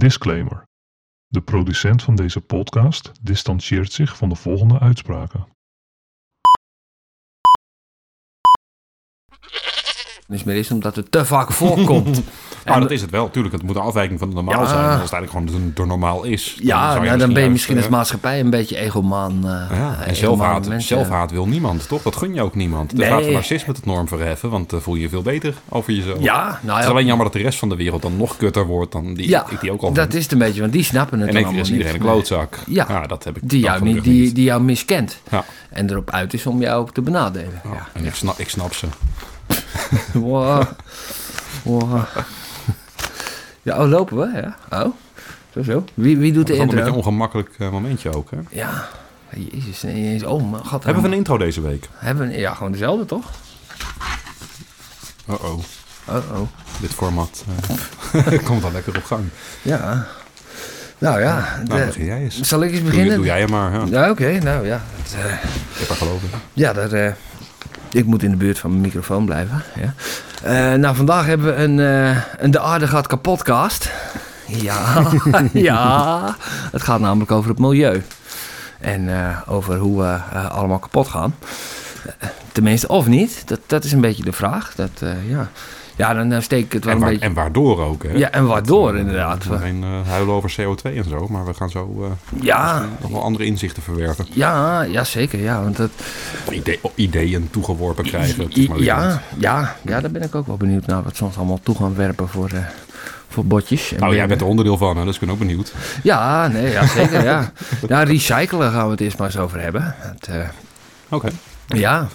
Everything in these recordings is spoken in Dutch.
Disclaimer. De producent van deze podcast distancieert zich van de volgende uitspraken. Is meer is omdat het te vaak voorkomt. Nou, En- dat is het wel. Tuurlijk, het moet een afwijking van het normaal Ja. zijn. Als het eigenlijk gewoon door normaal is. dan ja, nou, dan ben je misschien als eh, maatschappij een beetje egoman. eh, ja, en zelfhaat, zelfhaat wil niemand, toch? Dat gun je ook niemand. Dan Nee. gaat de narcisme het norm verheffen, want dan voel je je veel beter over jezelf. Ja, nou Het is ja, alleen jammer dat de rest van de wereld dan nog kutter wordt dan die ja ik die ook al dat vind. is het een beetje, want die snappen het En dan allemaal iedereen een niet. klootzak. Ja. dat heb ik Die dan jou, niet, die, die jou miskent. Ja. En erop uit is om jou te benadelen. Ja, Ja. En ik snap, ik snap ze. Wow. Wow. Ja, oh, lopen we? Ja. Oh, zo zo. Wie, wie doet Het de is allemaal een beetje intro? een ongemakkelijk eh, momentje ook. Hè? Ja. Jezus, nee, eens- oh mijn god. Hebben we een intro deze week? Hebben we, ja, gewoon dezelfde toch? Oh oh, Oh, oh. dit format eh, komt al lekker op gang. Ja. Nou ja. Nou, de- begin jij eens. zal ik eens Doe, beginnen? doe jij hem maar. Ja. Ja, oké. nou ja. Het, Ik heb er geloof in. ja, daar, eh, ik moet in de buurt van mijn microfoon blijven. Ja. Eh, nou, vandaag hebben we een, eh, een De Aarde gaat kapotcast. Ja, ja. Het gaat namelijk over het milieu. En eh, over hoe we allemaal kapot gaan. Tenminste, of niet. Dat, dat is een beetje de vraag. Dat, ja. Ja, dan eh, steek ik het wel En, een waar- beetje... en waardoor ook. Hè? Ja, en waardoor Eh, inderdaad. We gaan geen eh, huilen over CO2 en zo, maar we gaan zo Ja, nog wel andere inzichten verwerven. ja, ja, zeker. Ja, want dat, idee- of ideeën toegeworpen krijgen. Ja, ja, ja, daar ben ik ook wel benieuwd naar wat ze ons allemaal toe gaan werpen voor, eh, voor botjes. En Nou, jij bent er onderdeel van, hè, dus ik ben ook benieuwd. Ja, nee, ja, zeker, ja. Ja, recyclen gaan we het eerst maar eens over hebben. Oké. ja.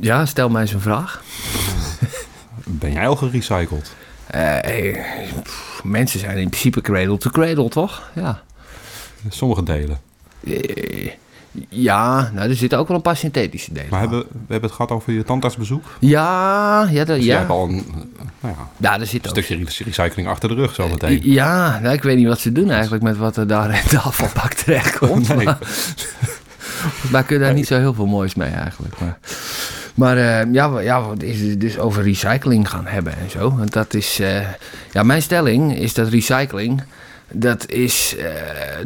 Ja, stel mij eens een vraag. Ben jij al gerecycled? Eh, hey, pff, mensen zijn in principe cradle to cradle, toch? Ja. Sommige delen. Eh, ja, nou, er zitten ook wel een paar synthetische delen. Maar hebben, we hebben het gehad over je tandartsbezoek. Ja, ja, dat, Dus ja. hebt al een, eh, nou ja, ja, er zit een ook stukje re- recycling achter de rug zometeen. Ja, nou, ik weet niet wat ze doen eigenlijk met wat er daar in de afvalbak terechtkomt. Nee. Maar, kun je daar niet zo heel veel moois mee eigenlijk. Maar, maar eh, ja, we- ja, we is dus over recycling gaan hebben en zo. Want dat is, eh, ja, mijn stelling is dat recycling, dat is, eh,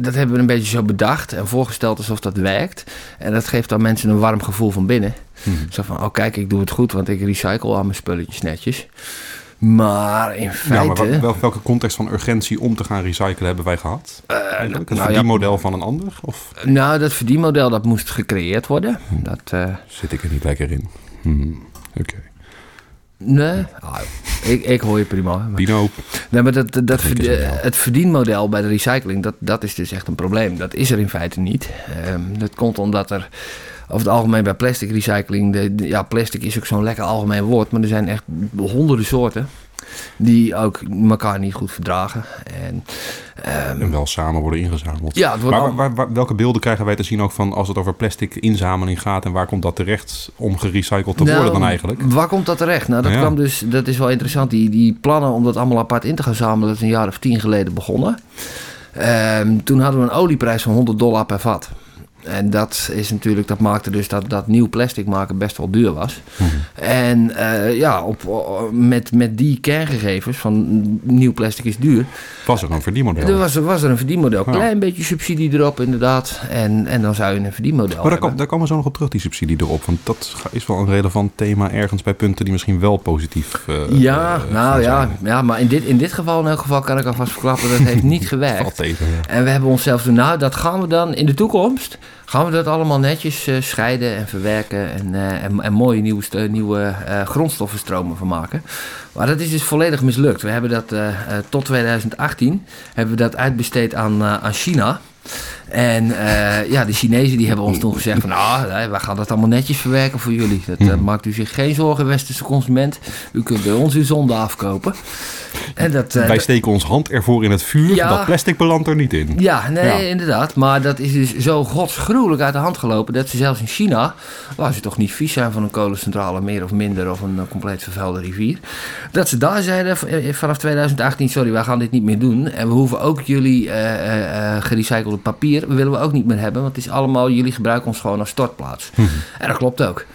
dat hebben we een beetje zo bedacht en voorgesteld alsof dat werkt. En dat geeft dan mensen een warm gevoel van binnen. Mhm. Zo van, oh kijk, ik doe het goed, want ik recycle al mijn spulletjes netjes. Maar in Ja, feite... maar wel- wel- welke context van urgentie om te gaan recyclen hebben wij gehad? Het nou ja. verdienmodel van een ander? Of Nou, dat verdienmodel dat moest gecreëerd worden. Dat, eh, zit ik er niet lekker in? Hmm, Oké. nee, ah, ik, ik hoor je prima. Maar, nee, maar dat, dat, een het verdienmodel bij de recycling, dat, dat is dus echt een probleem. Dat is er in feite niet. Ehm, dat komt omdat er over het algemeen bij plastic recycling... De, de- ja, plastic is ook zo'n lekker algemeen woord, maar er zijn echt honderden soorten... die ook elkaar niet goed verdragen. En, ehm, En wel samen worden ingezameld. ja, Maar waar- waar- welke beelden krijgen wij te zien ook van als het over plastic inzameling gaat en waar komt dat terecht om gerecycled te Nou, worden dan eigenlijk? Waar komt dat terecht? Nou, dat Ja. kwam dus, dat is wel interessant. Die, die plannen om dat allemaal apart in te gaan zamelen, dat is een jaar of tien geleden begonnen. Ehm, toen hadden we een olieprijs van 100 dollar per vat. En dat is natuurlijk, dat maakte dus dat, dat nieuw plastic maken best wel duur was. Mhm. En eh, ja, op, met, met die kerngegevens van nieuw plastic is duur, Was er een verdienmodel? er was, was er een verdienmodel. Ja. Klein beetje subsidie erop inderdaad. En, en dan zou je een verdienmodel Maar daar, kom- daar komen we zo nog op terug, die subsidie erop. Want dat is wel een relevant thema ergens bij punten die misschien wel positief eh, Ja, eh, nou ja, ja, maar in dit, in dit geval in elk geval kan ik alvast verklappen, dat heeft niet gewerkt. Valt tegen. ja. En we hebben onszelf toen, nou, dat gaan we dan in de toekomst, gaan we dat allemaal netjes eh, scheiden en verwerken en, eh, en, mooie nieuwe, nieuwe eh, grondstoffenstromen van maken. Maar dat is dus volledig mislukt. We hebben dat tot 2018 hebben we dat uitbesteed aan, aan China. En eh, ja, de Chinezen die hebben ons toen gezegd van... nou, wij gaan dat allemaal netjes verwerken voor jullie. Dat eh, maakt u zich geen zorgen, westerse consument. U kunt bij ons uw zonde afkopen. En dat, eh, Wij steken ons hand ervoor in het vuur. Ja. Dat plastic belandt er niet in. ja, nee, Ja. inderdaad. Maar dat is dus zo godsgruwelijk uit de hand gelopen... dat ze zelfs in China, waar ze toch niet vies zijn van een kolencentrale... meer of minder, of een compleet vervuilde rivier... dat ze daar zeiden vanaf 2018... sorry, wij gaan dit niet meer doen... en we hoeven ook jullie gerecyclede papier... willen we ook niet meer hebben... want het is allemaal, jullie gebruiken ons gewoon als stortplaats. En dat klopt ook.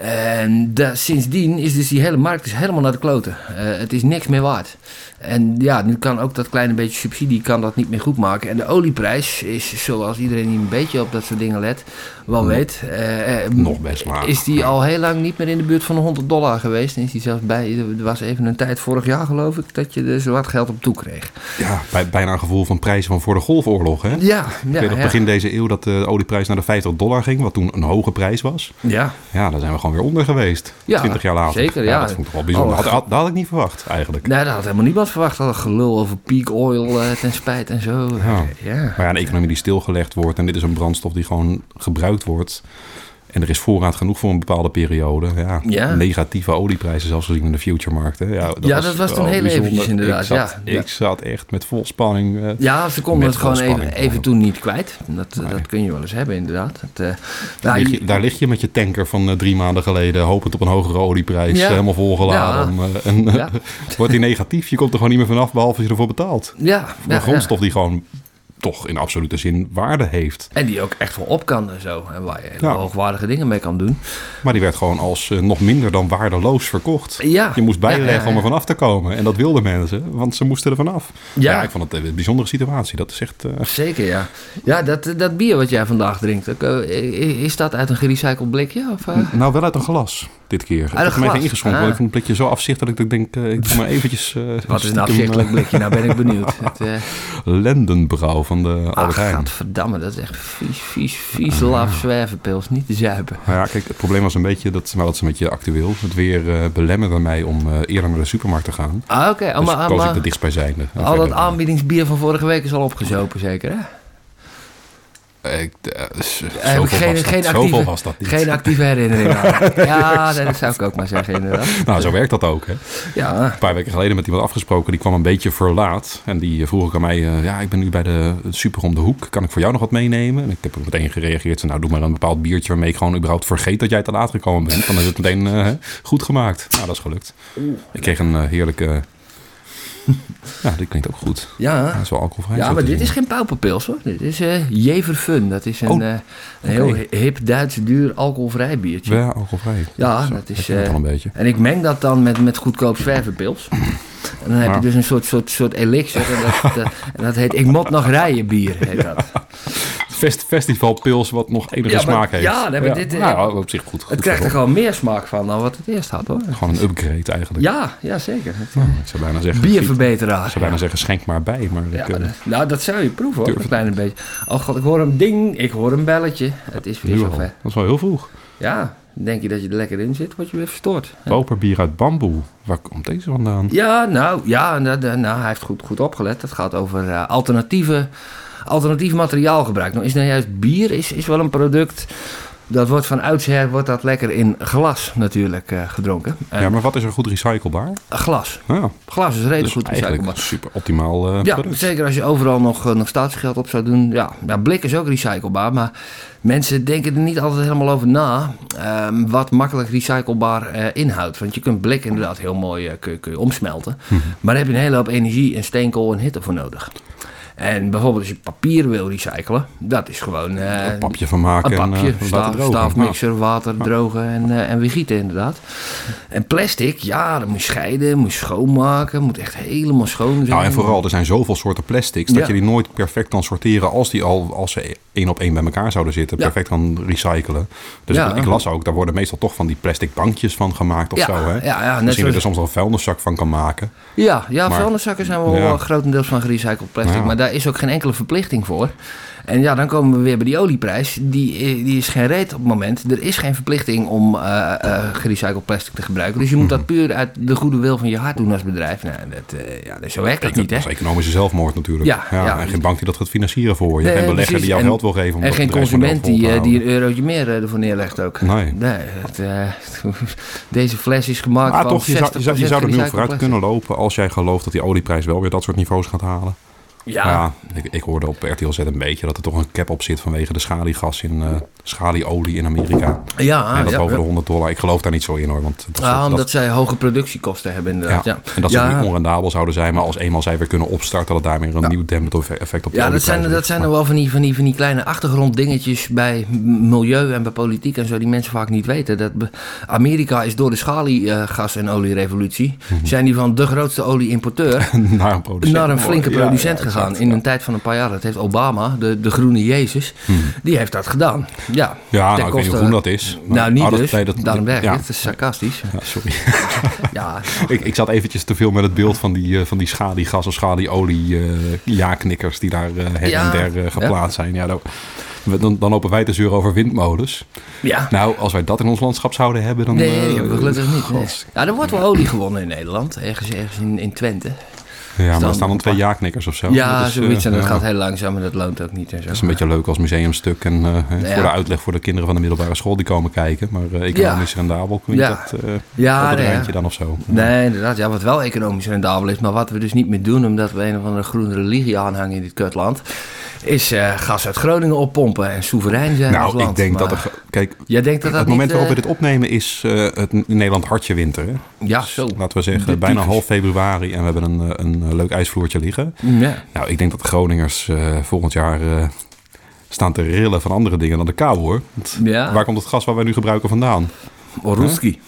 En sindsdien is dus die hele markt is helemaal naar de kloten. Eh, het is niks meer waard. En ja, nu kan ook dat kleine beetje subsidie kan dat niet meer goed maken. En de olieprijs is, zoals iedereen die een beetje op dat soort dingen let, wel weet... eh, eh, Nog best laag. Is die al heel lang niet meer in de buurt van de 100 dollar geweest. En is die zelfs bij, er was even een tijd vorig jaar geloof ik, dat je er zo wat geld op toe kreeg. Ja, bij, bijna een gevoel van prijzen van voor de golfoorlog. Hè? Ja, Ik ja, weet nog ja. begin deze eeuw dat de olieprijs naar de 50 dollar ging, wat toen een hoge prijs was. ja. Ja, daar zijn we gewoon weer onder geweest. Ja, 20 jaar later. zeker, ja. Dat vond ik wel bijzonder. Oh, had- dat had ik niet verwacht eigenlijk. Nee, dat had helemaal verwacht. Dat gelul over peak oil eh, ten spijt en zo. Ja. ja. Maar ja, een economie die stilgelegd wordt en dit is een brandstof die gewoon gebruikt wordt. En er is voorraad genoeg voor een bepaalde periode. Ja, Ja. Negatieve olieprijzen zelfs gezien in de futuremarkten. Ja, dat Ja, dat was toen heel eventjes inderdaad, Ik zat, ja. Ik zat echt met vol spanning. eh, Ja, ze konden het gewoon even, toen niet kwijt. Dat, Nee. dat kun je wel eens hebben, inderdaad. Dat, eh, daar, nou, lig je, daar lig je met je tanker van eh, drie maanden geleden, hopend op een hogere olieprijs. Helemaal volgeladen. En wordt die negatief, je komt er gewoon niet meer vanaf, behalve als je ervoor betaalt. ja, Voor een grondstof die gewoon toch in absolute zin waarde heeft. En die ook echt wel op kan en zo. En waar je hele Ja. hoogwaardige dingen mee kan doen. Maar die werd gewoon als eh, nog minder dan waardeloos verkocht. Ja. Je moest bijleggen Ja, om er vanaf te komen. En dat wilden mensen, want ze moesten er vanaf. Ja, Ja. ik vond het een bijzondere situatie. Dat is echt... eh, Zeker, ja. Ja, dat, dat bier wat jij vandaag drinkt, eh, is dat uit een gerecycled blikje? Of, nou, wel uit een glas dit keer. Ik een mij geen ingeschonken, Ah. ik vond het blikje zo afzichtelijk dat ik denk, ik doe maar eventjes... Wat is een afzichtelijk blikje? Nou ben ik benieuwd. Het, Lendenbrouw van de Albert ach, Heijn. gadverdamme, dat is echt vies, vies, vies laf zwervenpils. Niet te zuipen. Nou ja, kijk, het probleem was een beetje, dat, maar dat is een beetje actueel. Het weer eh, belemmerde mij om eh, eerder naar de supermarkt te gaan. Ah, oké. Dus allemaal, koos ik de dichtstbijzijnde. Al dat aanbiedingsbier van vorige week is al opgezopen, zeker, hè? Eh, ik, eh, zoveel, ik geen- was dat, geen zoveel actieve- was dat niet. Geen actieve herinnering aan. Ja, dat zou ik ook maar zeggen, inderdaad. Nou, zo werkt dat ook. Hè. Ja, Een paar weken geleden met iemand afgesproken, die kwam een beetje verlaat. En die vroeg ook aan mij, eh, ja, ik ben nu bij de super om de hoek. Kan ik voor jou nog wat meenemen? En ik heb meteen gereageerd. Nou, doe maar een bepaald biertje waarmee ik gewoon überhaupt vergeet dat jij te laat gekomen bent. Dan is het meteen eh, goed gemaakt. Nou, dat is gelukt. Ik kreeg een eh, heerlijke... ja, dit klinkt ook goed. ja. Wel alcoholvrij. Ja, zo maar dit zien. is geen pauperpils hoor. Dit is eh Jever Fun. Dat is een, Oh, eh, een heel hip, Duits, duur, alcoholvrij biertje. Ja, alcoholvrij. Ja, Zo, dat is, eh, al een beetje. En ik meng dat dan met, met goedkoop zwervenpils. En dan heb je dus een soort, soort, soort elixir. En dat, dat, en dat heet Ik moet nog rijden bier. Heet dat. Fest, festivalpils wat nog enige Ja, maar- smaak heeft. ja, nee, maar dit, eh, nou, op zich goed. goed Het krijgt er gewoon meer smaak van dan wat het eerst had hoor. Gewoon een upgrade eigenlijk. Ja, ja zeker. Nou, ik zou bijna zeggen... Bierverbeteraar. Ik zou bijna zeggen, schenk maar bij. Maar Ja, ik, eh, nou, dat zou je proeven hoor, een klein beetje. Oh god, ik hoor een ding, ik hoor een belletje. Het is weer al. zover. Dat is wel heel vroeg. Ja, denk je dat je er lekker in zit, word je weer verstoord. Boperbier uit bamboe. Waar komt deze vandaan? Ja, nou, ja, nou, nou, hij heeft goed, goed opgelet. Het gaat over eh, alternatieve, alternatief materiaalgebruik. Nou is nou juist bier is, is wel een product... Dat wordt van oudsher wordt dat lekker in glas natuurlijk eh, gedronken. En Ja, maar wat is er goed recyclebaar? Glas. Ja, Glas is redelijk dus goed recyclebaar. super optimaal eh, Ja, product. zeker als je overal nog, eh, nog statiegeld op zou doen. Ja, ja, blik is ook recyclebaar, maar mensen denken er niet altijd helemaal over na ehm, wat makkelijk recyclebaar eh, inhoudt. Want je kunt blik inderdaad heel mooi kun, kun je omsmelten. Mhm. Maar daar heb je een hele hoop energie en steenkool en hitte voor nodig. En bijvoorbeeld als je papier wil recyclen, dat is gewoon... eh, Een papje van maken een en papje, eh, laten staaf, drogen. staafmixer, water, drogen en, eh, en weer gieten inderdaad. En plastic, ja, dat moet je scheiden, moet je schoonmaken, moet echt helemaal schoon zijn. Nou, en vooral, er zijn zoveel soorten plastics dat Ja. je die nooit perfect kan sorteren als die al, als ze één op één bij elkaar zouden zitten, perfect kan recyclen. Dus ik, ik las ook, daar worden meestal toch van die plastic bankjes van gemaakt of zo. Hè? ja, ja, net Misschien zoals- er soms wel een vuilniszak van kan maken. Ja, ja Maar- vuilniszakken zijn wel grotendeels van gerecycled plastic. Maar daar is ook geen enkele verplichting voor. En ja, dan komen we weer bij die olieprijs. Die, eh, die is geen reet op het moment. Er is geen verplichting om eh, eh, gerecycled plastic te gebruiken. Dus je moet dat puur uit de goede wil van je hart doen als bedrijf. Nou, dat, eh, ja, dus zo werkt dat niet, hè? Dat is economische zelfmoord natuurlijk. Ja, ja. en geen bank die dat gaat financieren voor je. Nee, geen belegger precies. die jou geld wil geven om En dat geen consument die, die een eurotje meer ervoor neerlegt ook. Nee. het, deze fles is gemaakt Maar van toch, je zou, je zou, je zou er nu vooruit kunnen lopen als jij gelooft dat die olieprijs wel weer dat soort niveaus gaat halen. Ja. Ja, ik, ik hoorde op RTL Z een beetje dat er toch een cap op zit vanwege de schaliegas in eh schalieolie in Amerika. Ja, en dat ja, ja. de 100 dollar. Ik geloof daar niet zo in hoor. Want dat, Ja, dat- omdat zij hoge productiekosten hebben inderdaad. ja. Ja, En dat ze niet onrendabel zouden zijn, maar als eenmaal zij weer kunnen opstarten, dat daar weer een nieuw dempend effect op de Ja, dat zijn, dat zijn er wel van die, van, die, van die kleine achtergronddingetjes bij milieu en bij politiek en zo, die mensen vaak niet weten. Dat Amerika is door de schaliegas- en olierevolutie, Mhm. zijn die van de grootste olieimporteur naar een naar een flinke producent gegaan. In een tijd van een paar jaar. Dat heeft Obama, de, de groene Jezus, die heeft dat gedaan. Ja, Ja, nou, ik weet niet hoe groen dat is. Nou, niet dat- dus. dat- Daarom ja. Het is sarcastisch. Ja, sorry. Ja, ik, ik zat eventjes te veel met het beeld van die, eh, van die schaliegas of schalieolie eh ja-knikkers die daar her Ja, en der geplaatst zijn. Ja, dan, dan, dan lopen wij te zeuren over windmolens. ja. Nou, als wij dat in ons landschap zouden hebben, dan... Nee, gelukkig niet. nee. Ja, er wordt wel olie gewonnen in Nederland. Ergens, ergens in, in Twente. Ja, maar er Staan dan een twee ja-knikkers of zo. Ja, Dat is, eh, zoiets. En dat ja, gaat heel langzaam en dat loont ook niet. En zo. Dat is een beetje leuk als museumstuk en eh, Ja. voor de uitleg voor de kinderen van de middelbare school die komen kijken. Maar eh, economisch rendabel klinkt Ja. dat eh Ja, op ja. dan of zo. Nee, inderdaad. Ja, wat wel economisch rendabel is, maar wat we dus niet meer doen, omdat we een of andere groene religie aanhangen in dit kutland, is eh, gas uit Groningen oppompen en soeverein zijn als Nou, land. ik denk dat er... Kijk, Jij denkt dat dat het moment waarop we eh, dit opnemen is eh, het Nederland hartje winter. Hè? Ja, Dus zo. Laten we zeggen, bijna half februari en we hebben een, een, leuk ijsvloertje liggen. Ja. Nou, ik denk dat de Groningers volgend jaar staan te rillen van andere dingen dan de kou hoor. Want Ja. Waar komt het gas wat wij nu gebruiken vandaan? Oruski.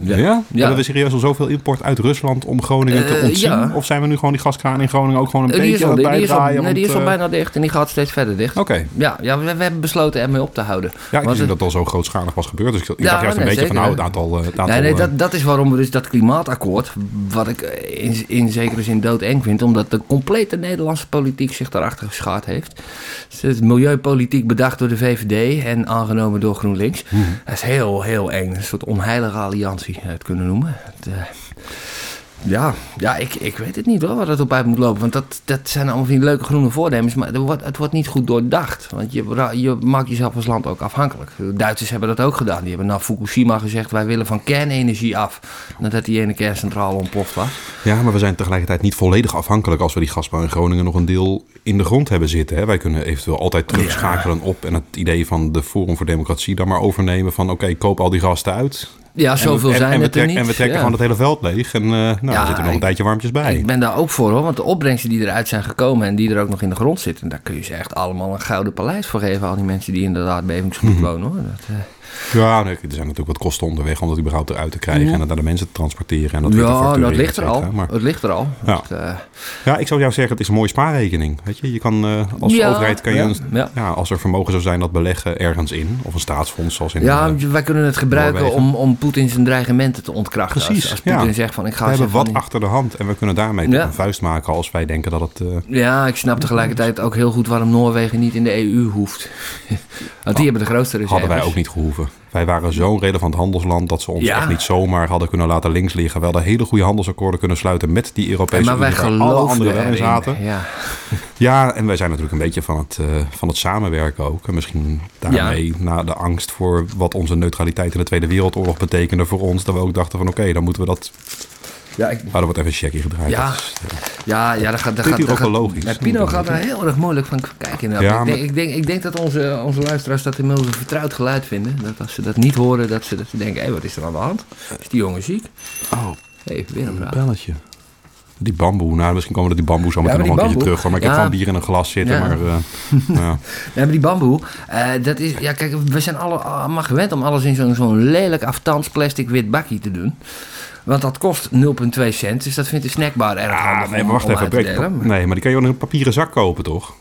Ja? Ja. Hebben we serieus al zoveel import uit Rusland om Groningen te Eh, ontzien? ja. Of zijn we nu gewoon die gaskraan in Groningen ook gewoon een Eh, Die beetje al, aan het die, is al, nee, die want, is al eh, bijna dicht en die gaat steeds verder dicht. Oké. Ja, ja we, we hebben besloten ermee op te houden. Ja, ik wist het- dat het al zo grootschalig was gebeurd. Dus ik, ik Ja, dacht juist een beetje van nou, het aantal... eh, Het aantal Nee, nee eh, dat, dat is waarom we dus dat klimaatakkoord, wat ik eh, in, in zekere zin doodeng vind, omdat de complete Nederlandse politiek zich daarachter geschaard heeft. Dus het is milieupolitiek bedacht door de VVD en aangenomen door GroenLinks. Mhm. Dat is heel, heel eng. Een soort onheilige alliantie, het kunnen noemen. Het, eh, ja, ja ik, ik weet het niet hoor, waar het op uit moet lopen. Want dat, dat zijn allemaal van die leuke groene voornemens. Maar het wordt, het wordt niet goed doordacht. Want je, je maakt jezelf als land ook afhankelijk. De Duitsers hebben dat ook gedaan. Die hebben na Fukushima gezegd... wij willen van kernenergie af. Nadat die ene kerncentrale ontploft was. Ja, maar we zijn tegelijkertijd niet volledig afhankelijk als we die gasbouw in Groningen nog een deel in de grond hebben zitten. Hè. Wij kunnen eventueel altijd terugschakelen op en het idee van de Forum voor Democratie dan maar overnemen van oké, koop al die gasten uit. Ja, zoveel en, zijn en, het er niet. En we trekken Ja. gewoon het hele veld leeg en eh nou, Ja, er zitten nog een tijdje warmpjes bij. Ik ben daar ook voor hoor, want de opbrengsten die eruit zijn gekomen en die er ook nog in de grond zitten, daar kun je ze echt allemaal een gouden paleis voor geven. Al die mensen die in dat aardbevingsgebied Mhm. wonen hoor. Dat, eh, Ja, nee, er zijn natuurlijk wat kosten onderweg om dat überhaupt eruit te krijgen en het naar de mensen te transporteren en dat weer te ja, dat ligt er al. Maar Het ligt er al. Ja. Dat, eh, ja, ik zou jou zeggen, het is een mooie spaarrekening. Weet je, je kan eh, als Ja, overheid kan je, ja, een- ja. ja, als er vermogen zou zijn, dat beleggen ergens in of een staatsfonds zoals in. ja, wij kunnen het gebruiken Noorwegen. om, om Poetin zijn dreigementen te ontkrachten. Precies, Als, als Poetin zegt van ik ga we hebben wat van- achter de hand en we kunnen daarmee een vuist maken als wij denken dat het. eh, Ja, ik snap tegelijkertijd ook heel goed waarom Noorwegen niet in de EU hoeft. Want die hebben de grootste reserves. hadden wij ook niet gehoeven. Wij waren zo'n relevant handelsland dat ze ons Ja. echt niet zomaar hadden kunnen laten links liggen. We hadden hele goede handelsakkoorden kunnen sluiten met die Europese Maar wij Unie, waar alle anderen wel in zaten. Ja. Ja, en wij zijn natuurlijk een beetje van het, eh, van het samenwerken ook. En misschien daarmee na de angst voor wat onze neutraliteit in de Tweede Wereldoorlog betekende voor ons. Dat we ook dachten van oké, dan moeten we dat... Ja, ik, Maar er wordt even een checkje gedraaid. Ja. Is, eh, ja, ja, dat gaat... Dat gaat, ook wel logisch? Ja, Pino gaat daar heel erg moeilijk van kijken. Ja, ik, denk, ik, denk, ik denk dat onze, onze luisteraars dat inmiddels een vertrouwd geluid vinden. Dat als ze dat niet horen, dat ze, dat ze denken... Hé, wat is er aan de hand? Is die jongen ziek? oh, Hé, weer een belletje. Die bamboe, nou misschien komen we die bamboe zo meteen nog een keertje bamboe- terug. Maar ik heb Ja. gewoon bier in een glas zitten. Ja. Maar eh, ja. Maar die bamboe, eh, dat is... Ja, kijk, we zijn alle, allemaal gewend om alles in zo'n zo'n lelijk aftans plastic wit bakje te doen. Want dat kost 0,2 cent, dus dat vindt de snackbar erg handig Ah, nee, om- maar wacht om even. Nee, maar die kan je wel in een papieren zak kopen, toch?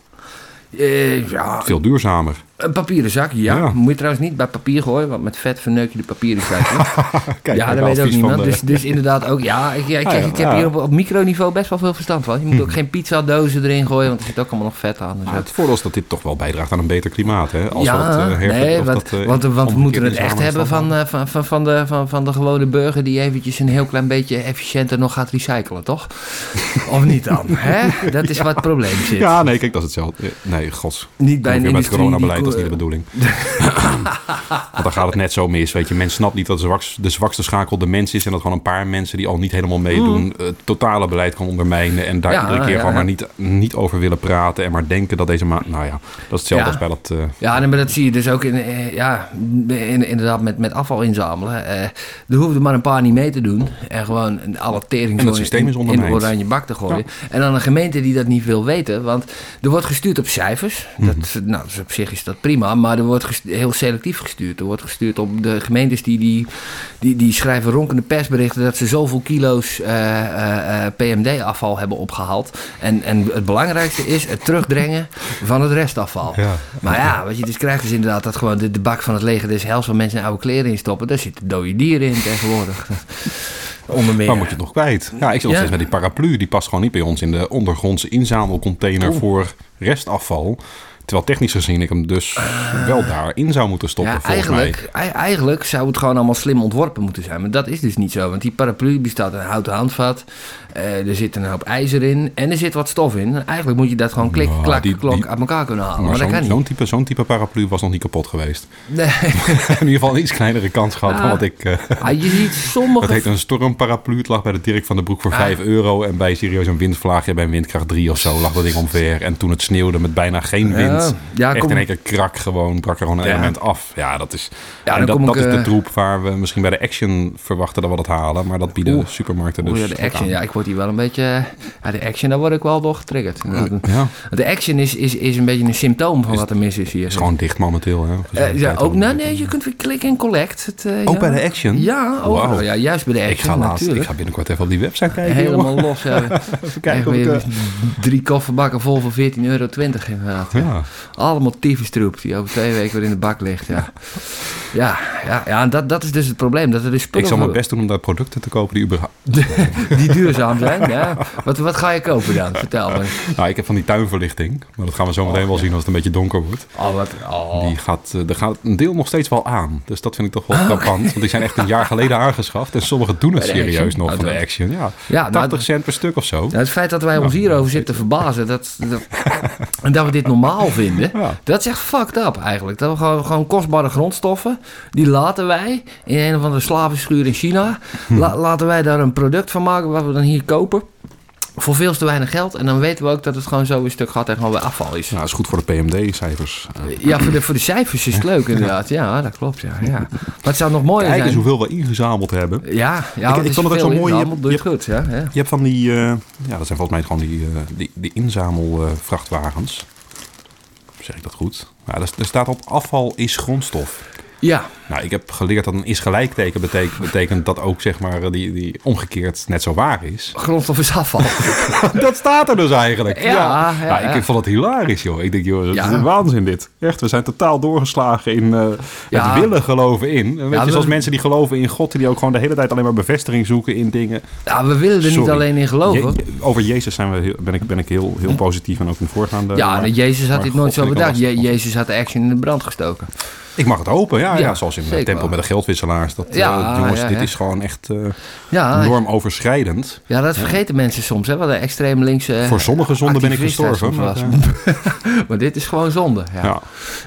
Eh, ja, Veel duurzamer. Een papieren zak, ja. Ja. Moet je trouwens niet bij papier gooien, want met vet verneuk je de papieren zak. Kijk, ja, dat weet ook niemand. de- Dus, dus inderdaad ook, ja, ik, ik, Ah, ja, ik heb ja. hier op, op microniveau best wel veel verstand van. Je moet ook geen pizzadozen erin gooien, want er zit ook allemaal nog vet aan. Dus dat- het voordeel is dat dit toch wel bijdraagt aan een beter klimaat. Hè? Als ja, we het, eh, nee, want, dat, eh, want, want we moeten het is echt hebben van, eh, van, van, van, de, van, van de gewone burger die eventjes een heel klein beetje efficiënter nog gaat recyclen, toch? of niet dan? Hè? Dat is waar het probleem zit. Ja, nee, kijk, dat is hetzelfde. Nee, gods. Niet bij een industrie dat is niet de bedoeling. Want dan gaat het net zo mis, weet je. Men snapt niet dat de zwakste, de zwakste schakel de mens is... en dat gewoon een paar mensen die al niet helemaal meedoen... het totale beleid kan ondermijnen... en daar Ja, iedere keer ja, gewoon ja. maar niet, niet over willen praten... en maar denken dat deze maand... Nou ja, dat is hetzelfde als bij dat... eh, Ja, en maar dat zie je dus ook in, eh, ja, in, inderdaad met, met afval inzamelen. Eh, er hoefden maar een paar niet mee te doen. En gewoon alle tering En systeem in, is in de oranje bak te gooien. En dan een gemeente die dat niet wil weten. Want er wordt gestuurd op cijfers. Mhm. Dat, nou, dus op zich is dat prima. Maar er wordt heel selectief gestuurd. Er wordt gestuurd op de gemeentes die, die, die, die schrijven ronkende persberichten... dat ze zoveel kilo's eh, eh, eh, PMD-afval hebben opgehaald. En, en het belangrijkste is het terugdringen van het restafval. Ja. Maar ja, wat je dus krijgt is inderdaad dat gewoon de, de bak van het leger des hels van mensen in oude kleren in stoppen. Daar zitten dode dieren in tegenwoordig. Onder meer. Waar moet je het nog kwijt? Ja, ik zit nog Ja. steeds met die paraplu. Die past gewoon niet bij ons in de ondergrondse inzamelcontainer voor restafval. Terwijl technisch gezien ik hem dus wel daarin zou moeten stoppen, ja, volgens mij. eigenlijk, ei- eigenlijk zou het gewoon allemaal slim ontworpen moeten zijn. Maar dat is dus niet zo. Want die paraplu bestaat uit een houten handvat. Eh, er zit een hoop ijzer in. En er zit wat stof in. En eigenlijk moet je dat gewoon klik, Nou, klak, die- klok die- uit elkaar kunnen halen. Maar, Maar, dat zo'n kan zo'n niet. type, zo'n type paraplu was nog niet kapot geweest. Nee. in ieder geval een iets kleinere kans gehad dan Ah. wat ik... eh, Ah, je ziet sommige... dat heet een stormparaplu. Het lag bij de Dirk van de Broek voor Ah. 5 euro. En bij serieus een windvlaagje bij een windkracht 3 of zo lag dat ding omver. En toen het sneeuwde met bijna geen wind. Ja, ja, echt kom- in één keer krak gewoon. Brak er gewoon een Ja. element af. Ja, dat is, Ja, en dat, kom dat ik, is de eh, troep waar we misschien bij de Action verwachten dat we dat halen. Maar dat bieden Oeh. supermarkten dus. Oeh, ja, de action, ja, ik word hier wel een beetje... Ja, de action, daar word ik wel door getriggerd. Ja, De action is, is, is een beetje een symptoom van Is- wat er mis is hier. is gewoon dicht momenteel. Hè. Eh, ja, ook, nou, nee, je kunt weer klikken en collect. Het, eh, Ook ja. bij de Action? Ja, overal. Wauw. Ja, juist bij de action, Ik ga laatst, ik natuurlijk. ga binnenkort even op die website kijken. Helemaal los. Ja. Even kijken of ik... eh, drie kofferbakken vol voor 14,20 euro inderdaad. Ja. Allemaal tyfustroep die over twee weken weer in de bak ligt. Ja, ja, ja, ja en dat, dat is dus het probleem. Dat er dus Ik zal mijn best doen om daar producten te kopen die überhaupt... die duurzaam zijn. Ja. Wat, wat ga je kopen dan? Vertel me. Nou, ik heb van die tuinverlichting. Maar dat gaan we zo meteen wel zien als het een beetje donker wordt. Oh, wat, oh. Die gaat, eh, er gaat een deel nog steeds wel aan. Dus dat vind ik toch wel frappant. Want die zijn echt een jaar geleden aangeschaft. En sommigen doen het serieus Action? nog Oh, van de Action. Ja, Ja, nou, 80 cent per stuk of zo. Nou, het feit dat wij ons hierover zitten te verbazen dat, dat, en dat we dit normaal vinden, Ja. dat is echt fucked up eigenlijk. Dat we gewoon, gewoon kostbare grondstoffen, die laten wij in een of andere slavenschuur in China, Hm. la- laten wij daar een product van maken wat we dan hier kopen. Voor veel te weinig geld. En dan weten we ook dat het gewoon zo een stuk gaat en gewoon weer afval is. Nou, dat is goed voor de PMD-cijfers. Ja, voor de, voor de cijfers is het leuk inderdaad. Ja, dat klopt. Ja, ja. Maar het zou nog mooier Kijk eens zijn. hoeveel we ingezameld hebben. Ja, ja Ik- ik vond het ook zo mooi, je het goed, ja. ja. Je hebt van die, eh, ja, dat zijn volgens mij gewoon die, eh, die, die inzamelvrachtwagens. Zeg ik dat goed? Er, er staat op afval is grondstof. Ja, Nou, ik heb geleerd dat een is gelijkteken betekent, betekent dat ook zeg maar die, die omgekeerd net zo waar is. grondstof is afval. dat staat er dus eigenlijk. Ja, ja, Nou, ja. ik vond het hilarisch, joh. Ik denk, joh, dat is een waanzin dit. Echt, we zijn totaal doorgeslagen in eh, het willen geloven in. Weet je, we- zoals mensen die geloven in God, die ook gewoon de hele tijd alleen maar bevestiging zoeken in dingen. Ja, we willen er niet alleen in geloven. Je- over Jezus zijn we heel, ben ik, ben ik heel, heel positief en ook in voorgaande. Ja, maar- Jezus had dit nooit zo bedacht. Je-. Jezus had de action in de brand gestoken. Ik mag het hopen, ja. ja, Ja, zoals in de zeker tempel wel. met de geldwisselaars. Dat, Ja, eh, jongens, ja, dit is gewoon echt eh Ja, normoverschrijdend. ja dat vergeten mensen soms, hè, wat de extreem linkse. Voor sommige zonden ben ik gestorven. Maar, eh, maar dit is gewoon zonde. Ja, ja.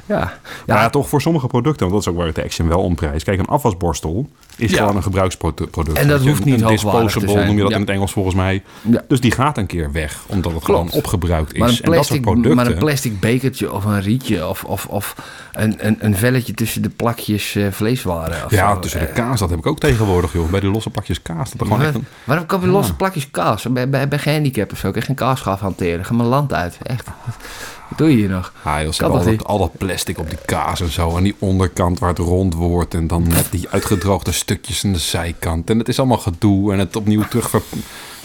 ja. Maar toch voor sommige producten, want dat is ook waar het de Action wel om prijst. Kijk, een afwasborstel is Ja. gewoon een gebruiksproduct. En dat hoeft niet Een disposable noem je dat Ja. in het Engels volgens mij. Ja. Dus die gaat een keer weg, omdat het Klopt. gewoon opgebruikt is. Maar, een en dat soort plastic, producten... maar een plastic bekertje of een rietje of, of, of een, een, een velletje tussen de plakjes eh, vleeswaren. Of ja, zo. tussen de Eh, kaas, dat heb ik ook tegenwoordig, joh. Bij die losse pakjes kaas. Dat er gewoon echt Waar- een... Waarom koop je losse plakjes kaas? Bij, bij, bij gehandicapten zo. Ik geen kaasschaf hanteren. Ga mijn land uit. Echt. Wat doe je hier nog? Ah, joh, ze al, dat, al dat plastic op die kaas en zo. En die onderkant waar het rond wordt. En dan net die uitgedroogde stukjes aan de zijkant. En het is allemaal gedoe. En het opnieuw terug...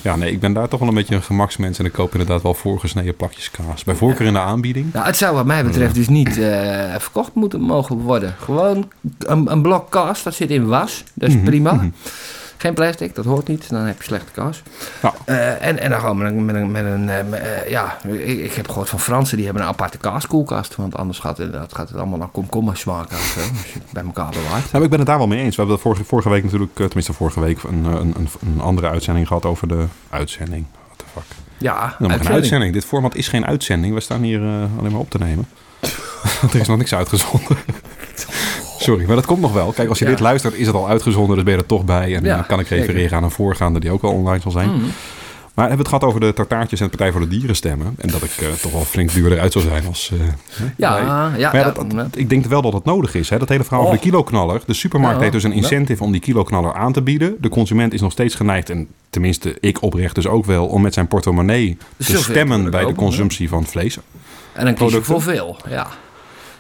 Ja, nee, ik ben daar toch wel een beetje een gemaksmens. En ik koop inderdaad wel voorgesneden plakjes kaas. Bij voorkeur in de aanbieding. Nou, het zou wat mij betreft dus niet eh, verkocht moeten mogen worden. Gewoon een, een blok kaas, dat zit in was. Dat is Mhm, prima. mhm. Geen plastic, dat hoort niet. Dan heb je slechte kaas. Ja. Eh, en, en dan gewoon met een... Met een, met een eh, eh, ja, ik, ik heb gehoord van Fransen, die hebben een aparte kaaskoelkast. Want anders gaat het, dat gaat het allemaal naar komkommer zo, als je het bij elkaar bewaart. Nou, ik ben het daar wel mee eens. We hebben vorige, vorige week natuurlijk, tenminste vorige week, een, een, een, een andere uitzending gehad over de uitzending. What the fuck? Ja, Nou, maar uitzending. uitzending. Dit format is geen uitzending. We staan hier alleen maar op te nemen. er is nog niks uitgezonden. Sorry, maar dat komt nog wel. Kijk, als je Ja. dit luistert, is het al uitgezonden, dus ben je er toch bij. En Ja, dan kan ik refereren zeker. aan een voorgaande die ook wel online zal zijn. Mm. Maar hebben we het gehad over de tartaartjes en de Partij voor de Dieren stemmen. En dat ik eh, toch wel flink duurder uit zou zijn als... eh? Ja, Nee. ja, Maar ja, ja, dat, dat- ik denk wel dat het nodig is. Hè? Dat hele verhaal over de Oh. kiloknaller. De supermarkt heeft dus een incentive om die kiloknaller aan te bieden. De consument is nog steeds geneigd, en tenminste ik oprecht dus ook wel... om met zijn portemonnee te stemmen te bij de consumptie van vlees. En dan kies je voor veel, ja.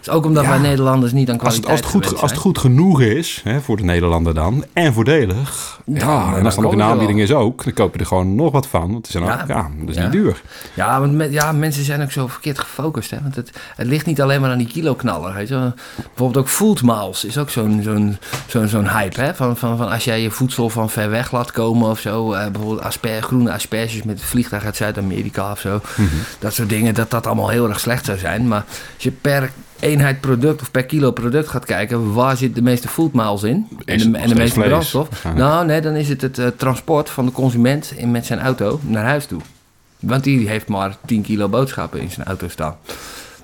Ook omdat Ja. wij Nederlanders niet aan Als het, kwaliteit als, het goed, als het goed genoeg is, hè, voor de Nederlander dan, en voordelig. Ja, en als dan ook ze aanbieding is ook, dan koop je er gewoon nog wat van. Want het is, dan Ja. ja, dat is niet duur. Ja, want met, ja, mensen zijn ook zo verkeerd gefocust. Hè? Want het, het ligt niet alleen maar aan die kiloknaller. Weet je? Bijvoorbeeld ook food miles is ook zo'n zo'n zo'n zo'n hype. Hè? Van, van, van als jij je voedsel van ver weg laat komen of zo. eh, bijvoorbeeld asper, groene asperges met het vliegtuig uit Zuid-Amerika of zo. Mhm. Dat soort dingen, dat dat allemaal heel erg slecht zou zijn. Maar als je per eenheid product of per kilo product gaat kijken... waar zit de meeste food miles in? En de, en meeste vlees, brandstof. Nou, nee, dan is het het eh, transport van de consument in, met zijn auto naar huis toe. Want die heeft maar 10 kilo boodschappen in zijn auto staan.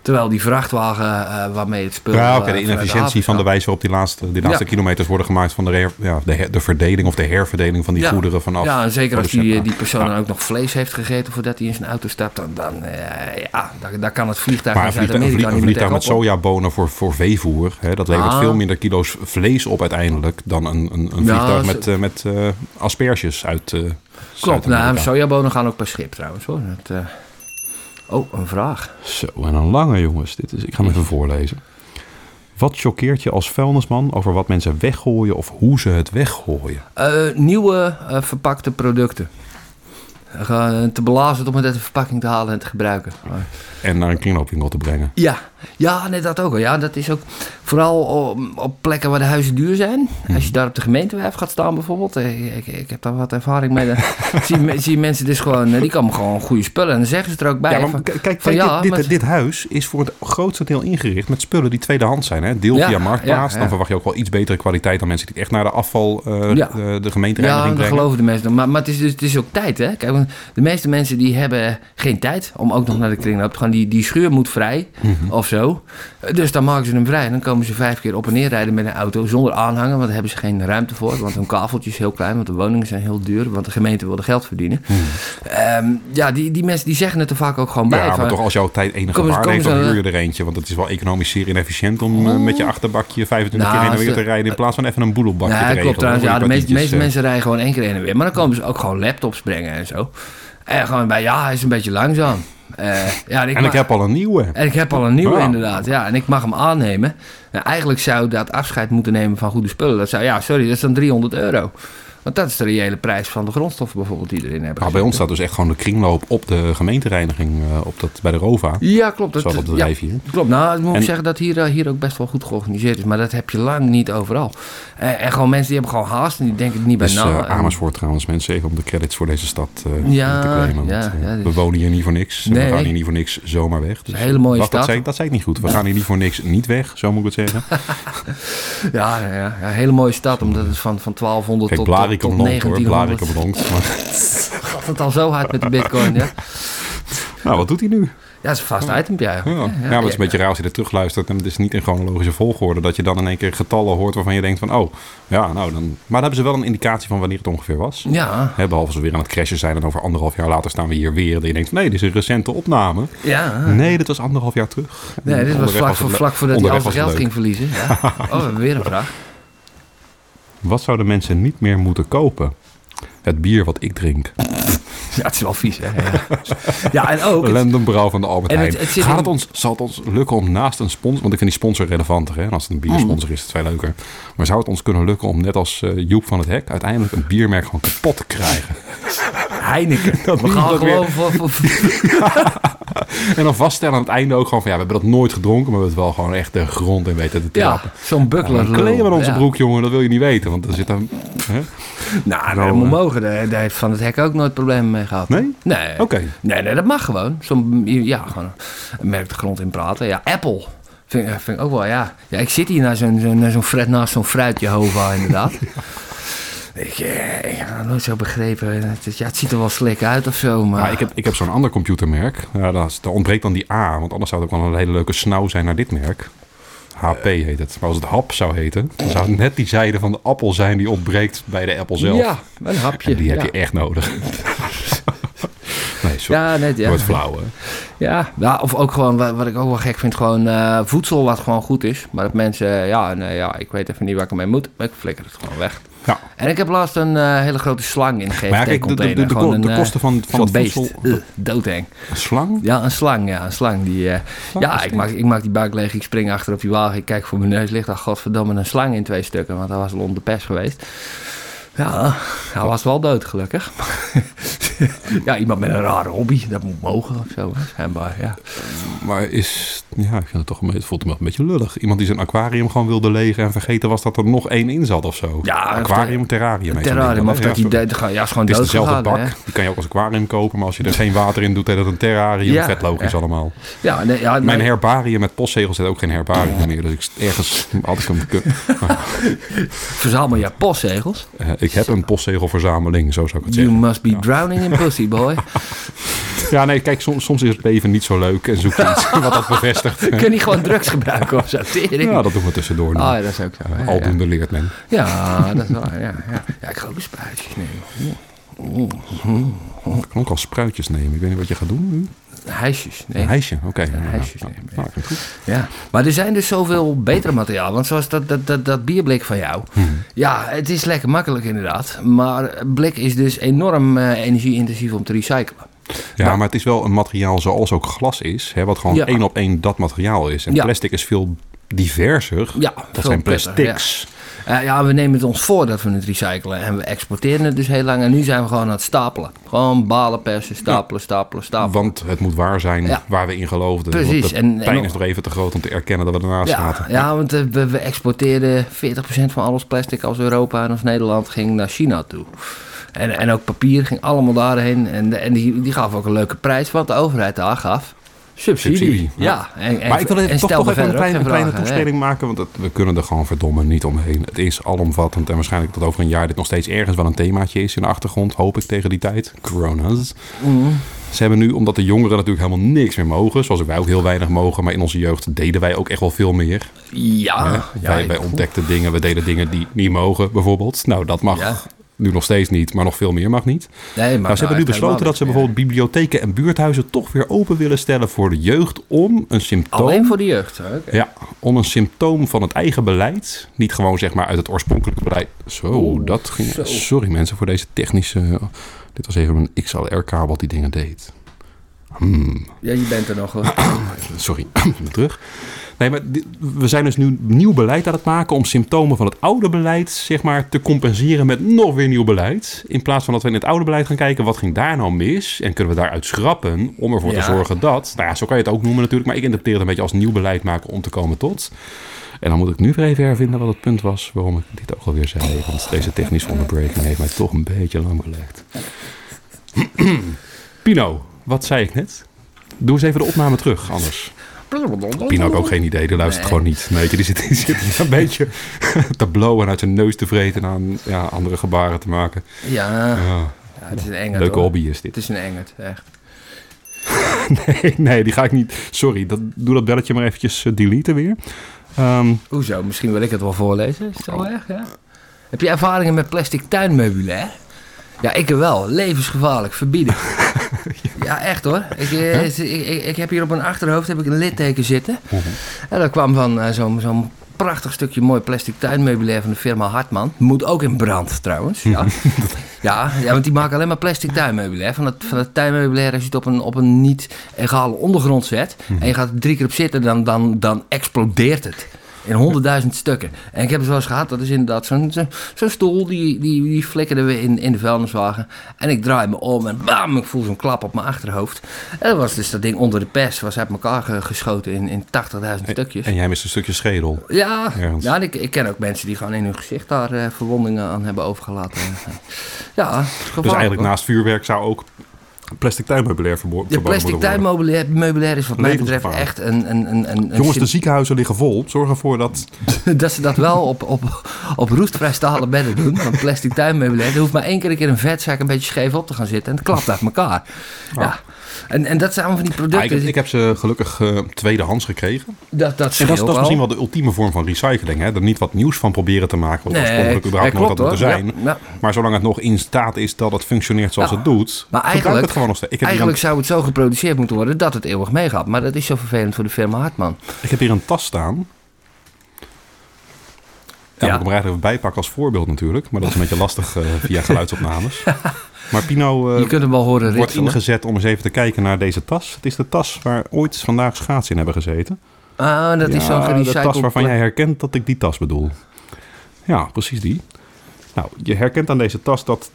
Terwijl die vrachtwagen eh, waarmee het spul... Ja, oké, eh, de inefficiëntie van de wijze waarop die laatste, die laatste Ja. kilometers worden gemaakt van de, her- ja, de, her- de verdeling of de herverdeling van die Ja. goederen vanaf. Ja, en zeker als die, die persoon dan ook nog vlees heeft gegeten voordat hij in zijn auto stapt, dan, dan eh, ja, daar, daar kan het vliegtuig Maar een vliegtuig, een vliegtuig met sojabonen voor, voor veevoer, hè, dat levert Ah. veel minder kilo's vlees op uiteindelijk dan een, een, een vliegtuig met, eh, met eh, asperges uit Klopt, nou, sojabonen gaan ook per schip trouwens hoor. Dat, Oh, een vraag. Zo, en een lange jongens. Dit is, ik ga hem even voorlezen. Wat choqueert je als vuilnisman over wat mensen weggooien of hoe ze het weggooien? Eh, nieuwe eh, verpakte producten. Uh, te belazen om het uit de verpakking te halen en te gebruiken. En naar een kringloopwinkel te brengen. Ja, ja nee, dat ook. Ja, dat is ook vooral op, op plekken waar de huizen duur zijn. Als je daar op de gemeentewerf gaat staan bijvoorbeeld. eh, Ik, ik heb daar wat ervaring mee. Dan zie, zie mensen dus gewoon, eh, die komen gewoon goede spullen. En dan zeggen ze er ook bij. Ja, maar van- kijk, van kijk, ja, dit, maar- dit, dit huis is voor het grootste deel ingericht met spullen die tweedehands zijn. Hè? Deel Ja, via Marktplaats. ja, ja. Dan verwacht je ook wel iets betere kwaliteit dan mensen die echt naar de afval, Ja. de, de Ja, gemeentereiniging dat brengen. geloven de mensen. Maar, maar het, is dus, het is ook tijd, hè? Kijk, want de meeste mensen die hebben geen tijd om ook nog naar de kringloop te gaan. Die, die schuur moet vrij Mhm. of zo. Dus dan maken ze hem vrij. En dan komen ze vijf keer op en neer rijden met een auto zonder aanhanger. Want daar hebben ze geen ruimte voor. Want hun kaveltje is heel klein. Want de woningen zijn heel duur. Want de gemeente wil er geld verdienen. Ehm, ja, die, die mensen die zeggen het er vaak ook gewoon bij. Ja, maar van- toch als jouw tijd enige waarde heeft, dan huur eh, je er eentje. Want het is wel economisch zeer inefficiënt om eh, Oh. met je achterbakje 25 Nou, keer heen en weer te rijden... in plaats van even een boedelbakje te Nee, regelen. klopt trouwens. Ja, de meeste, meeste patatjes, mensen rijden gewoon één keer heen en weer. Maar dan komen ze ook gewoon laptops brengen en zo. En gewoon bij, ja, hij is een beetje langzaam. Eh, ja, en. En ik heb al een nieuwe. En ik heb al een nieuwe Ja. inderdaad, ja. En ik mag hem aannemen. Nou, eigenlijk zou dat afscheid moeten nemen van goede spullen. Dat zou, ja, sorry, dat is dan 300 euro. Want dat is de reële prijs van de grondstoffen bijvoorbeeld die erin hebben Nou, bij ons staat dus echt gewoon de kringloop op de gemeentereiniging eh, op dat, bij de ROVA. Ja, klopt. Dat, dat ja, bedrijf hier. klopt. Nou, ik moet En- zeggen dat hier, eh, hier ook best wel goed georganiseerd is. Maar dat heb je lang niet overal. En, en gewoon mensen die hebben gewoon haast en die denken er niet bij Dus na. eh, En- Amersfoort trouwens, mensen, even om de credits voor deze stad eh, Ja, te claimen. ja, eh, ja, dus- we wonen hier niet voor niks. Nee. We gaan hier niet voor niks zomaar weg. Dus, een hele mooie wacht, dat, stad. zei, dat zei ik niet goed. We gaan hier niet voor niks niet weg, zo moet ik het zeggen. Ja, ja, hele mooie stad. Omdat het van, van 1200 Kijk, tot, tot, Blarikum hoor, 1900... Blarikum blonk. Maar, Gaat het al zo hard met de bitcoin, ja? nou, wat doet hij nu? Ja, dat is een vast item, ja. Ja, ja, maar het is een beetje raar als je er terugluistert en het is niet in chronologische volgorde. Dat je dan in één keer getallen hoort waarvan je denkt van, oh, ja, nou dan... Maar dan hebben ze wel een indicatie van wanneer het ongeveer was. Ja, behalve we weer aan het crashen zijn en over anderhalf jaar later staan we hier weer. Dat je denkt, nee, dit is een recente opname. ja. Nee, dit was anderhalf jaar terug. Nee, dit was vlak, voor, vlak voordat hij al zijn geld leuk. ging verliezen. Ja. Oh, we hebben weer een vraag. Wat zouden mensen niet meer moeten kopen? Het bier wat ik drink. Ja, het is wel vies, hè? Ja, ja en ook... Lendenbrouw van de Albert het- Heijn. het Gaat in- het ons, zal het ons lukken om naast een sponsor... Want ik vind die sponsor relevanter. Hè? En als het een biersponsor is, is het veel leuker. Maar zou het ons kunnen lukken om net als eh, Joep van het Hek... uiteindelijk een biermerk gewoon kapot te krijgen? Heineken. Dat we gaan gewoon voor... voor- En dan vaststellen aan het einde ook gewoon van... ja, we hebben dat nooit gedronken... maar we hebben het wel gewoon echt de grond in weten te ja, trappen. zo'n buckler. Een kleden met onze ja. broek, jongen, dat wil je niet weten. Want er zit dan... Hè? Nou, dat moet eh, mogen. Daar, daar heeft Van het Hek ook nooit problemen mee gehad. Nee? Nee. Oké. Nee, nee, dat mag gewoon. Zo'n, ja, gewoon een merk de grond in praten. Ja, Apple. Vind, ik- vind ik ook wel, ja. ja ik zit hier naar zo'n, zo'n, naar zo'n fret, naast zo'n fruit Jehovah, inderdaad. Ik, eh, ik heb het nooit zo begrepen. Het, ja, ziet er wel slik uit of zo, maar... Ik heb, ik heb zo'n ander computermerk. Ja, daar, ontbreekt dan die A. Want anders zou het ook wel een hele leuke snauw zijn naar dit merk. HP heet het. Maar als het hap zou heten, dan zou het net die zijde van de appel zijn die ontbreekt bij de Apple zelf. Ja, een hapje. En die heb ja. je echt nodig. nee, sorry. Ja, net, ja. Wordt flauw, hè? Ja, ja, of ook gewoon, wat, wat ik ook wel gek vind, gewoon eh, voedsel wat gewoon goed is. Maar dat mensen, ja, nee, ja, ik weet even niet waar ik ermee moet, maar ik flikker het gewoon weg. Ja. En ik heb laatst een eh, hele grote slang in de, de, GFT-container. de, de, de een, kosten van, van het beest. voedsel... Ugh, doodeng. Een slang? Ja, een slang, ja, een slang. Die, eh, ja, ik maak, ik maak die buik leeg, ik spring achter op die wagen, ik kijk voor mijn neus, ligt daar godverdomme een slang in twee stukken, want hij was al onder de pers geweest. Ja, hij was wel dood, gelukkig. ja, iemand met een rare hobby, dat moet mogen of zo, schijnbaar, ja. Maar is... Ja, ik vind het toch een beetje, het voelt me een beetje lullig. Iemand die zijn aquarium gewoon wilde legen en vergeten was dat er nog één in zat of zo. Ja, aquarium, terrarium. Terrarium, of dat die ja, is gewoon Het is dezelfde gegaan, bak. hè? Die kan je ook als aquarium kopen. Maar als je er geen water in doet, heet dat een terrarium. Ja, Vet logisch ja. allemaal. Ja, nee, ja, Mijn nee, herbarium met postzegels zit ook geen herbarium meer. Dus ik, ergens had ik hem verzamel je postzegels. Eh, ik heb een postzegelverzameling, zo zou ik het You zeggen. must be drowning in pussy, boy. Ja, nee, kijk, soms, soms is het leven niet zo leuk en zoek je iets wat dat bevestigt. Kun je gewoon drugs gebruiken of zo? Tering. Ja, dat doen we tussendoor nu. Ah, ja, dat is ook zo. hè, ja. Aldoende leert men. Ja, dat is waar. Ja, ja. ja ik ga ook een spuitjes nemen. Ik kan ook al spruitjes nemen. Ik weet niet wat je gaat doen nu. Hijsjes, nee. Hijsje, oké. Ja, hijsjes ja. Nou. Ja. Maar er zijn dus zoveel betere materiaal. Want zoals dat, dat, dat, dat bierblik van jou. Ja, het is lekker makkelijk inderdaad. Maar blik is dus enorm eh, energie-intensief om te recyclen. Ja, Nou. maar het is wel een materiaal zoals ook glas is. Hè, wat gewoon Ja. één op één dat materiaal is. En Ja. plastic is veel diverser. Ja, dat zijn plastics. Eh, ja, we nemen het ons voor dat we het recyclen. En we exporteren het dus heel lang. En nu zijn we gewoon aan het stapelen. Gewoon balen persen, stapelen, stapelen, stapelen. Want het moet waar zijn Ja. waar we in geloofden. Precies. Want de En- pijn is nog even te groot om te erkennen dat we ernaast Ja, zaten. ja, want eh, we, we exporteerden 40% van alles plastic als Europa en als Nederland ging naar China toe. En, en ook papier ging allemaal daarheen. En, en die, die gaf ook een leuke prijs, wat de overheid daar gaf. Subsidie. Subsidie, ja. ja. En, en, Maar ik wil en even, toch, toch even een kleine, kleine toespeling maken. Want het- we kunnen er gewoon verdomme niet omheen. Het is alomvattend. En waarschijnlijk dat over een jaar dit nog steeds ergens wel een themaatje is in de achtergrond. Hoop ik tegen die tijd. Corona's. Mhm. Ze hebben nu, omdat de jongeren natuurlijk helemaal niks meer mogen. Zoals wij ook heel weinig mogen. Maar in onze jeugd deden wij ook echt wel veel meer. Ja, ja, wij, wij ontdekten dingen. We deden dingen die niet mogen bijvoorbeeld. Nou, dat mag Ja. Nu nog steeds niet. Maar nog veel meer mag niet. Nee, maar Nou, ze hebben nu besloten dat ze bijvoorbeeld bibliotheken en buurthuizen toch weer open willen stellen voor de jeugd om een symptoom. Alleen voor de jeugd. oké. Ja, om een symptoom van het eigen beleid. Niet gewoon zeg maar uit het oorspronkelijke beleid. Zo, Oeh, dat ging. zo. Sorry mensen voor deze technische. Dit was even een XLR-kabel die dingen deed. Hmm, Ja, je bent er nog hoor. sorry, terug. Nee, maar we zijn dus nu nieuw beleid aan het maken om symptomen van het oude beleid, zeg maar, te compenseren met nog weer nieuw beleid. In plaats van dat we in het oude beleid gaan kijken, wat ging daar nou mis? En kunnen we daaruit schrappen om ervoor Ja. te zorgen dat, nou ja, zo kan je het ook noemen natuurlijk, maar ik interpreteer het een beetje als nieuw beleid maken om te komen tot. En dan moet ik nu weer even hervinden wat het punt was waarom ik dit ook alweer zei. Want deze technische onderbreking heeft mij toch een beetje lam gelegd. Pino, wat zei ik net? Doe eens even de opname terug, anders. Pino ook geen idee, die luistert Nee. gewoon niet. Weet je, die zit, die zit een beetje te blowen en uit zijn neus te vreten en aan ja, andere gebaren te maken. Ja, Ja, ja, het is een engert leuke hoor. hobby is dit. Het is een engert, echt. Nee, nee, die ga ik niet. Sorry, dat, doe dat belletje maar eventjes eh, deleten weer. Ehm, Hoezo? Misschien wil ik het wel voorlezen. Is het zo erg, ja? Heb je ervaringen met plastic tuinmeubilair? Ja, ik wel. Levensgevaarlijk. Verbieden. ja, echt hoor. Ik, eh, ik, ik, ik heb hier op mijn achterhoofd heb ik een litteken zitten. En dat kwam van eh, zo'n zo'n prachtig stukje mooi plastic tuinmeubilair van de firma Hartman. Moet ook in brand trouwens. Ja, ja, ja want die maken alleen maar plastic tuinmeubilair. Van het, van het tuinmeubilair als je het op een, op een niet egale ondergrond zet... en je gaat er drie keer op zitten, dan, dan, dan explodeert het. In honderdduizend stukken. En ik heb het wel eens gehad, dat is inderdaad zo'n zo, zo'n stoel, die, die, die flikkerde we in, in de vuilniswagen. En ik draai me om en bam, ik voel zo'n klap op mijn achterhoofd. En dat was dus dat ding onder de pers, was uit elkaar ge- geschoten in, in 80.000 stukjes. en jij mist een stukje schedel. Ja, Ergens. ja ik, ik ken ook mensen die gewoon in hun gezicht daar eh, verwondingen aan hebben overgelaten. ja, Dus eigenlijk naast vuurwerk zou ook Plastic tuinmeubilair verbo- De verboden plastic tuinmeubilair meubilair is wat mij betreft echt een... een, een, een, Jongens, de ziekenhuizen liggen vol. Zorg ervoor dat... dat ze dat wel op, op, op roestvrij stalen bedden doen. Want plastic tuinmeubilair, er hoeft maar één keer een keer een vetzak een beetje scheef op te gaan zitten. En het klapt uit elkaar. Ja. En, en dat zijn allemaal van die producten. ik, ik heb ze gelukkig eh, tweedehands gekregen. dat, dat En dat is, dat misschien wel de ultieme vorm van recycling. Hè? Er niet wat nieuws van proberen te maken. Wat oorspronkelijk überhaupt nee, nooit had klopt, moeten zijn. Ja, ja. Maar zolang het nog in staat is dat het functioneert zoals het doet. Maar eigenlijk, het gewoon nog steeds. Ik heb, eigenlijk een, zou het zo geproduceerd moeten worden dat het eeuwig meegaat. Maar dat is zo vervelend voor de firma Hartman. ik heb hier een tas staan. Ja, Ja. moet ik hem er eigenlijk even bijpakken als voorbeeld natuurlijk. Maar dat is een beetje lastig eh, via geluidsopnames. Maar Pino eh, Je kunt hem wel horen wordt ingezet om eens even te kijken naar deze tas. Het is de tas waar ooit vandaag schaatsen in hebben gezeten. Ah, dat is zo'n Ja, de gerecycled... tas waarvan jij herkent dat ik die tas bedoel. Ja, precies die. Nou, je herkent aan deze tas dat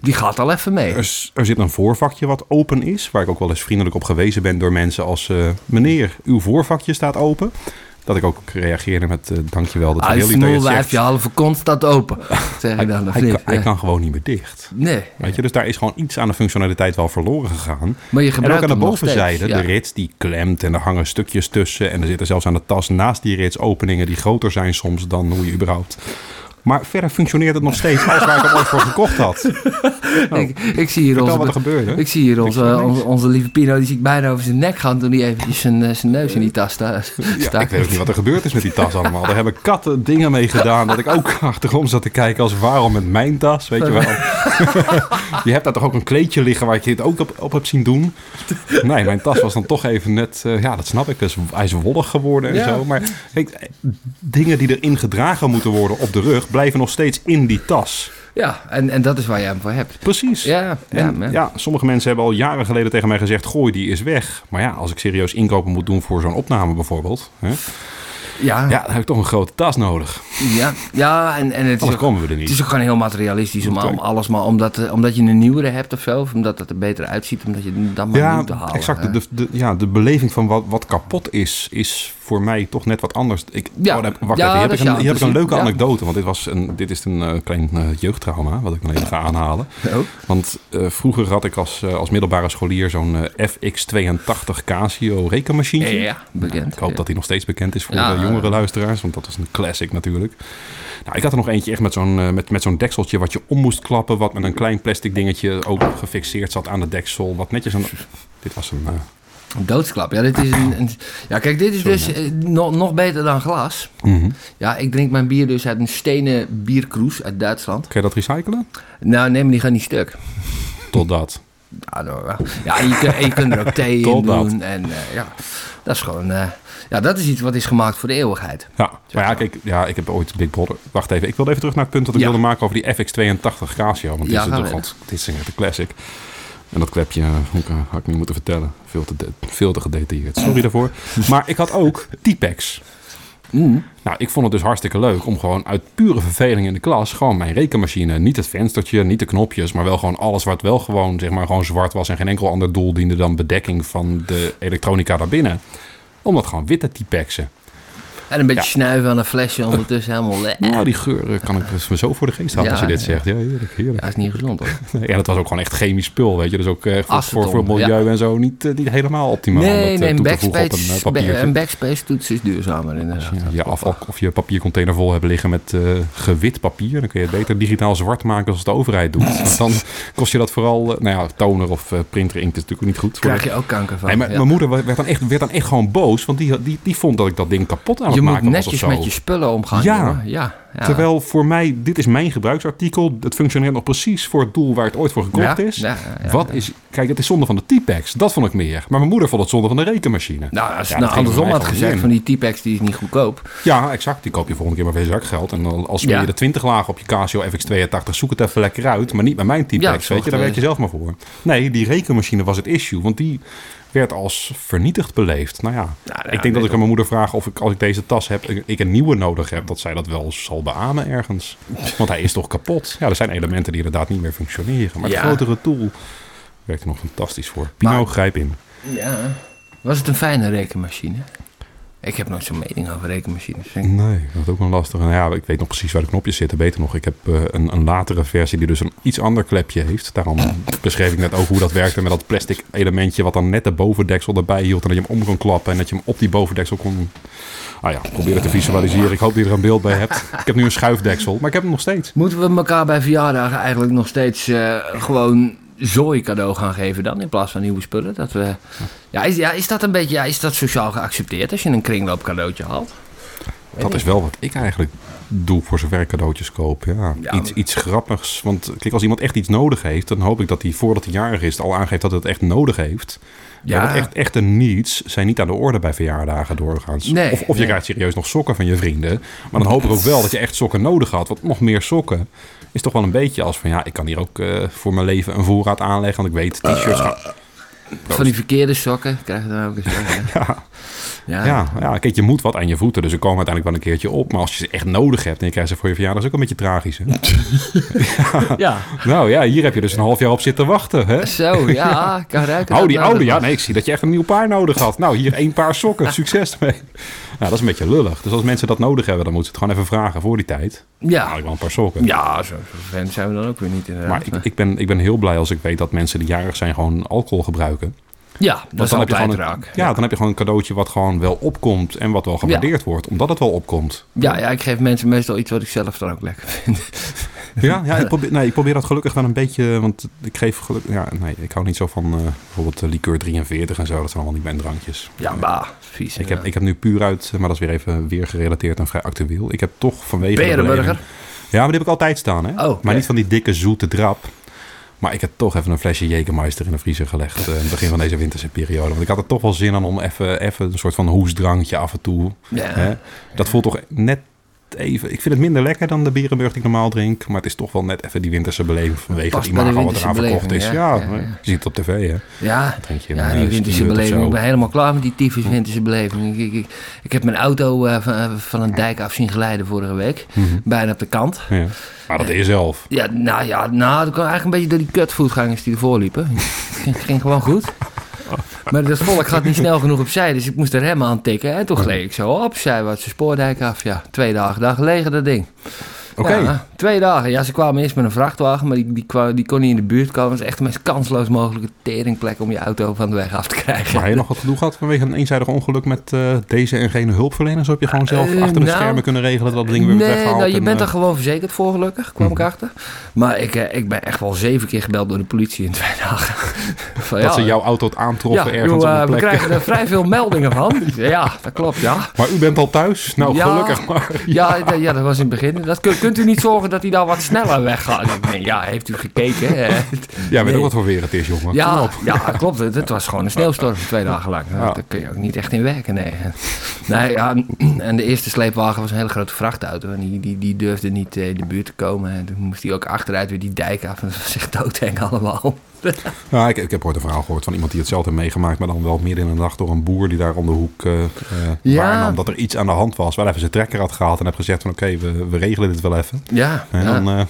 Die gaat al even mee. er, er zit een voorvakje wat open is. Waar ik ook wel eens vriendelijk op gewezen ben door mensen als... eh, meneer, uw voorvakje staat open. Dat ik ook reageerde met eh, dankjewel dat Ah, je halve kont staat open. Zeg ik dan. Hij, hij kan gewoon niet meer dicht. Nee, Weet je, dus daar is gewoon iets aan de functionaliteit wel verloren gegaan. maar je En ook gebruikt aan de bovenzijde, steeds, de rits die klemt en er hangen stukjes tussen. En er zitten zelfs aan de tas naast die rits openingen die groter zijn soms dan hoe je überhaupt. Maar verder functioneert het nog steeds als waar ik hem ooit voor gekocht had. Ik, ik zie hier onze, wat er gebeurde. ik zie hier onze, onze, onze lieve Pino, die zie ik bijna over zijn nek gaan toen hij eventjes zijn, eh, zijn neus in die tas sta, Ja, stak. ik weet ook niet wat er gebeurd is met die tas allemaal. Daar hebben katten dingen mee gedaan. Dat ik ook achterom zat te kijken als waarom met mijn tas, weet je wel. je hebt daar toch ook een kleedje liggen waar ik je het ook op, op heb zien doen. Nee, mijn tas was dan toch even net, eh, ja dat snap ik, dus hij is wollig geworden en Ja. zo. Maar kijk, eh, dingen die erin gedragen moeten worden op de rug blijven nog steeds in die tas. Ja, en, en dat is waar jij hem voor hebt. Precies. Ja, ja, En ja. ja, sommige mensen hebben al jaren geleden tegen mij gezegd: gooi die is weg. Maar ja, als ik serieus inkopen moet doen voor zo'n opname bijvoorbeeld, hè, ja, ja, dan heb ik toch een grote tas nodig. ja, ja, en, en het is ook, komen we er niet. het is ook gewoon heel materialistisch om, om alles maar omdat, eh, omdat je een nieuwere hebt of zo, of omdat het er beter uitziet, omdat je dan maar ja, nieuw te halen. exact. De, de, ja, de beleving van wat, wat kapot is, is voor mij toch net wat anders. Ik, Ja, oh, dan- wacht ja, even, hier heb ik een, hier heb ik een leuke Ja. anekdote. Want dit, was een, dit is een eh, klein eh, jeugdtrauma, wat ik dan even ga aanhalen. Oh. Want eh, vroeger had ik als, als middelbare scholier zo'n eh, FX82 Casio rekenmachientje. Ja, bekend. Ik hoop dat die nog steeds bekend is voor de jongere luisteraars, want dat is een classic natuurlijk. Nou, ik had er nog eentje echt met zo'n met, met zo'n dekseltje wat je om moest klappen, wat met een klein plastic dingetje ook gefixeerd zat aan de deksel, wat netjes een... Dit was een... doodsklap. Ja, dit is een, een- ja kijk, dit is Sorry, dus eh, nog, nog beter dan glas. mhm. Ja, ik drink mijn bier dus uit een stenen bierkroes uit Duitsland. Kun je dat recyclen? Nou, nee, maar die gaat niet stuk. Totdat. Ja, nou, ja. ja en, je, kun- en je kunt er ook thee in Tot dat. doen. En eh, ja, dat is gewoon... eh, ja, dat is iets wat is gemaakt voor de eeuwigheid. Ja, maar ja, kijk, ja, ik heb ooit Big Brother... Wacht even, ik wilde even terug naar het punt dat ik Ja. wilde maken over die FX82 Casio. Want dit, Ja, is, gaan we. natuurlijk wat- dit is echt een classic. En dat klepje hoe, eh, had ik niet moeten vertellen. Veel te, veel te gedetailleerd. Sorry daarvoor. Maar ik had ook T-Pex. Mm. Nou, ik vond het dus hartstikke leuk om gewoon uit pure verveling in de klas... gewoon mijn rekenmachine, niet het venstertje, niet de knopjes... maar wel gewoon alles wat wel gewoon, zeg maar, gewoon zwart was... en geen enkel ander doel diende dan bedekking van de elektronica daarbinnen. Om dat gewoon wit te T-Pexen. En een beetje snuiven aan een flesje ondertussen. Helemaal... le- Nou, die geur eh, kan ik dus me zo voor de geest halen als je dit zegt. Ja, heerlijk, heerlijk. Ja, is niet gezond hoor. Ja, dat was ook gewoon echt chemisch spul, weet je. Dus ook eh, voor, voor, milieu en zo niet, eh, niet helemaal optimaal. Nee, dat, nee, eh, een eh, backspace, een backspace toets is duurzamer inderdaad. Ja, je afval of je papiercontainer vol hebben liggen met eh, gewit papier. Dan kun je het beter digitaal zwart maken als de overheid doet. Want dan kost je dat vooral, eh, nou ja, toner of eh, printer inkt is natuurlijk niet goed. Voor krijg je ook kanker van. Nee, maar ja. mijn moeder werd dan, echt, werd dan echt gewoon boos, want die, die, die vond dat ik dat ding kapot aan het Je moet maken netjes met je spullen omgaan. Ja. jongen. ja, ja. Terwijl voor mij, dit is mijn gebruiksartikel. Het functioneert nog precies voor het doel waar het ooit voor gekocht Ja, is. ja, Wat is, kijk, het is zonde van de T-Pex. Dat vond ik meer. Maar mijn moeder vond het zonde van de rekenmachine. Nou, als je nou andersom had gezegd van die T-Pex die is niet goedkoop. Ja, exact. Die koop je volgende keer maar je zakgeld. En dan als je de 20 lagen op je Casio FX82, zoek het even lekker uit. Maar niet met mijn T-Pex, Ja, weet je. Daar er- werk je zelf maar voor. Nee, die rekenmachine was het issue. Want die werd als vernietigd beleefd. Nou ja, Ja, ik denk dat ik aan mijn moeder vraag of ik als ik deze tas heb, ik een nieuwe nodig heb. Dat zij dat wel zal beamen ergens. Want hij is toch kapot. Ja, er zijn elementen die inderdaad niet meer functioneren. Maar het Ja. grotere doel werkt er nog fantastisch voor. Pino, Maar- grijp in. Ja. Was het een fijne rekenmachine? Ik heb nooit zo'n mening over rekenmachines. Nee, dat is ook wel lastig. Nou ja, ik weet nog precies waar de knopjes zitten. Beter nog, ik heb eh, een, een latere versie die dus een iets ander klepje heeft. Daarom beschreef ik net ook hoe dat werkte met dat plastic elementje... wat dan net de bovendeksel erbij hield... en dat je hem om kon klappen en dat je hem op die bovendeksel kon... Ah ja, probeer het te visualiseren. Ik hoop dat je er een beeld bij hebt. Ik heb nu een schuifdeksel, maar ik heb hem nog steeds. Moeten we elkaar bij verjaardagen eigenlijk nog steeds eh, gewoon zooi cadeau gaan geven dan in plaats van nieuwe spullen? Dat we, ja, is, ja, is dat een beetje ja, is dat sociaal geaccepteerd als je een kringloop cadeautje haalt? Dat is wel wat ik eigenlijk doe voor zover ik cadeautjes koop. Ja. Ja, iets, iets grappigs. Want kijk, als iemand echt iets nodig heeft, dan hoop ik dat hij voordat hij jarig is al aangeeft dat hij het echt nodig heeft. Ja. Want echt, echte needs zijn niet aan de orde bij verjaardagen doorgaans. Nee, of of je krijgt serieus nog sokken van je vrienden. Maar dan hoop ik ook wel dat je echt sokken nodig had. Want nog meer sokken is toch wel een beetje als van ja, ik kan hier ook eh, voor mijn leven een voorraad aanleggen. Want ik weet, t-shirts gaan. Van die verkeerde sokken krijg je dan ook eens. Ja. Ja, Ja. kijk, je moet wat aan je voeten. Dus ze komen uiteindelijk wel een keertje op. Maar als je ze echt nodig hebt en je krijgt ze voor je verjaardag, is ook een beetje tragisch. Hè? Ja. Nou ja, hier heb je dus een half jaar op zitten wachten. Hè? Zo, ja, kan ruiken. Oh, die oude. Ja, nee, ik zie dat je echt een nieuw paar nodig had. Nou, hier één paar sokken. Succes mee. Nou, dat is een beetje lullig. Dus als mensen dat nodig hebben, dan moeten ze het gewoon even vragen voor die tijd. Nou, Ja, ik wel een paar sokken. ja zo, zo fan zijn we dan ook weer niet inderdaad. Maar ik, ik, ben, ik ben heel blij als ik weet dat mensen die jarig zijn gewoon alcohol gebruiken. Ja, dat Want is dan heb je gewoon een, raak. ja, dan heb je gewoon een cadeautje wat gewoon wel opkomt en wat wel gewaardeerd wordt, omdat het wel opkomt. Ja, ja, ik geef mensen meestal iets wat ik zelf dan ook lekker vind. Ja, ja ik, probeer, nee, ik probeer dat gelukkig wel een beetje, want ik geef gelukkig, ja, nee, ik hou niet zo van eh, bijvoorbeeld uh, liqueur 43 en zo, dat zijn allemaal niet mijn drankjes. Ja, bah, vies. Ik heb, ik heb nu puur uit, maar dat is weer even weer gerelateerd en vrij actueel. Ik heb toch vanwege Berenburger. Ja, maar die heb ik altijd staan, hè? Oh. Maar niet van die dikke zoete drap. Maar ik heb toch even een flesje Jägermeister in de vriezer gelegd eh, in het begin van deze winterse periode. Want ik had er toch wel zin aan om even, even een soort van hoesdrankje af en toe. Ja. Hè? Dat voelt toch net even... Ik vind het minder lekker dan de Berenburg die ik normaal drink. Maar het is toch wel net even die winterse beleving vanwege Past het imago wat eraan verkocht is. Ja, ja. Je ziet het op tv, hè? Ja, je ja die eh, winterse beleving. Ik ben helemaal klaar met die tyfus winterse beleving. Ik, ik, ik, heb mijn auto eh, van, van een dijk af zien glijden vorige week. Mhm. Bijna op de kant. Ja. Maar dat deed je zelf. Ja, nou ja, nou, dat kwam eigenlijk een beetje door die kutvoetgangers die ervoor liepen. Het ging, ging gewoon goed. Maar dat volk gaat niet snel genoeg opzij, dus ik moest de remmen aantikken. En toen gleed ik zo opzij, wat zijn spoordijk af. Ja, twee dagen daar gelegen, dat ding. Oké. Ja, twee dagen. Ja, ze kwamen eerst met een vrachtwagen, maar die, die, kwam, die kon niet in de buurt komen. Het is echt de meest kansloos mogelijke teringplek om je auto van de weg af te krijgen. Maar heb je nog wat gedoe gehad vanwege een eenzijdig ongeluk met eh, deze en gene hulpverleners? Of heb je gewoon zelf Eh, achter de nou, schermen kunnen regelen dat dat ding weer Nee, weggehaald? nou, je en, bent eh, er gewoon verzekerd voor, gelukkig, kwam ik Mhm. achter. Maar ik, ik ben echt wel zeven keer gebeld door de politie in twee dagen. Van, dat ja, ze jouw auto aantroffen ja, ergens op we krijgen er vrij veel meldingen van. Ik Ja, dat klopt, ja. Maar u bent al thuis? Nou, gelukkig maar. Ja, ja, dat was in het begin. Dat, kunt, kunt u niet zorgen dat hij daar wat sneller weggaat? Ja, heeft u gekeken? Ja, weet ook wat voor weer het is, jongen. Ja, ja, klopt. Het, het was gewoon een sneeuwstorm twee dagen lang. Ja. Daar kun je ook niet echt in werken, nee. nee ja, en de eerste sleepwagen was een hele grote vrachtauto. En die, die, die durfde niet eh, in de buurt te komen. En toen moest hij ook achteruit weer die dijk af. En dat was echt doodeng allemaal. Ja, ik, ik heb ooit een verhaal gehoord van iemand die hetzelfde heeft meegemaakt, maar dan wel midden in de nacht door een boer die daar om de hoek eh eh, Ja. waarnam dat er iets aan de hand was. Waar hij even zijn trekker had gehaald en heb gezegd van oké, we, we regelen dit wel even. Ja, En ja. dan eh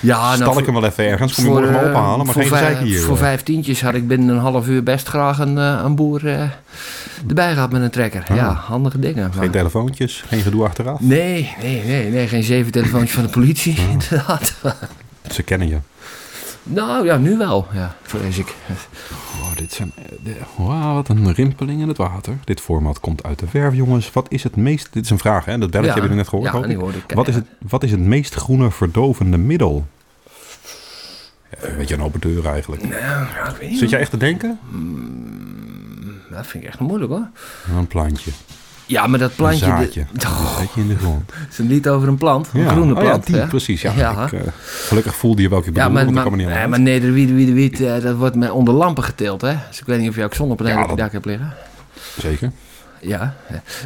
ja stal ik hem wel even ergens, kom je morgen eh, ophalen, maar geen gezeik hier. Voor vijf tientjes had ik binnen een half uur best graag een, eh, een boer eh, erbij gehad met een trekker. Ah. Ja, handige dingen. maar- Geen telefoontjes, geen gedoe achteraf. Nee, nee, nee, nee, geen zeven telefoontjes van de politie, Ah. inderdaad. Ze kennen je. Nou ja, nu wel, ja, vrees ik. Oh, dit zijn, Wauw, wat een rimpeling in het water. Dit format komt uit de verf, jongens. Wat is het meest... Dit is een vraag, hè? Dat belletje Ja. hebben jullie net gehoord. Ja, hoop die ik. hoorde ik. Wat is, het, wat is het meest groene verdovende middel? Ja, een beetje een open deur eigenlijk. Nou, ik weet niet. Zit jij echt te denken? Dat vind ik echt moeilijk hoor. Een plantje. Ja, maar dat Een plantje... de- zaadje. Oh, Een beetje in de grond. het is een lied over een plant, een groene Oh ja, plant. die, hè? precies. Ja, Ja. Ik, eh, gelukkig voelde je welke ik Ja, maar, want maar, niet ja, de maar hand. nederwiede, wiede, wiet, eh, dat wordt met onder lampen geteeld, hè? Dus ik weet niet of je ook zonnepanelen Ja, op je dak hebt liggen. Zeker. Ja.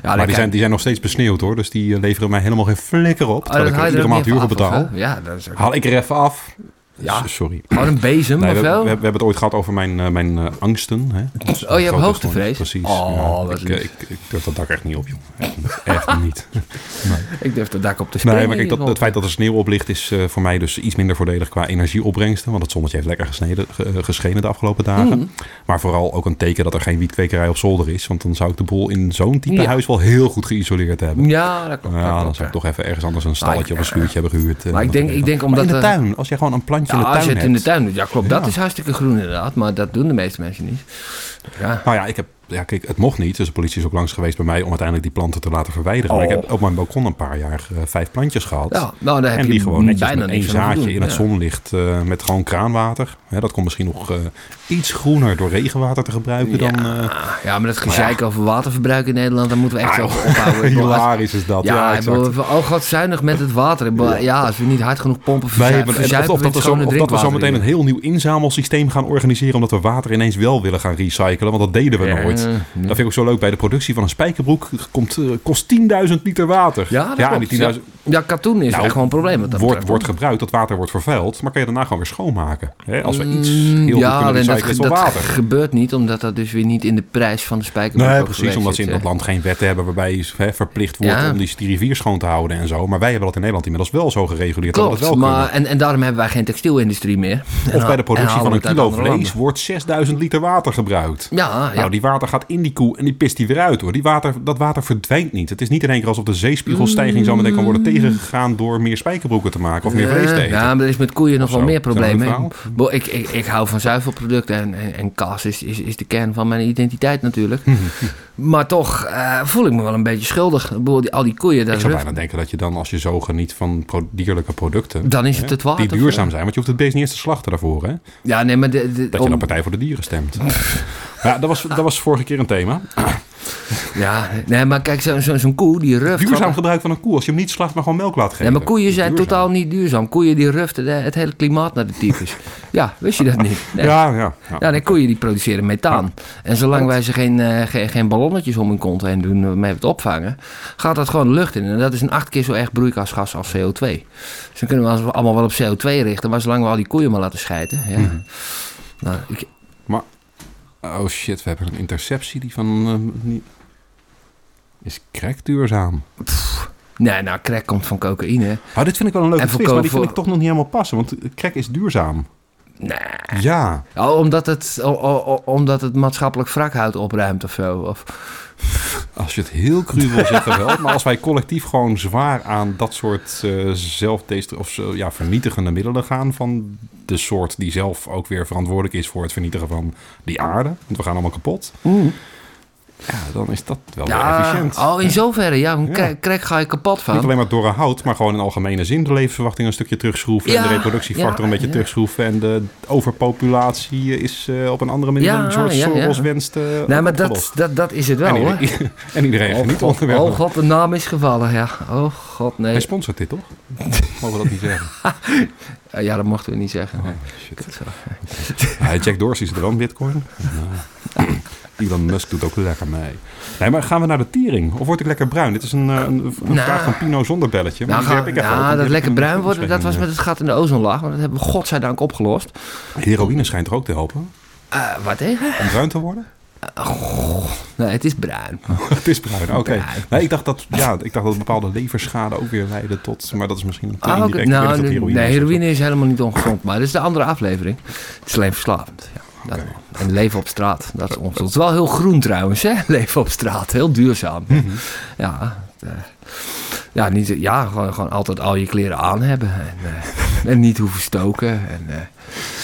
ja. maar die zijn, die zijn nog steeds besneeuwd hoor. Dus die eh, leveren mij helemaal geen flikker op. Oh, terwijl ik er iedere er maand huur niet betaal. of? Ja, dat is ook... Haal ik er even af. Ja. Sorry. Gewoon een bezem Nee, of we, we, zo? we hebben het ooit gehad over mijn, eh, mijn eh, angsten. Hè? Dus Oh, je hebt hoogtevrees? Precies. Oh, ja. wat ik, eh, ik, ik durf dat dak echt niet op, joh. Echt, niet. echt niet. Ik durf de dak op te springen. Nee, maar kijk, dat, het feit dat er sneeuw op ligt is eh, voor mij dus iets minder voordelig qua energieopbrengsten. Want het zonnetje heeft lekker gesneden, eh, geschenen de afgelopen dagen. Mm. Maar vooral ook een teken dat er geen wietkwekerij op zolder is. Want dan zou ik de boel in zo'n type Ja. huis wel heel goed geïsoleerd hebben. Ja, dat klopt. dat Ja, dan zou ik toch even ergens anders een stalletje of een schuurtje hebben gehuurd. eh, Maar ik denk- ik denk omdat in de de- tuin, als je gewoon een plantje Ja, de tuin als je het in de tuin doet. Ja, klopt. Dat Ja. is hartstikke groen inderdaad. Maar dat doen de meeste mensen niet. Ja. Nou ja, ik heb, ja, kijk, het mocht niet. Dus de politie is ook langs geweest bij mij om uiteindelijk die planten te laten verwijderen. Maar ik Oh. heb op mijn balkon een paar jaar eh, vijf plantjes gehad. Ja, nou, daar heb en je die gewoon netjes met één zaadje in het Ja. zonlicht eh, met gewoon kraanwater. Hè, dat komt misschien nog eh, iets groener door regenwater te gebruiken dan... eh, Ja, maar dat gezeik over waterverbruik in Nederland, daar moeten we echt Ah, wel ophouden. Hilarisch is dat. Ja, Ja, bedoel, oh god, zuinig met het water. Ja, als we niet hard genoeg pompen, verzuipen, we het we of dat we zo drinkwater meteen een heel nieuw inzamelsysteem gaan organiseren... omdat we water ineens wel willen gaan recyclen. Want dat deden we Ja, nooit. ja. Dat vind ik ook zo leuk. Bij de productie van een spijkerbroek komt, eh, kost 10.000 liter water. Ja, dat ja en klopt. die 10.000 Ja, katoen is Nou, echt gewoon een probleem. Dat wordt, betreft. wordt gebruikt, dat water wordt vervuild, maar kan je daarna gewoon weer schoonmaken. Hè? Als we iets heel Mm, goed ja, kunnen dat, recyclen, wel dat water. gebeurt niet, omdat dat dus weer niet in de prijs van de spijkerbroek Nee, precies, omdat ze in dat land geen wetten hebben waarbij je hè, verplicht wordt Ja. om die, die rivier schoon te houden en zo. Maar wij hebben dat in Nederland inmiddels wel zo gereguleerd dat we Klopt, dat wel maar, en, en daarom hebben wij geen textielindustrie meer. Of bij de productie van een kilo vlees wordt 6000 liter water gebruikt. Ja, ja. Nou, die water gaat in die koe en die pist die weer uit hoor. Die water, dat water verdwijnt niet. Het is niet in één keer alsof de zeespiegelstijging zo meteen kan worden tegengegaan door meer spijkerbroeken te maken of meer vlees te Ja, eten. Ja, maar er is met koeien nog wel meer problemen. Ik, ik, ik hou van zuivelproducten en, en, en kaas is, is, is de kern van mijn identiteit natuurlijk. maar toch eh, voel ik me wel een beetje schuldig. Die, al die koeien, daar Ik zou bijna denken dat je dan, als je zo geniet van pro- dierlijke producten... dan is het hè, het water. Die duurzaam zijn, want je hoeft het beest niet eens te slachten daarvoor, hè? Ja, nee, maar... De, de, Dat je dan Partij voor de Dieren stemt. ja, dat was, dat was vorige keer een thema. ja, nee, maar kijk, zo'n zo, zo'n koe die ruft... Duurzaam gebruik van een koe. Als je hem niet slacht, maar gewoon melk laat geven. Ja, maar koeien zijn Duurzaam. totaal niet duurzaam. Koeien die ruften het hele klimaat naar de tyfus. ja, wist je dat niet? Nee. Ja, ja. ja. Ja, nee, koeien die produceren methaan. En zolang wij ze geen, eh, geen, geen ballonnetjes om hun kont heen doen waarmee we het opvangen, gaat dat gewoon de lucht in. En dat is een acht keer zo erg broeikasgas als CO2. Dus dan kunnen we allemaal wel op CO2 richten, maar zolang we al die koeien maar laten scheiden. Ja. Mhm. Nou, ik, Oh shit, we hebben een interceptie die van... eh. Is crack duurzaam? nee, nou, crack komt van cocaïne. Oh, dit vind ik wel een leuke twist, maar die ko- vind ik toch nog niet helemaal passen. Want crack is duurzaam. Nee. Ja. Oh, omdat, het, omdat het maatschappelijk wrakhout opruimt of zo. Of, Als je het heel cru wil zeggen wel. Maar als wij collectief gewoon zwaar aan dat soort zelfdestru- of zo, ja, vernietigende middelen gaan... van de soort die zelf ook weer verantwoordelijk is voor het vernietigen van die aarde. Want we gaan allemaal kapot. Ja, dan is dat wel ja, efficiënt. oh, in zoverre. Ja, een Ja. crack ga je kapot Niet van. alleen maar door hout, maar gewoon in algemene zin de levensverwachting een stukje terugschroeven. en de reproductiefactor een beetje terugschroeven. En de overpopulatie is eh, op een andere manier dan George. Soros wenst. eh, Nee, ook maar dat, dat, dat is het wel en, hoor. en iedereen Oh geniet god, onderweg. oh god, de naam is gevallen, ja. Oh god, nee. Hij sponsort dit toch? Mogen we dat niet zeggen? Ja, dat mochten we niet zeggen. Oh, shit. Ja, Jack Dorsey zit er in bitcoin. Nou, Elon Musk doet ook lekker mee. Nee, maar gaan we naar de tiering? Of word ik lekker bruin? Dit is een, eh, een, een Nou. vraag van Pino zonder belletje. Maar Nou, ik even. Die dat lekker bruin de worden, dat was met het gat in de ozonlaag. Maar dat hebben we godzijdank opgelost. eh. Heroïne schijnt er ook te helpen Eh wat tegen? om bruin te worden. Nee, het is bruin. Het is bruin, oké. Nee, ik dacht dat, ja, ik dacht dat bepaalde leverschade ook weer leiden tot... Maar dat is misschien een te Ah, niet nou, heroïne nee, heroïne is helemaal niet ongezond. Maar dat is de andere aflevering. Het is alleen verslavend. Ja, dat wel. En leven op straat, dat is ongezond. Het is wel heel groen trouwens, hè? Leven op straat, heel duurzaam. Mhm. Ja, eh, ja, niet, ja gewoon, gewoon altijd al je kleren aan hebben. En, eh, en niet hoeven stoken. En, eh,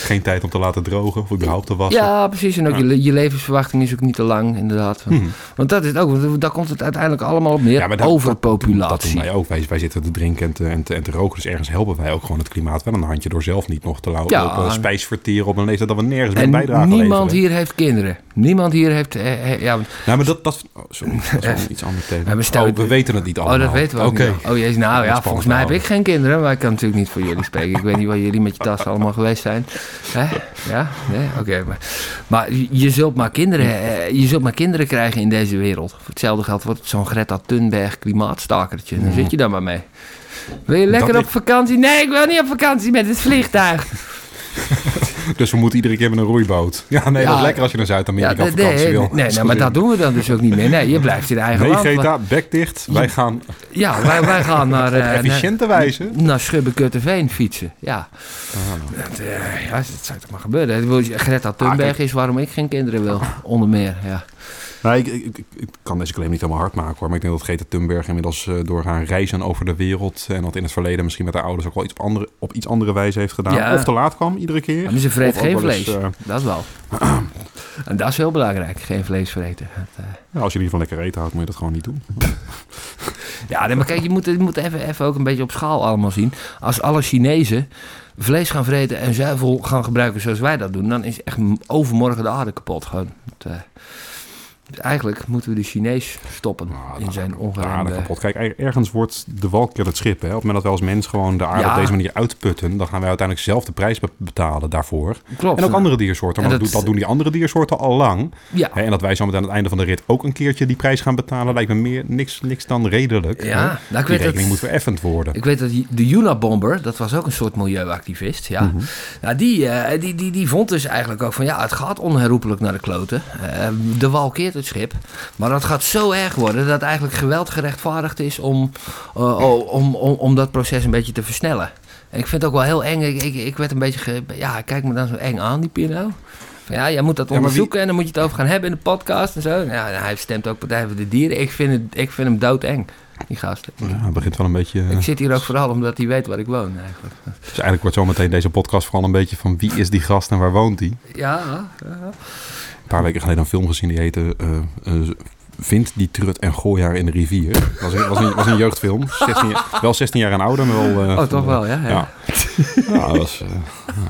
Geen tijd om te laten drogen of überhaupt te wassen. ja, precies. En ook je, je levensverwachting is ook niet te lang, inderdaad. Want, Mhm. want dat is ook, daar komt het uiteindelijk allemaal op neer. Ja, maar dat- Dat Overpopulatie. doen wij ook. Wij, wij zitten te drinken en te, en, te, en te roken. Dus ergens helpen wij ook gewoon het klimaat wel een handje... door zelf niet nog te lau- Ja. lopen spijs verteren op een leeftijd... dat we nergens meer een en bijdrage niemand leveren. hier heeft kinderen. Niemand hier heeft... eh, eh, ja, Nou, maar dat... dat oh, sorry, dat is iets anders tegen. Oh, we weten het niet allemaal. Oh, dat weten we ook niet. Oh jezus, nou ja, volgens mij heb ik geen kinderen, maar ik kan natuurlijk niet voor jullie spreken. Ik weet niet waar jullie met je tas allemaal geweest zijn. Hè? Ja? Nee? Oké. maar maar je- zult maar, kinderen, eh, je zult maar kinderen krijgen in deze wereld. Voor hetzelfde geld wordt het zo'n Greta Thunberg klimaatstakertje. Dan zit je daar maar mee. Wil je lekker Dat op vakantie? Nee, ik wil niet op vakantie met het vliegtuig. dus we moeten iedere keer met een roeiboot. Ja, nee, Ja. dat is lekker als je naar Zuid-Amerika Ja, nee, vakantie nee, wil. nee, nee, maar dat doen we dan dus ook niet meer. Nee, je blijft in eigen Nee, land. Greta, bek dicht. Wij gaan Ja, wij, wij gaan naar... op eh, naar- efficiënte wijze. naar Schubbekutteveen fietsen, ja. Ah. Dat, eh, ja, dat zou toch maar gebeuren. Greta Thunberg is waarom ik geen kinderen wil, onder meer, ja. Nee, ik, ik, ik, ik kan deze claim niet helemaal hard maken hoor. Maar ik denk dat Greta Thunberg inmiddels eh, door haar reizen over de wereld... en dat in het verleden misschien met haar ouders ook wel iets op andere, op iets andere wijze heeft gedaan. Ja. Of te laat kwam, iedere keer. Maar ze vreet geen eens, vlees, eh, dat wel. en dat is heel belangrijk, geen vlees vreten. Dat, eh, ja, als je in ieder geval lekker eten houdt, moet je dat gewoon niet doen. Ja, nee, maar kijk, je moet, je moet even, even ook een beetje op schaal allemaal zien. Als alle Chinezen vlees gaan vreten en zuivel gaan gebruiken zoals wij dat doen, dan is echt overmorgen de aarde kapot gewoon. Eigenlijk moeten we de Chinees stoppen Nou, in zijn De aarde ongeremde... kapot. Kijk, er- ergens wordt de walk het schip. Hè? Op het moment dat wij als mens gewoon de aarde Ja. op deze manier uitputten... dan gaan wij uiteindelijk zelf de prijs be- betalen daarvoor. Klopt. En ook andere diersoorten. En Maar dat, dat- doen- die andere diersoorten al lang. Ja, Hè? En dat wij zo meteen aan het einde van de rit ook een keertje die prijs gaan betalen... lijkt me meer, niks, niks dan redelijk. Ja, hè? nou, ik die weet rekening dat- moet vereffend worden. Ik weet dat de Unabomber, dat was ook een soort milieuactivist, ja. Mhm. nou, die, eh, die, die, die vond dus eigenlijk ook van, ja, het gaat onherroepelijk naar de kloten. Eh, de wal keert het schip. Maar dat gaat zo erg worden dat eigenlijk geweld gerechtvaardigd is om, eh, oh, om, om, om dat proces een beetje te versnellen. En ik vind het ook wel heel eng. Ik, ik, ik werd een beetje, ge- ja, hij kijkt me dan zo eng aan, die Pino. Van, ja, jij moet dat Ja, maar wie- onderzoeken en dan moet je het over gaan hebben in de podcast en zo. Nou, Ja, hij stemt ook Partij voor de Dieren. Ik vind, het, ik vind hem doodeng, die gast. Ja, begint wel een beetje... eh, Ik zit hier ook vooral omdat hij weet waar ik woon eigenlijk. Dus eigenlijk wordt zometeen deze podcast vooral een beetje van... wie is die gast en waar woont hij? Ja, ja. Paar weken geleden een film gezien die heette... Vind die trut en gooi haar in de rivier. Was een, was een, was een jeugdfilm. 16 jaar- wel 16 jaar en ouder, maar wel... eh, Oh, toch wel, ja. ja. Ja. Ja, dat was... eh,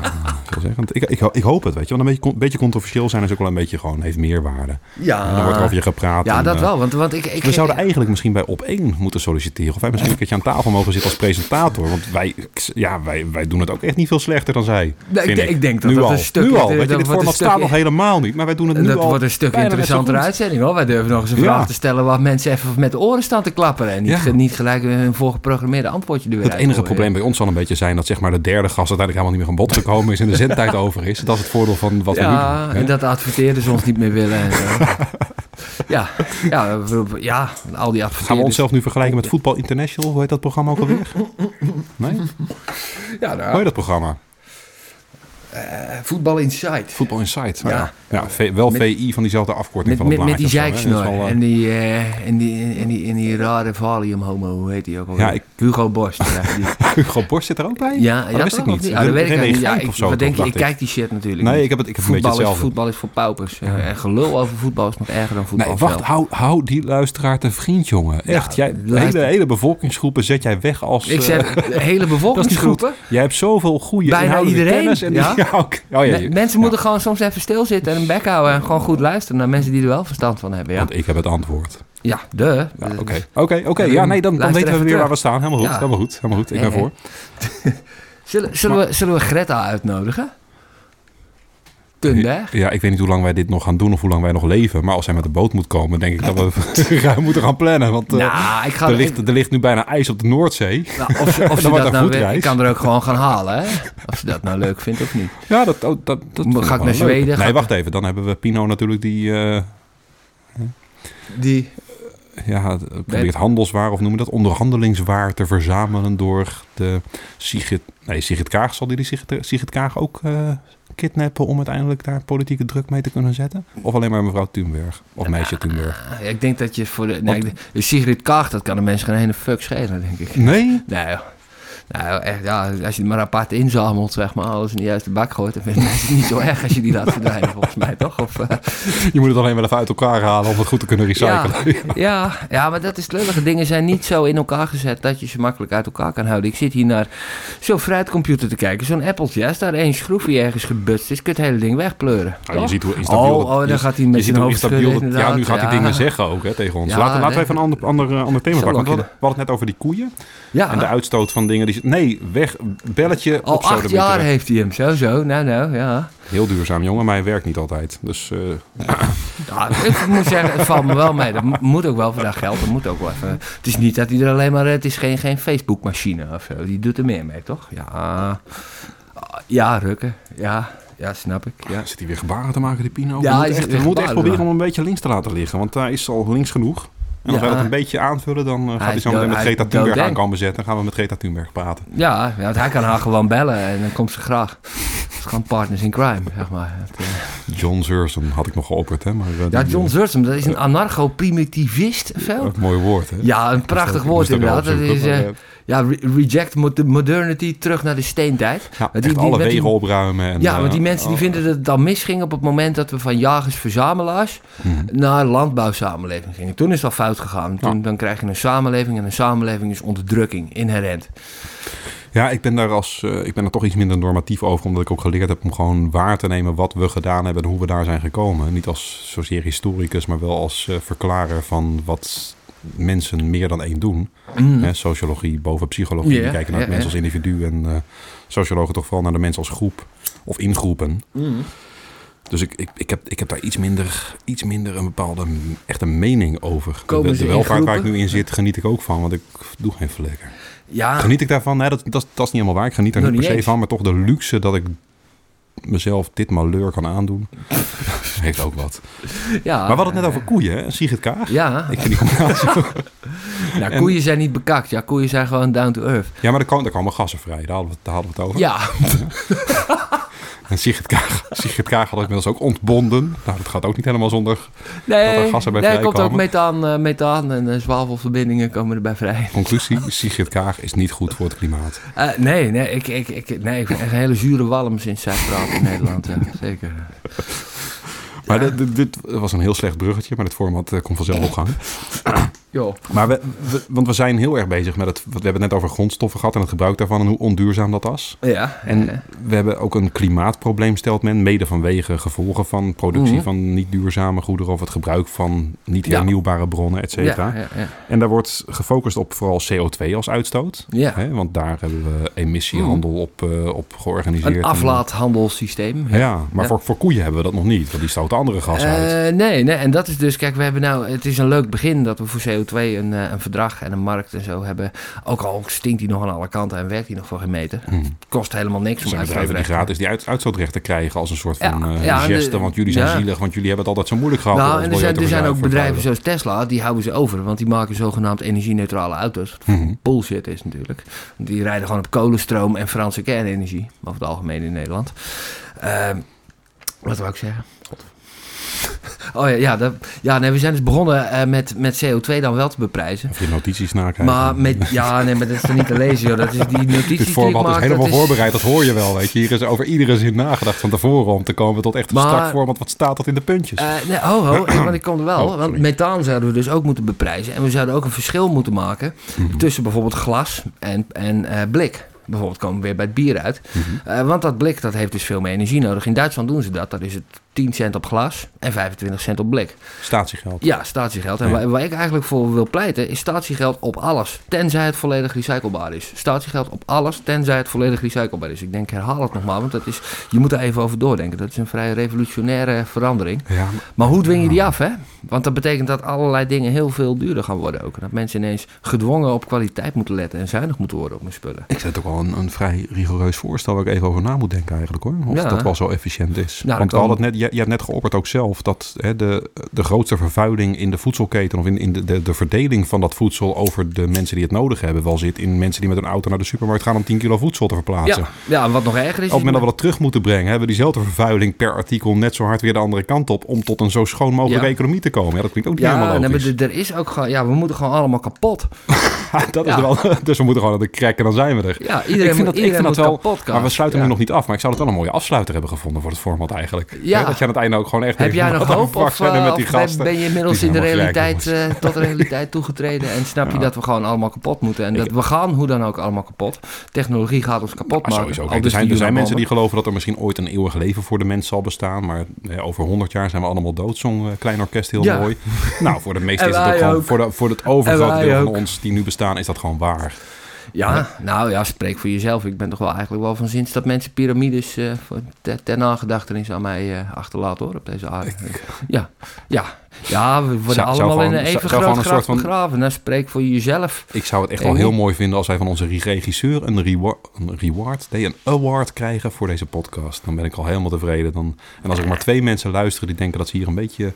ja, veelzeggend. ik, ik, ik hoop het, weet je. Want een beetje, con- beetje controversieel zijn is ook wel een beetje gewoon... heeft meerwaarde. Ja, En dan wordt er over je gepraat. ja en, dat eh, wel. Want, want ik, ik, we zouden eigenlijk misschien bij op 1 moeten solliciteren. Of wij misschien een keertje aan tafel mogen zitten als presentator. Want wij, ja, wij, wij doen het ook echt niet veel slechter dan zij. Nee, ik ik denk dat nu dat al. een stuk- nu al. dat Weet je, wordt dit een format staat nog helemaal niet. Maar wij doen het nu dat al. wordt een stuk goed. uitzending hoor. Wij durven nog eens een Ja. vraag te stellen waar mensen even met de oren staan te klapperen. En niet, Ja. niet gelijk een voorgeprogrammeerde antwoordje er weer Het enige probleem bij ons zal een beetje zijn dat zeg maar, de derde gast uiteindelijk helemaal niet meer aan bod gekomen is en de zendtijd over is. Dat is het voordeel van wat we nu Ja, doen. hè? en dat de adverteerders ons niet meer willen en zo. ja, ja, ja, al die adverteerders. Gaan we onszelf nu vergelijken met Voetbal International? Hoe heet dat programma ook alweer? Nee? Hoe Ja, nou, heet dat programma? Eh, Voetbal Insight. Voetbal Insight. Nou Ja. ja, ja V- wel Met- VI van diezelfde afkorting Met, van het met, met die zeiksnor wel, eh, en die, eh, en, die, en, die, en die rare valium-homo, hoe heet die ook alweer? Ja, ik- Hugo Borst. Die, Hugo Borst zit er ook bij? ja, Oh, dat wist ik niet. Ja, dat weet ik niet. Ja, ik, wat denk je? Ik kijk die shit natuurlijk Nee, ik heb het, ik heb een beetje Voetbal is, voetbal is voor paupers. En gelul over voetbal is nog erger dan voetbal Nee, wacht, hou, hou die luisteraar te vriend, jongen. Echt, jij, hele, hele bevolkingsgroepen zet jij weg als... Ik zeg, hele bevolkingsgroepen. Jij hebt zoveel goede Bijna iedereen, ja. oh, ja, mensen moeten gewoon soms even stilzitten en een bek houden en gewoon goed luisteren naar mensen die er wel verstand van hebben. Ja, Want ik heb het antwoord. ja de. Oké, oké, oké. Ja, nee, dan, dan weten we weer terug. waar we staan. Helemaal goed, helemaal goed, helemaal goed. Ik ben Nee, voor. Zullen, zullen, we, zullen we Greta uitnodigen? Ja, ik weet niet hoe lang wij dit nog gaan doen of hoe lang wij nog leven. Maar als hij met de boot moet komen, denk ik dat we ruim moeten gaan plannen. Want eh, nou, ik ga er, ligt, er ligt nu bijna ijs op de Noordzee. Nou, of ze, of ze Dan wordt dat nou weer, ik kan er ook gewoon gaan halen, hè? Of ze dat nou leuk vindt of niet. Ja, dat, oh, dat, dat Ga ik naar leuk. Zweden? Nee, ik- wacht even. Dan hebben we Pino natuurlijk die... eh, Die. ja, het- probeert handelswaar of noem je dat, onderhandelingswaar te verzamelen door de Sigrid, nee, Sigrid Kaag. Zal die, die Sigrid, Sigrid Kaag ook eh, kidnappen om uiteindelijk daar politieke druk mee te kunnen zetten? Of alleen maar mevrouw Thunberg? Of meisje Thunberg? Ah, Ik denk dat je voor de. Nee, Sigrid Kaag, dat kan de mensen geen ene fuck schelen, denk ik. Nee? Nee, joh. Nou, echt, ja, als je het maar apart inzamelt, zeg maar, alles in de juiste bak gooit, dan vinden mensen het niet zo erg als je die laat verdwijnen, volgens mij, toch? Of, eh, Je moet het alleen wel even uit elkaar halen om het goed te kunnen recyclen. ja, ja, maar dat is het lullige. Dingen zijn niet zo in elkaar gezet dat je ze makkelijk uit elkaar kan houden. Ik zit hier naar zo'n fruitcomputer te kijken, zo'n appeltje. Als daar één schroefje ergens gebutst is, kun je het hele ding wegpleuren. Nou, je toch? ziet hoe instabiel Oh, oh, dan je- gaat hij met je zijn hoofd schudden, Ja, nu gaat hij Ja. dingen zeggen ook hè, tegen ons. Ja, laten, laten we even een ander, ander, ander thema pakken. We hadden, het net over die koeien. Ja, En de uitstoot van dingen die... Nee, weg, belletje, al acht jaar heeft hij hem. Zo, zo. Nou, nou, ja. Heel duurzaam, jongen, maar hij werkt niet altijd. Dus eh, Ja, ik moet zeggen, het valt me wel mee. Dat mo- moet ook wel dat geld. Dat moet ook wel even. Het is niet dat hij er alleen maar... Het is geen, geen Facebook-machine of zo. Die doet er meer mee, toch? Ja. ja, rukken. Ja, ja, snap ik. Ja. Zit hij weer gebaren te maken, die Pino? Ja, moeten zit echt, moeten echt proberen om een beetje links te laten liggen. Want hij is al links genoeg. En als Ja. wij dat een beetje aanvullen, dan eh, gaat hij is zo meteen met Greta is Thunberg aan komen zetten. Dan gaan we met Greta Thunberg praten. Ja, ja, want hij kan haar gewoon bellen en dan komt ze graag. Het is gewoon partners in crime, zeg maar. Het, eh, John Zersum had ik nog geopperd, hè? Maar, eh, ja, John Zursum, dat is een anarcho-primitivist of zo. Ook een mooi woord, hè? Ja, een prachtig woord inderdaad. Dat is, ja, re- reject mo- modernity, terug naar de steentijd. Ja, die- alle die- wegen opruimen. En, Ja, eh, want die mensen die oh, vinden dat het dan misging op het moment dat we van jagers-verzamelaars mhm. naar landbouwsamenleving gingen. Toen is al fout gegaan. Toen, Ja. Dan krijg je een samenleving en een samenleving is onderdrukking, inherent. Ja, ik ben daar als eh, ik ben er toch iets minder normatief over, omdat ik ook geleerd heb om gewoon waar te nemen wat we gedaan hebben en hoe we daar zijn gekomen. Niet als zozeer historicus, maar wel als eh, verklarer van wat mensen meer dan één doen. Mm. Hè, sociologie boven psychologie. Die kijken naar het mens ja. als individu en eh, sociologen toch vooral naar de mens als groep of in groepen. Mm. Dus ik, ik, ik, heb, ik heb daar iets minder, iets minder een bepaalde echte mening over. Komen de welvaart waar ik nu in zit, geniet ik ook van, want ik doe geen flikker. Ja, Geniet ik daarvan? Nee, dat, dat, dat is niet helemaal waar. Ik geniet er niet per se van, maar toch de luxe dat ik mezelf dit malheur kan aandoen. Heeft ook wat. ja. maar we hadden het net over koeien, hè? Sigrid Kaag. Ja, Ik vind die combinatie... nou, en- koeien zijn niet bekakt. Ja, koeien zijn gewoon down to earth. ja, maar er komen, er komen gassen vrij. Daar hadden we, daar hadden we het over. Ja, En Sigrid Kaag, Sigrid Kaag had ik inmiddels ook ontbonden. Nou, dat gaat ook niet helemaal zonder nee, Dat er gassen bij nee, er komt ook vrijkomen. methaan, eh, methaan en eh, zwavelverbindingen komen erbij vrij. conclusie. Sigrid Kaag is niet goed voor het klimaat. Eh, nee, nee, ik, ik, ik, nee, ik ben echt een hele zure walm sinds zij praat in Nederland. Ja, zeker. Maar dit, dit, dit was een heel slecht bruggetje, maar dit format komt vanzelf op Jo. Maar we, we- want we zijn heel erg bezig met het... We hebben het net over grondstoffen gehad en het gebruik daarvan en hoe onduurzaam dat was. Ja. En we hebben ook een klimaatprobleem, stelt men, mede vanwege gevolgen van productie Mhm. van niet duurzame goederen of het gebruik van niet Ja. hernieuwbare bronnen, et cetera. ja, ja, ja. En daar wordt gefocust op vooral CO2 als uitstoot. Ja. Hè, want daar hebben we emissiehandel op, eh, op georganiseerd. Een En- aflaathandelssysteem. Ja, maar Ja. Voor, voor koeien hebben we dat nog niet, want die stoten andere gassen uit. Eh, nee, nee, en dat is dus, kijk, we hebben nou, het is een leuk begin dat we voor CO2 een, eh, een verdrag en een markt en zo hebben. Ook al stinkt die nog aan alle kanten en werkt die nog voor geen meter. Hm. Het kost helemaal niks om zijn bedrijven die gratis die uit, uitstootrechten krijgen als een soort van eh, ja, en de- geste, want jullie zijn ja. zielig, want jullie hebben het altijd zo moeilijk gehad. Nou, en er zijn, er zijn ook bedrijven zoals Tesla, die houden ze over. Want die maken zogenaamd energie-neutrale auto's. Wat Mhm. bullshit is natuurlijk. Die rijden gewoon op kolenstroom en Franse kernenergie. Over het algemeen in Nederland. Ehm, wat wou ik zeggen? Oh ja, ja, dat, ja nee, we zijn dus begonnen eh, met, met CO2 dan wel te beprijzen. Of je notities nakijken. Maar met, ja, nee, maar dat is er niet te lezen, joh. Dat is die notities Dit format maak, is helemaal dat voorbereid, dat hoor je wel. Weet je. Hier is over iedere zin nagedacht van tevoren om te komen tot echt een Maar- strak format. Wat staat dat in de puntjes? Eh, nee, ho, ho, want ik kom er wel. Oh, want methaan zouden we dus ook moeten beprijzen. En we zouden ook een verschil moeten maken Mhm. tussen bijvoorbeeld glas en, en eh, blik. Bijvoorbeeld komen we weer bij het bier uit. Mhm. Eh, want dat blik dat heeft dus veel meer energie nodig. In Duitsland doen ze dat. Dat is het 10 cent op glas en 25 cent op blik. Statiegeld. Ja, statiegeld. En Ja. waar, waar ik eigenlijk voor wil pleiten is statiegeld op alles. Tenzij het volledig recyclebaar is. Statiegeld op alles, tenzij het volledig recyclebaar is. Ik denk, herhaal het nog maar, want dat is, je moet er even over doordenken. Dat is een vrij revolutionaire verandering. Ja, Maar hoe dwing je die af, hè? Want dat betekent dat allerlei dingen heel veel duurder gaan worden ook. Dat mensen ineens gedwongen op kwaliteit moeten letten en zuinig moeten worden op hun spullen. ik zet ook wel een, een vrij rigoureus voorstel waar ik even over na moet denken eigenlijk hoor. Of Ja. dat wel zo efficiënt is. dat Want we hadden het net, je, je hebt net geopperd ook zelf dat hè, de, de grootste vervuiling in de voedselketen of in, in de, de, de verdeling van dat voedsel over de mensen die het nodig hebben wel zit in mensen die met een auto naar de supermarkt gaan om 10 kilo voedsel te verplaatsen. Ja, ja, wat nog erger is... Op het moment dat we dat terug moeten brengen, hebben we diezelfde vervuiling per artikel net zo hard weer de andere kant op om tot een zo schoon mogelijke Ja. economie te komen. Ja, dat klinkt ook niet ja, helemaal logisch. er- er is ook gewoon... Ja, we moeten gewoon allemaal kapot. dat is Ja. wel, dus we moeten gewoon naar de crack en dan zijn we er. Ja, iedereen ik vind dat, ik iedereen vind dat moet wel, maar we sluiten Ja. nu nog niet af. Maar ik zou het wel een mooie afsluiter hebben gevonden voor het format eigenlijk. Ja. Dat je aan het einde ook gewoon echt Heb jij nog hoop of, eh, met die of ben- gasten? ben je inmiddels in de realiteit, eh, tot de realiteit toegetreden en snap je dat we gewoon allemaal kapot moeten en dat we gaan hoe dan ook allemaal kapot. Technologie gaat ons kapot Maar maken. sowieso. Er dus zijn, er zijn mensen die geloven dat er misschien ooit een eeuwig leven voor de mens zal bestaan. Maar eh, over 100 jaar zijn we allemaal dood. Zo'n eh, klein orkest, heel mooi. Nou, voor de meeste is het ook gewoon... Voor, de, voor het overgrote deel van ons die nu bestaan, is dat gewoon waar. Ja, nou ja, spreek voor jezelf. Ik ben toch wel eigenlijk wel van zins dat mensen piramides voor- ter, ter nagedachtenis aan mij eh, achterlaten hoor, op deze aarde. Ja, ja. Ja, we worden Zou- zou allemaal in een even groot een graf soort van- begraven. Nou, spreek voor jezelf. Ik zou het echt Eh, wel heel mooi vinden als wij van onze regisseur een, reward, een reward, nee, een award krijgen voor deze podcast. Dan ben ik al helemaal tevreden. Dan, en als ik maar twee mensen luisteren die denken dat ze hier een beetje...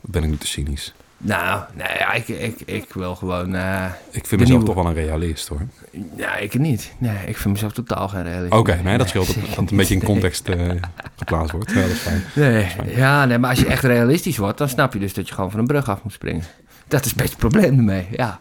Ben ik niet te cynisch. Nou, nee, ik, ik, ik wil gewoon... eh, Ik vind mezelf nieuwe. toch wel een realist hoor. ja, ik niet. Nee, ik vind mezelf totaal geen realist. Oké, nee, dat scheelt dat, dat het een beetje in context eh, geplaatst wordt. Ja, dat is fijn. Nee, ja, nee, maar als je echt realistisch wordt, dan snap je dus dat je gewoon van een brug af moet springen. Dat is best het probleem ermee, ja.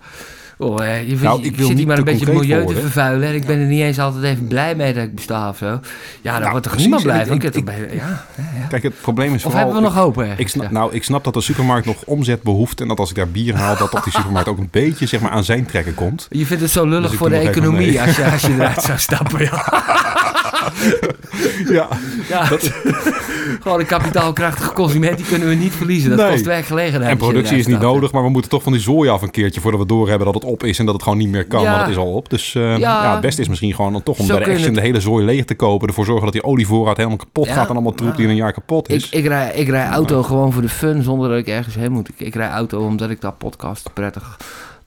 Oh, eh, je, Nou, ik wil zit niet hier maar een beetje het milieu te vervuilen en ik ben er niet eens altijd even blij mee dat ik besta of zo. Ja, dan Nou, wordt toch precies, niemand blij van. ja, ja. Kijk, het probleem is Of vooral... hebben we nog hoop? Ik snap, Ja. Nou, ik snap dat de supermarkt nog omzet behoeft. En dat als ik daar bier haal, dat toch die supermarkt ook een beetje zeg maar, aan zijn trekken komt. Je vindt het zo lullig Dus ik voor de economie als je, als je eruit zou stappen. Ja, Ja, ja. gewoon een kapitaalkrachtige consument, die kunnen we niet verliezen. Dat Nee. kost werkgelegenheid. en productie is niet nodig, maar we moeten toch van die zooi af een keertje voordat we doorhebben dat het op is en dat het gewoon niet meer kan. Ja. Maar dat is al op. Dus eh, ja. het beste is misschien gewoon dan toch om Zo bij de Action de hele zooi leeg te kopen. Ervoor zorgen dat die olievoorraad helemaal kapot Ja. gaat en allemaal troep die in een jaar kapot Ik, is. ik, rij, ik rij auto gewoon voor de fun zonder dat ik ergens heen moet. Ik, ik rij auto omdat ik dat podcast prettig,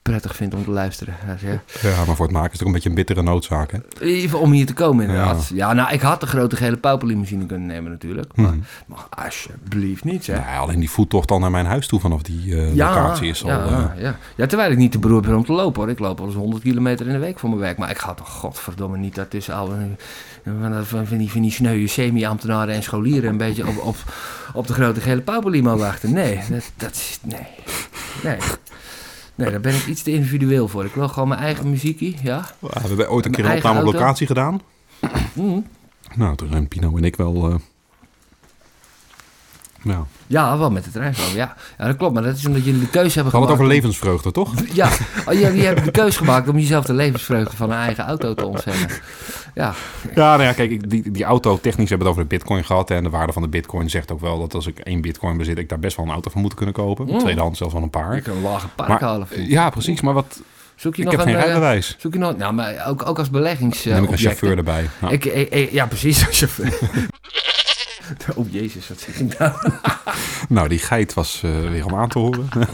prettig vind om te luisteren. Ja. Ja, maar voor het maken is het ook een beetje een bittere noodzaak. Hè? Even om hier te komen inderdaad. Ja, nou, ik had de grote gele pauperlimousine kunnen nemen natuurlijk. Maar, Mhm. maar alsjeblieft niet. Nou, alleen die voettocht al naar mijn huis toe vanaf die eh, locatie is al... ja, eh, ja. ja, terwijl ik niet te beroerd ben om te lopen hoor. Ik loop al eens 100 kilometer in de week voor mijn werk. Maar ik ga toch godverdomme niet daartussen al van, van, van, die, van die sneuwe semi-ambtenaren en scholieren een beetje op, op, op de grote gele pauperlimo wachten. Nee, dat, dat is... Nee. Nee. Nee, daar ben ik iets te individueel voor. Ik wil gewoon mijn eigen muziekie, ja. we hebben ooit een keer een opname op locatie gedaan. Mm. Nou, toen zijn Pino en ik wel... eh, ja. Ja, wel met de trein zo, ja. Ja, dat klopt. Maar dat is omdat jullie de keuze hebben We hadden het over gemaakt. levensvreugde, toch? Ja, oh, jullie hebben de keuze gemaakt om jezelf de levensvreugde van een eigen auto te ontzeggen. Ja, Ja, nou ja, kijk, ik- die, die auto, technisch hebben het over de bitcoin gehad. hè, En de waarde van de bitcoin zegt ook wel dat als ik één bitcoin bezit, ik daar best wel een auto van moet kunnen kopen. Mm. Tweedehands zelfs wel een je paar. kan een lage park Maar, halen. ik. ja, precies. Maar wat, Zoek je ik nog heb een, geen eh, rijbewijs. Zoek je nog, nou, maar ook, ook als beleggings. Neem ik een chauffeur erbij. Nou, Ik, ik- ik- ja, precies. Als chauffeur. oh jezus, wat zeg ik nou? nou, die geit was eh, weer om aan te horen.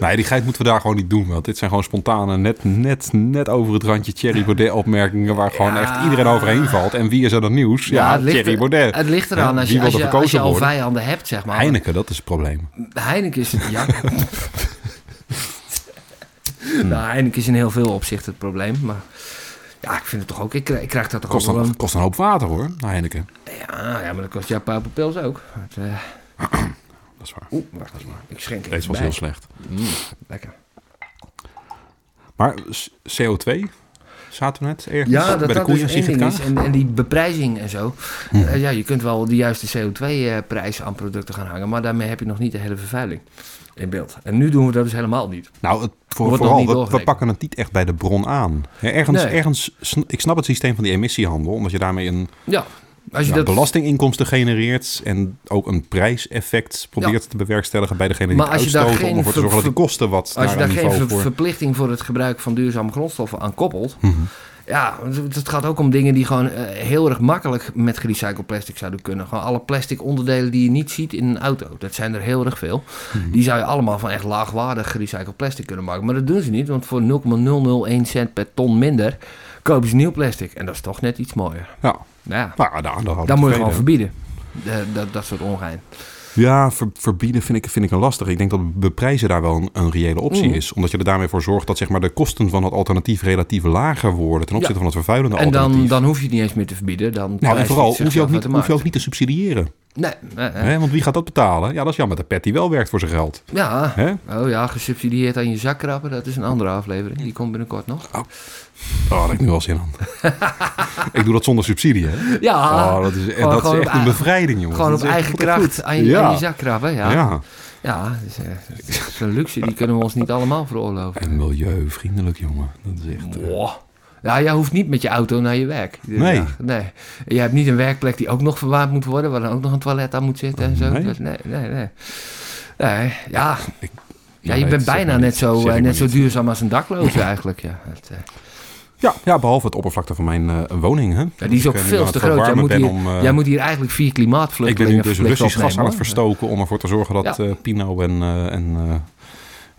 nee, die geit moeten we daar gewoon niet doen. Want dit zijn gewoon spontane, net, net, net over het randje Thierry Baudet opmerkingen... waar gewoon Ja. echt iedereen overheen valt. En wie is er dan nieuws? Ja, ligt, Thierry Baudet. Het ligt eraan Ja, als je, als, je, als je al worden? vijanden hebt, zeg maar. Heineken, dat is het probleem. Heineken is het, ja. nou, Heineken is in heel veel opzichten het probleem. Maar ja, ik vind het toch ook. Ik, krijg- ik krijg dat toch Kost ook wel een, kost een hoop water hoor, Heineken. Ja, ja, maar dat kost jouw pauperpils ook. Het, eh, Dat is waar. Oeh, wacht eens maar. Ik schenk Deze was bij. heel slecht. Mm, lekker. Maar s- CO2, zaten we net ergens Ja, dat bij de dat koeien, dus is. En die beprijzing en zo. Hm. Eh, ja, je kunt wel de juiste CO2-prijs aan producten gaan hangen. Maar daarmee heb je nog niet de hele vervuiling in beeld. En nu doen we dat dus helemaal niet. Nou, het, voor, vooral, we, pakken het niet echt bij de bron aan. Ergens, Nee. ergens, ik snap het systeem van die emissiehandel, omdat je daarmee een Ja, als je dat... belastinginkomsten genereert en ook een prijseffect probeert te bewerkstelligen bij degene die Maar het als je daar uitstoten, om ervoor te zorgen dat die kosten wat Als je daar een geen niveau ver- voor... verplichting voor het gebruik van duurzame grondstoffen aan koppelt. Mhm. Ja, het gaat ook om dingen die gewoon eh, heel erg makkelijk met gerecycled plastic zouden kunnen. Gewoon alle plastic onderdelen die je niet ziet in een auto. Dat zijn er heel erg veel. Mhm. Die zou je allemaal van echt laagwaardig gerecycled plastic kunnen maken. Maar dat doen ze niet, want voor 0,001 cent per ton minder kopen ze nieuw plastic. En dat is toch net iets mooier. Ja, Nou ja, nou, daar, dat moet je gewoon verbieden. De- dat, dat soort ongein. Ja, ver- verbieden vind ik, vind ik een lastig. Ik denk dat beprijzen daar wel een, een reële optie Mm. is. Omdat je er daarmee voor zorgt dat zeg maar, de kosten van het alternatief relatief lager worden ten opzichte van het vervuilende En dan, alternatief. dan hoef je het niet eens meer te verbieden. Dan nou, en vooral hoef je, ook niet, hoef je ook niet te subsidiëren. Nee, nee? Want wie gaat dat betalen? Ja, dat is jammer. De pet die wel werkt voor zijn geld. Ja, Hè? oh ja, gesubsidieerd aan je zak krabben, dat is een andere aflevering. Die komt binnenkort nog. Oh, daar heb ik nu al zin aan. ik doe dat zonder subsidie, hè? Ja, oh, dat is, gewoon- dat gewoon is echt een bevrijding, jongen. gewoon Dat op eigen kracht aan je, ja. aan je zak krabben. Ja, ja. ja. dat is, eh, dat is een luxe, die kunnen we ons niet allemaal veroorloven. En milieuvriendelijk, jongen. Dat is echt... eh, Wow. Ja, jij hoeft niet met je auto naar je werk. iedere Nee. nee. Je hebt niet een werkplek die ook nog verwarmd moet worden, waar dan ook nog een toilet aan moet zitten en zo. Nee. Dus nee, nee, nee. Nee, ja, Ja, je bent dat bijna net zo, eh, net zo duurzaam als een dakloze eigenlijk. Ja, het, Ja, ja, behalve het oppervlakte van mijn eh, woning. Hè. ja, die is ook eh, veel te groot. Jij moet, hier, om, eh, jij moet hier eigenlijk vier Ik ben klimaatvluchtelingen nu dus Russisch gas aan het verstoken om ervoor te zorgen dat Ja. Pino en, en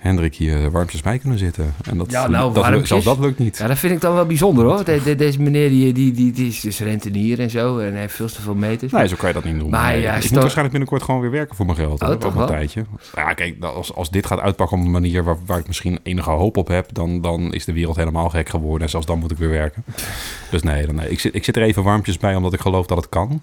Hendrik hier warmpjes bij kunnen zitten. En dat, Ja, nou, dat, warmpjes? zelfs dat lukt niet. Ja, dat vind ik dan wel bijzonder hoor. De- de- deze meneer die, die, die, die is dus rentenier en zo en hij heeft veel te veel meters. Nee, zo kan je dat niet noemen. Maar Nee, ja, ik moet waarschijnlijk binnenkort gewoon weer werken voor mijn geld. Oh, toch een tijdje. Ja, kijk, als, als dit gaat uitpakken op een manier waar, waar ik misschien enige hoop op heb, dan, dan is de wereld helemaal gek geworden. En zelfs dan moet ik weer werken. Dus nee, dan, nee. Ik, zit, ik zit er even warmpjes bij omdat ik geloof dat het kan.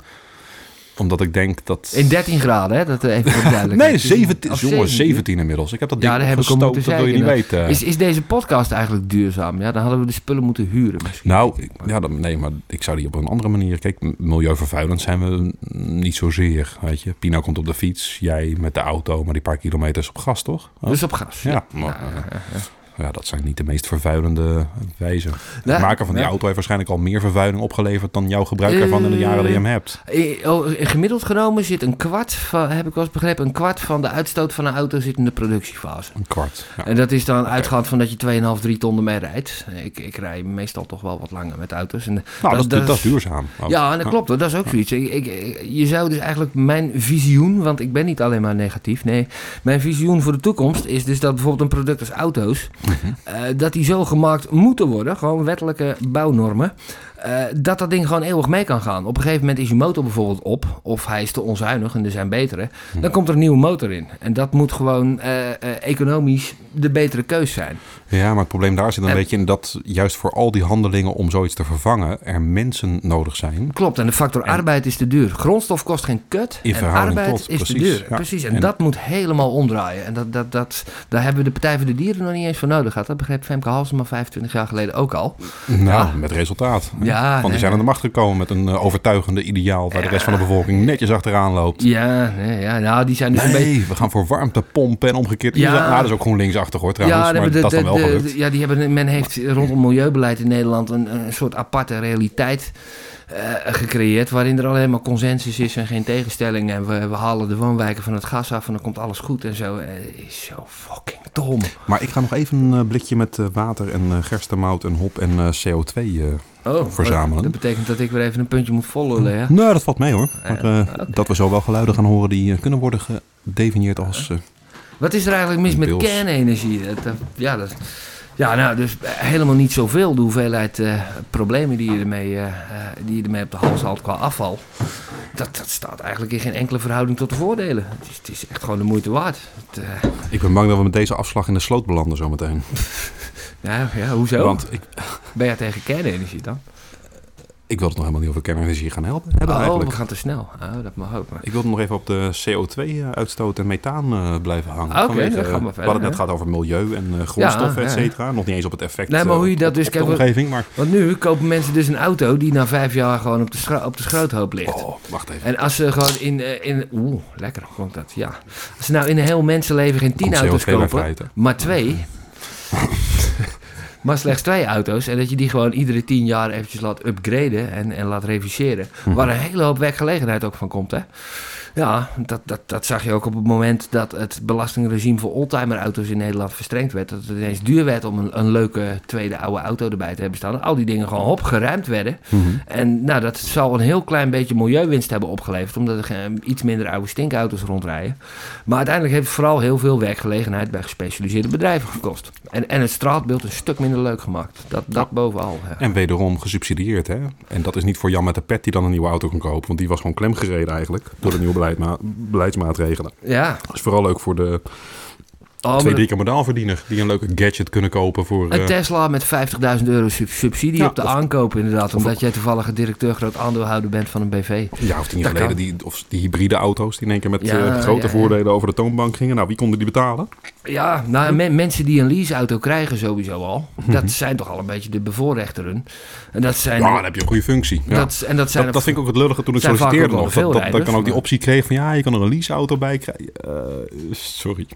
Omdat ik denk dat... In 13 graden, hè? Dat eh, even duidelijkheid. Nee, 17, Of jongen, 17 inmiddels. Ik heb dat ding Ja, daar heb ik dat wil je niet weten. Is, is deze podcast eigenlijk duurzaam? Ja, dan hadden we de spullen moeten huren misschien. Nou, ja, dan, nee, maar ik zou die op een andere manier... Kijk, milieuvervuilend zijn we niet zozeer, weet je. Pino komt op de fiets, jij met de auto, maar die paar kilometers op gas, toch? Dus op gas. ja, maar, eh, ja, dat zijn niet de meest vervuilende wijzen. Het maken van die auto heeft waarschijnlijk al meer vervuiling opgeleverd... dan jouw gebruik ervan in de jaren die je hem hebt. Eh, oh, Gemiddeld genomen zit een kwart van, heb ik wel eens begrepen, een kwart van de uitstoot van een auto zit in de productiefase. Een kwart. Ja. En dat is dan uitgaand van dat je 2,5, 3 ton ermee rijdt. Ik, ik rij meestal toch wel wat langer met auto's. En Nou, dat, dat, is duurzaam. ook. Ja, dat klopt. hoor. Dat is ook zoiets. Ik, ik- je zou dus eigenlijk mijn visioen, want ik ben niet alleen maar negatief. Nee, mijn visioen voor de toekomst is dus dat bijvoorbeeld een product als auto's, Eh, dat die zo gemaakt moeten worden, gewoon wettelijke bouwnormen, eh, dat dat ding gewoon eeuwig mee kan gaan. Op een gegeven moment is je motor bijvoorbeeld op, of hij is te onzuinig en er zijn betere, dan komt er een nieuwe motor in. En dat moet gewoon eh, economisch de betere keus zijn. Ja, maar het probleem daar zit een En- beetje in dat juist voor al die handelingen om zoiets te vervangen, er mensen nodig zijn. Klopt, en de factor arbeid is te duur. Grondstof kost geen kut In en arbeid tot, is te precies, duur. ja. Precies, en, En- dat moet helemaal omdraaien. En dat, dat, dat, daar hebben we de Partij voor de Dieren nog niet eens voor nodig gehad. Dat begreep Femke Halsema 25 jaar geleden ook al. Nou, Ja. met resultaat. Ja, Want die nee, zijn aan de macht gekomen met een eh, overtuigende ideaal waar de rest van de bevolking netjes achteraan loopt. Ja, nee, ja nou, die zijn dus een beetje... We gaan voor warmtepompen en omgekeerd. Ja. Nou, dat is ook gewoon linksachtig hoor trouwens, nee, maar de- dat is de- dan wel de- ja, die hebben, men heeft rondom milieubeleid in Nederland een, een soort aparte realiteit eh, gecreëerd. Waarin er alleen maar consensus is en geen tegenstelling. En we, we halen de woonwijken van het gas af en dan komt alles goed en zo. Eh, is zo fucking dom. Maar ik ga nog even een eh, blikje met water en gerstemout en hop en eh, CO2 eh, Oh, verzamelen. Dat betekent dat ik weer even een puntje moet vollullen, ja? Nee, dat valt mee hoor. Maar. Dat we zo wel geluiden gaan horen die kunnen worden gedefinieerd als... eh, Wat is er eigenlijk mis met kernenergie? Dat, ja, dat, ja, nou, dus helemaal niet zoveel de hoeveelheid eh, problemen die je, ermee, eh, eh, die je ermee op de hals haalt qua afval. Dat, dat staat eigenlijk in geen enkele verhouding tot de voordelen. Het is, het is echt gewoon de moeite waard. Het, eh, ik ben bang dat we met deze afslag in de sloot belanden zometeen. ja, ja, hoezo? Want ik, Ben jij tegen kernenergie dan? Ik wilde het nog helemaal niet over kernenergie gaan helpen, hebben Oh, eigenlijk. we gaan te snel. Oh, dat mag ook. Maar. Ik wilde nog even op de CO2-uitstoot en methaan eh, blijven hangen. Oké, dan gaan we eh, verder, We hadden het net gehad over milieu en eh, grondstoffen, Ja, et ja. cetera. Nog niet eens op het effect Nee, maar eh, hoe je dat op- dus- op de omgeving. Maar, Want nu kopen mensen dus een auto die na vijf jaar gewoon op de, schro- op de schroothoop ligt. oh, wacht even. En als ze gewoon in, eh, in oeh, lekker klonk dat, ja. Als ze nou in een heel mensenleven geen tien Komt auto's CO2 bij kopen, maar twee, maar slechts twee auto's en dat je die gewoon iedere tien jaar eventjes laat upgraden en, en laat reviseren, Mhm. waar een hele hoop werkgelegenheid ook van komt, hè. Ja, dat, dat, dat zag je ook op het moment dat het belastingregime voor oldtimerauto's in Nederland verstrengd werd. Dat het ineens duur werd om een, een leuke tweede oude auto erbij te hebben staan. Al die dingen gewoon opgeruimd werden. Mhm. En nou, dat zal een heel klein beetje milieuwinst hebben opgeleverd, omdat er iets minder oude stinkauto's rondrijden. Maar uiteindelijk heeft het vooral heel veel werkgelegenheid bij gespecialiseerde bedrijven gekost. En, en het straatbeeld een stuk minder leuk gemaakt. Dat, dat bovenal. Ja. En wederom gesubsidieerd, hè. En dat is niet voor Jan met de pet die dan een nieuwe auto kan kopen. Want die was gewoon klemgereden eigenlijk door de nieuwe beleidsmaatregelen. ja. Dat is vooral leuk voor de Oh, twee, drie keer modaalverdiener. Die een leuke gadget kunnen kopen voor... Een eh, Tesla met 50.000 euro sub- subsidie Ja, op de of- aankoop inderdaad. Omdat jij toevallig directeur groot aandeelhouder bent van een BV. Ja, of tien jaar geleden kan. die, of die hybride auto's die in één keer met Ja, eh, grote ja, voordelen over de toonbank gingen. Nou, wie konden die betalen? Ja, nou, men- mensen die een leaseauto krijgen sowieso al. Mhm. Dat zijn toch al een beetje de bevoorrechteren. En dat zijn... Ja, dan heb je een goede functie. Ja. dat, en dat zijn dat, dat vind ik ook het lullige toen ik solliciteerde nog. Dat, dat, dan ook die optie kreeg van ja, je kan er een leaseauto bij krijgen. Eh, sorry.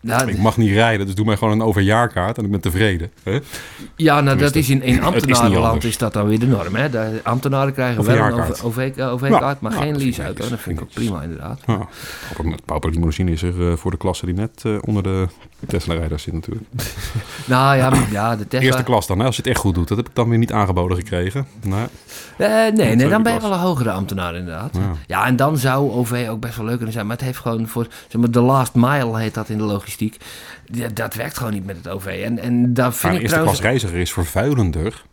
Ja, Ik mag niet rijden, dus doe mij gewoon een overjaarkaart en ik ben tevreden. Hè? ja nou, dat is in, in ambtenarenland is dat dan weer de norm. Hè? De ambtenaren krijgen wel een. OV- OV-kaart, Ja, maar ja, geen leaseauto. Dat vind ik ook prima, inderdaad. Ja. Pauper- Pauper Limousine is er eh, voor de klasse die net eh, onder de Tesla-rijders zit natuurlijk. Nou ja, maar- ja de Tesla... Eerste klas dan, hè, als je het echt goed doet. Dat heb ik dan weer niet aangeboden gekregen. Nou, Eh, nee, nee, dan ben je wel een hogere ambtenaar inderdaad. Ja. Ja. en dan zou OV ook best wel leuk kunnen zijn. Maar het heeft gewoon voor, zeg maar, de last mile heet dat in de logistiek. Dat werkt gewoon niet met het OV. En, en daar maar vind een ik eerste trouwens... klas reiziger is vervuilender.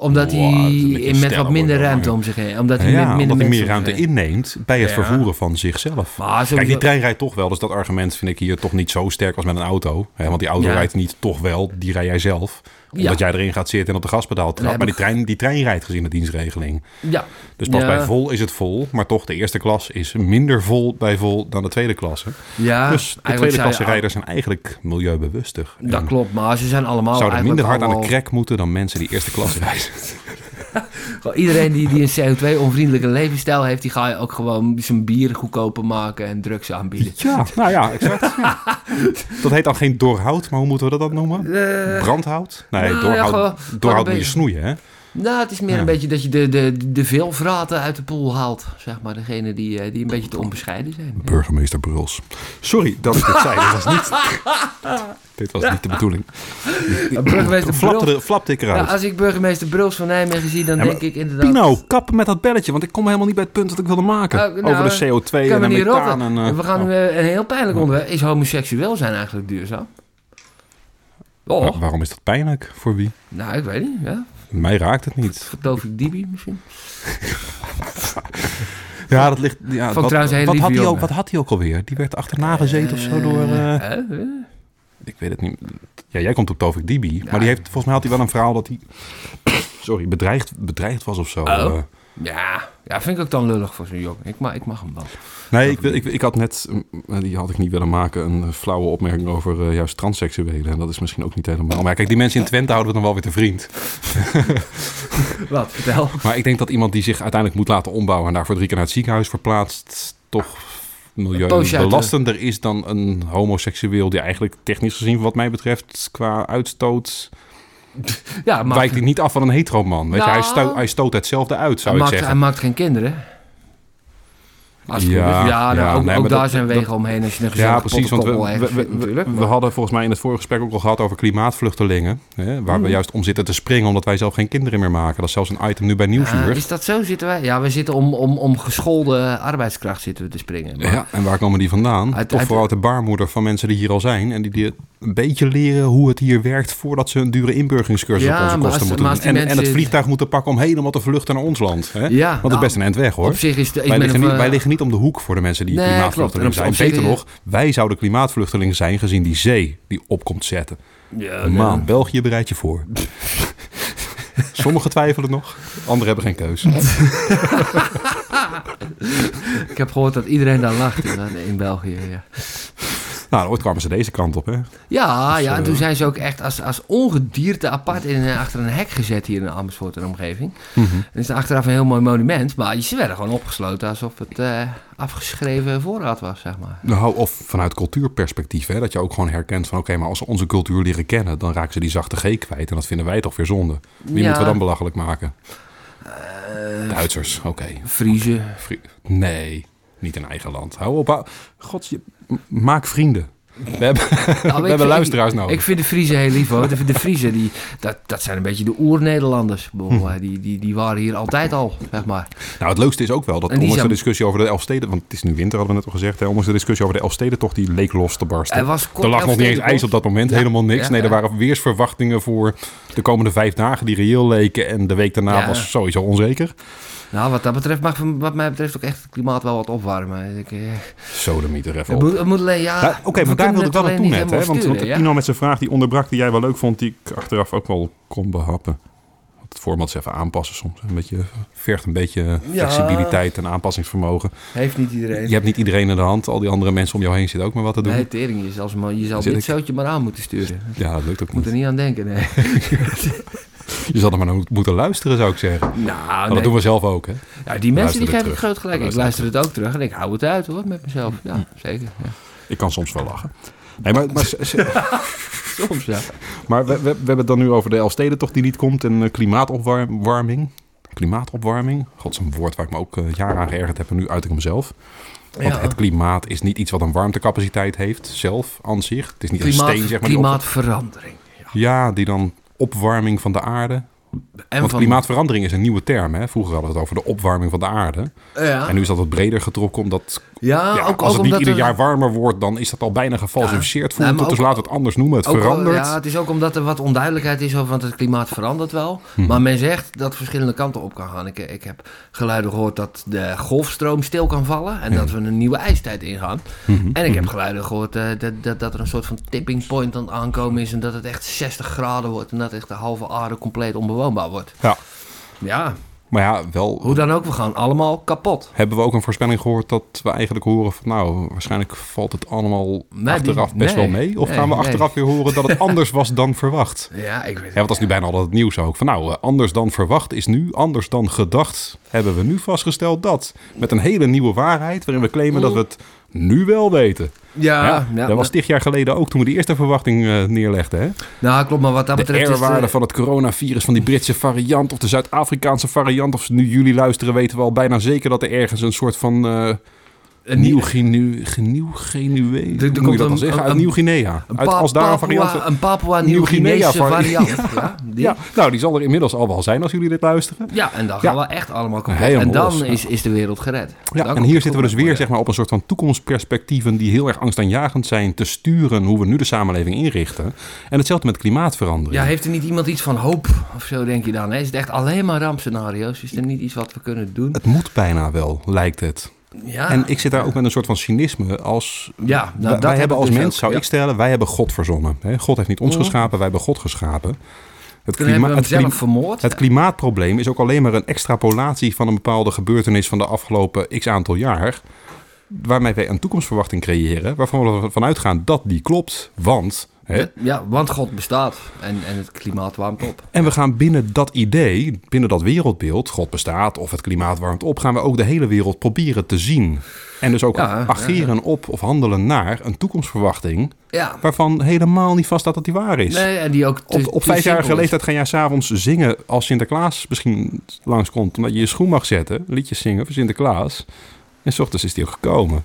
Omdat hij Wow, met wat minder worden, ruimte om zich heen... Omdat hij Ja, met minder omdat hij meer ruimte inneemt bij het Ja. vervoeren van zichzelf. Maar Kijk, die trein rijdt toch wel. Dus dat argument vind ik hier toch niet zo sterk als met een auto. Hè, want die auto rijdt niet toch wel, die rij jij zelf. Omdat jij erin gaat zitten en op de gaspedaal trapt. Maar die trein, die trein rijdt gezien de dienstregeling. Ja, Dus pas bij vol is het vol. Maar toch, de eerste klas is minder vol bij vol dan de tweede klasse. ja dus de tweede klasse rijders zijn eigenlijk milieubewustig. Dat En klopt, maar ze zijn allemaal zouden minder hard aan de crack moeten dan mensen die eerste klas reizen. Iedereen die, die een CO2-onvriendelijke levensstijl heeft... die ga je ook gewoon zijn bier goedkoper maken en drugs aanbieden. Ja, nou ja, exact. Ja. Dat heet dan geen doorhout, maar hoe moeten we dat dan noemen? Eh, Brandhout? Nee, nou doorhout, doorhout moet je snoeien, hè? Nou, het is meer Ja. een beetje dat je de, de, de veelvraten uit de pool haalt. Zeg maar, degene die, eh, die een beetje te onbescheiden zijn. Burgemeester Bruls. Sorry dat ik dit zei. Dit was niet, dit was niet de bedoeling. Ja, burgemeester Flapte, Bruls. flapte ik Ja, eruit. als ik burgemeester Bruls van Nijmegen zie, dan Ja, denk ik inderdaad... Pino, kappen met dat belletje, want ik kom helemaal niet bij het punt dat ik wilde maken. Oh, nou, Over de CO2 kan en de methaan. En, eh, We gaan oh. nu eh, een heel pijnlijk onderwerp. Is homoseksueel zijn eigenlijk duurzaam? Oh, Wa- waarom is dat pijnlijk? Voor wie? nou, ik weet niet. Ja. Mij raakt het niet. Tovik Dibi misschien? Ja, dat ligt... Ja, Vond wat, wat, had hij ook, wat had hij ook alweer? Die werd achterna gezeten of zo door... eh, Eh, eh. Ik weet het niet. Ja, jij komt op Tovik Dibi. Maar die heeft, volgens mij had hij wel een verhaal dat hij... Sorry, bedreigd, bedreigd was of zo. Oh. Ja, ja, vind ik ook dan lullig voor zo'n jongen. Ik mag, ik mag hem wel. Nee, ik, wil- ik, ik had net, eh, die had ik niet willen maken, een eh, flauwe opmerking over eh, juist transseksuelen. En dat is misschien ook niet helemaal. Maar kijk, die mensen in Twente houden we dan wel weer te vriend. Wat, vertel. Maar ik denk dat iemand die zich uiteindelijk moet laten ombouwen en daarvoor drie keer naar het ziekenhuis verplaatst, toch milieubelastender is dan een homoseksueel die eigenlijk technisch gezien, wat mij betreft, qua uitstoot, Ja, maar wijkt hij niet af van een heteroman. Weet je, hij, Nou. stoot, hij stoot hetzelfde uit, zou hij, ik maakt, hij zeggen. maakt geen kinderen. Als het Ja, goed is. ja, nou, ja, ook, nee, ook maar daar dat- zijn dat- wegen omheen als je een Ja, precies. Want we, we, hadden volgens mij in het vorige gesprek ook al gehad over klimaatvluchtelingen. Hè, waar Mhm. we juist om zitten te springen omdat wij zelf geen kinderen meer maken. Dat is zelfs een item nu bij Nieuwsuur. Ah, is dat zo zitten wij? Ja, we zitten om, om, om geschoolde arbeidskracht zitten we te springen. Maar- Ja, en waar komen die vandaan? Uit- Toch uit- vooral uit de baarmoeder van mensen die hier al zijn. En die, die een beetje leren hoe het hier werkt voordat ze een dure inburgeringscursus Ja, op onze kosten als- moeten doen. En, het vliegtuig moeten pakken om helemaal te vluchten naar ons land. Hè? Ja, Want het is nou, best een eind weg hoor. Op zich is de, ik Wij ben liggen, een, niet, eh, wij liggen niet om de hoek voor de mensen die Nee. En zijn. op- op Beter nog, wij zouden klimaatvluchtelingen zijn gezien die zee die opkomt zetten. ja, Man, nee. België bereidt je voor. Sommigen twijfelen nog, anderen hebben geen keus. Ik heb gehoord dat iedereen daar lacht in, in België. Ja, Nou, ooit kwamen ze deze kant op, hè? ja, Dus, ja en eh, toen zijn ze ook echt als, als ongedierte apart in, eh, achter een hek gezet hier in Amersfoort en omgeving. Mhm. Het is achteraf een heel mooi monument, maar ze werden gewoon opgesloten alsof het eh, afgeschreven voorraad was, zeg maar. Nou, of vanuit cultuurperspectief, hè? dat je ook gewoon herkent van... oké, maar als ze onze cultuur leren kennen... dan raken ze die zachte G kwijt en dat vinden wij toch weer zonde. Wie Ja. moeten we dan belachelijk maken? Eh, Duitsers, oké. Friese. Vri- Nee, niet in eigen land. Hou op. hou- God, je, maak vrienden. We hebben, Nou, we hebben vind- luisteraars nodig. Ik vind de Friese heel lief hoor. De, de die, dat, dat zijn een beetje de oer-Nederlanders. Hm. Die, die, die waren hier altijd al, zeg maar. Nou, het leukste is ook wel dat ondanks de discussie over de Elfsteden... want het is nu winter, hadden we net al gezegd... Hè, ondanks de discussie over de Elfstedentocht, die leek los te barsten. Er was er lag nog niet eens ijs op dat moment, Ja. helemaal niks. Ja, nee, er ja. waren weersverwachtingen voor de komende vijf dagen... die reëel leken en de week daarna was sowieso onzeker. Nou, wat dat betreft mag wat mij betreft ook echt het klimaat wel wat opwarmen. Ik, eh, Sodemieter even op. moet, moet alleen, ja... Oké, we maar daar wilde ik wel naartoe net. Hè? Want, want? Tino met zijn vraag die onderbrak, die jij wel leuk vond... die ik achteraf ook wel kon behappen. Het format is even aanpassen soms. Een beetje, vergt een beetje Ja. flexibiliteit en aanpassingsvermogen. Heeft niet iedereen. Je hebt niet iedereen in de hand. Al die andere mensen om jou heen zitten ook maar wat te doen. Nee, tering, je zal, ze maar, je zal dit ik- zoutje maar aan moeten sturen. Ja, dat lukt ook moet niet. er niet aan denken, nee. Je zal er maar naar moeten luisteren, zou ik zeggen. Nou, Maar nee. dat doen we zelf ook, hè? Ja, die mensen die het geven ik groot gelijk. Ik Luister het ook terug en ik hou het uit hoor, met mezelf. Ja, zeker. Ja. Ik kan soms wel lachen. Nee, maar, maar, Soms, ja. maar we, we, we hebben het dan nu over de Elfstedentocht die niet komt en eh, klimaatopwarming. Klimaatopwarming. God, een woord waar ik me ook eh, jaren aan geërgerd heb en nu uit ik hem zelf. Want Ja. het klimaat is niet iets wat een warmtecapaciteit heeft, zelf, aan zich. Het is niet een steen, zeg maar. klimaatverandering. Ja. ja, die dan opwarming van de aarde. En Want van- klimaatverandering is een nieuwe term. Hè? Vroeger hadden we het over de opwarming van de aarde. Ja, En nu is dat wat breder getrokken, omdat ja, ja, ook, als ook het niet ieder er- jaar warmer wordt, dan is dat al bijna gefalsificeerd. Ja, voelt het, dus laten we het anders noemen. Het verandert. ja, het is ook omdat er wat onduidelijkheid is over, want het klimaat verandert wel. Mhm. Maar men zegt dat verschillende kanten op kan gaan. Ik, ik heb geluiden gehoord dat de golfstroom stil kan vallen en dat we een nieuwe ijstijd ingaan. Mhm. En ik heb geluiden gehoord eh, dat, dat, dat er een soort van tipping point aan het aankomen is en dat het echt 60 graden wordt en dat echt de halve aarde compleet onbewoonbaar wordt. Ja. Ja, Maar ja, wel hoe dan ook, we gaan allemaal kapot. hebben we ook een voorspelling gehoord dat we eigenlijk horen van nou, waarschijnlijk valt het allemaal Nee, achteraf best nee. wel mee. Of Nee, gaan we achteraf weer horen dat het anders was dan verwacht? Ja, ik weet Ja, want dat is nu bijna al het nieuws ook. Van nou, eh, anders dan verwacht is nu, anders dan gedacht, hebben we nu vastgesteld dat. Met een hele nieuwe waarheid, waarin we claimen dat we het nu wel weten. Ja, Ja, ja, dat was tig jaar geleden ook toen we die eerste verwachting eh, neerlegden. Hè? nou klopt, maar wat dat De betreft is R-waarde de- van het coronavirus, van die Britse variant of de Zuid-Afrikaanse variant. Of nu jullie luisteren, weten we al bijna zeker dat er ergens een soort van eh een nieuw nieuw hoe moet je komt dat dan een- zeggen? een- Uit Nieuw-Guinea. Een, Uit, als daar een variant... een Papua Nieuw-Guinea Nieuw-Guinese variant. Ja, die- Ja, nou, die zal er inmiddels al wel zijn als jullie dit luisteren. Ja, en dan Ja. gaan we echt allemaal kapot. Helemaal en dan los, is, is de wereld gered. Ja, Dan en hier zitten we dus weer zeg maar, op een soort van toekomstperspectieven die heel erg angstaanjagend zijn te sturen hoe we nu de samenleving inrichten. En hetzelfde met klimaatverandering. Ja, heeft er niet iemand iets van hoop of zo, denk je dan? hè? Is het echt alleen maar rampscenario's? Is er niet iets wat we kunnen doen? Het moet bijna wel, lijkt het. Ja, En ik zit daar ook met een soort van cynisme als... Ja, nou, wij, heb hebben als dus mens, ook, zou ja. ik stellen, wij hebben God verzonnen. God heeft niet ons Mhm. geschapen, wij hebben God geschapen. Het, hem het, het klimaatprobleem is ook alleen maar een extrapolatie van een bepaalde gebeurtenis van de afgelopen x aantal jaar. Waarmee wij een toekomstverwachting creëren, waarvan we ervan uitgaan dat die klopt. Want hè, Ja, want God bestaat en, en het klimaat warmt op. En we gaan binnen dat idee, binnen dat wereldbeeld, God bestaat of het klimaat warmt op, gaan we ook de hele wereld proberen te zien. En dus ook Ja, ageren op of handelen naar een toekomstverwachting Ja, waarvan helemaal niet vaststaat dat die waar is. nee, en die ook te, op op vijfjarige leeftijd ga jij s'avonds zingen als Sinterklaas misschien langskomt. Omdat je je schoen mag zetten, liedjes zingen voor Sinterklaas. En s ochtends is die ook gekomen.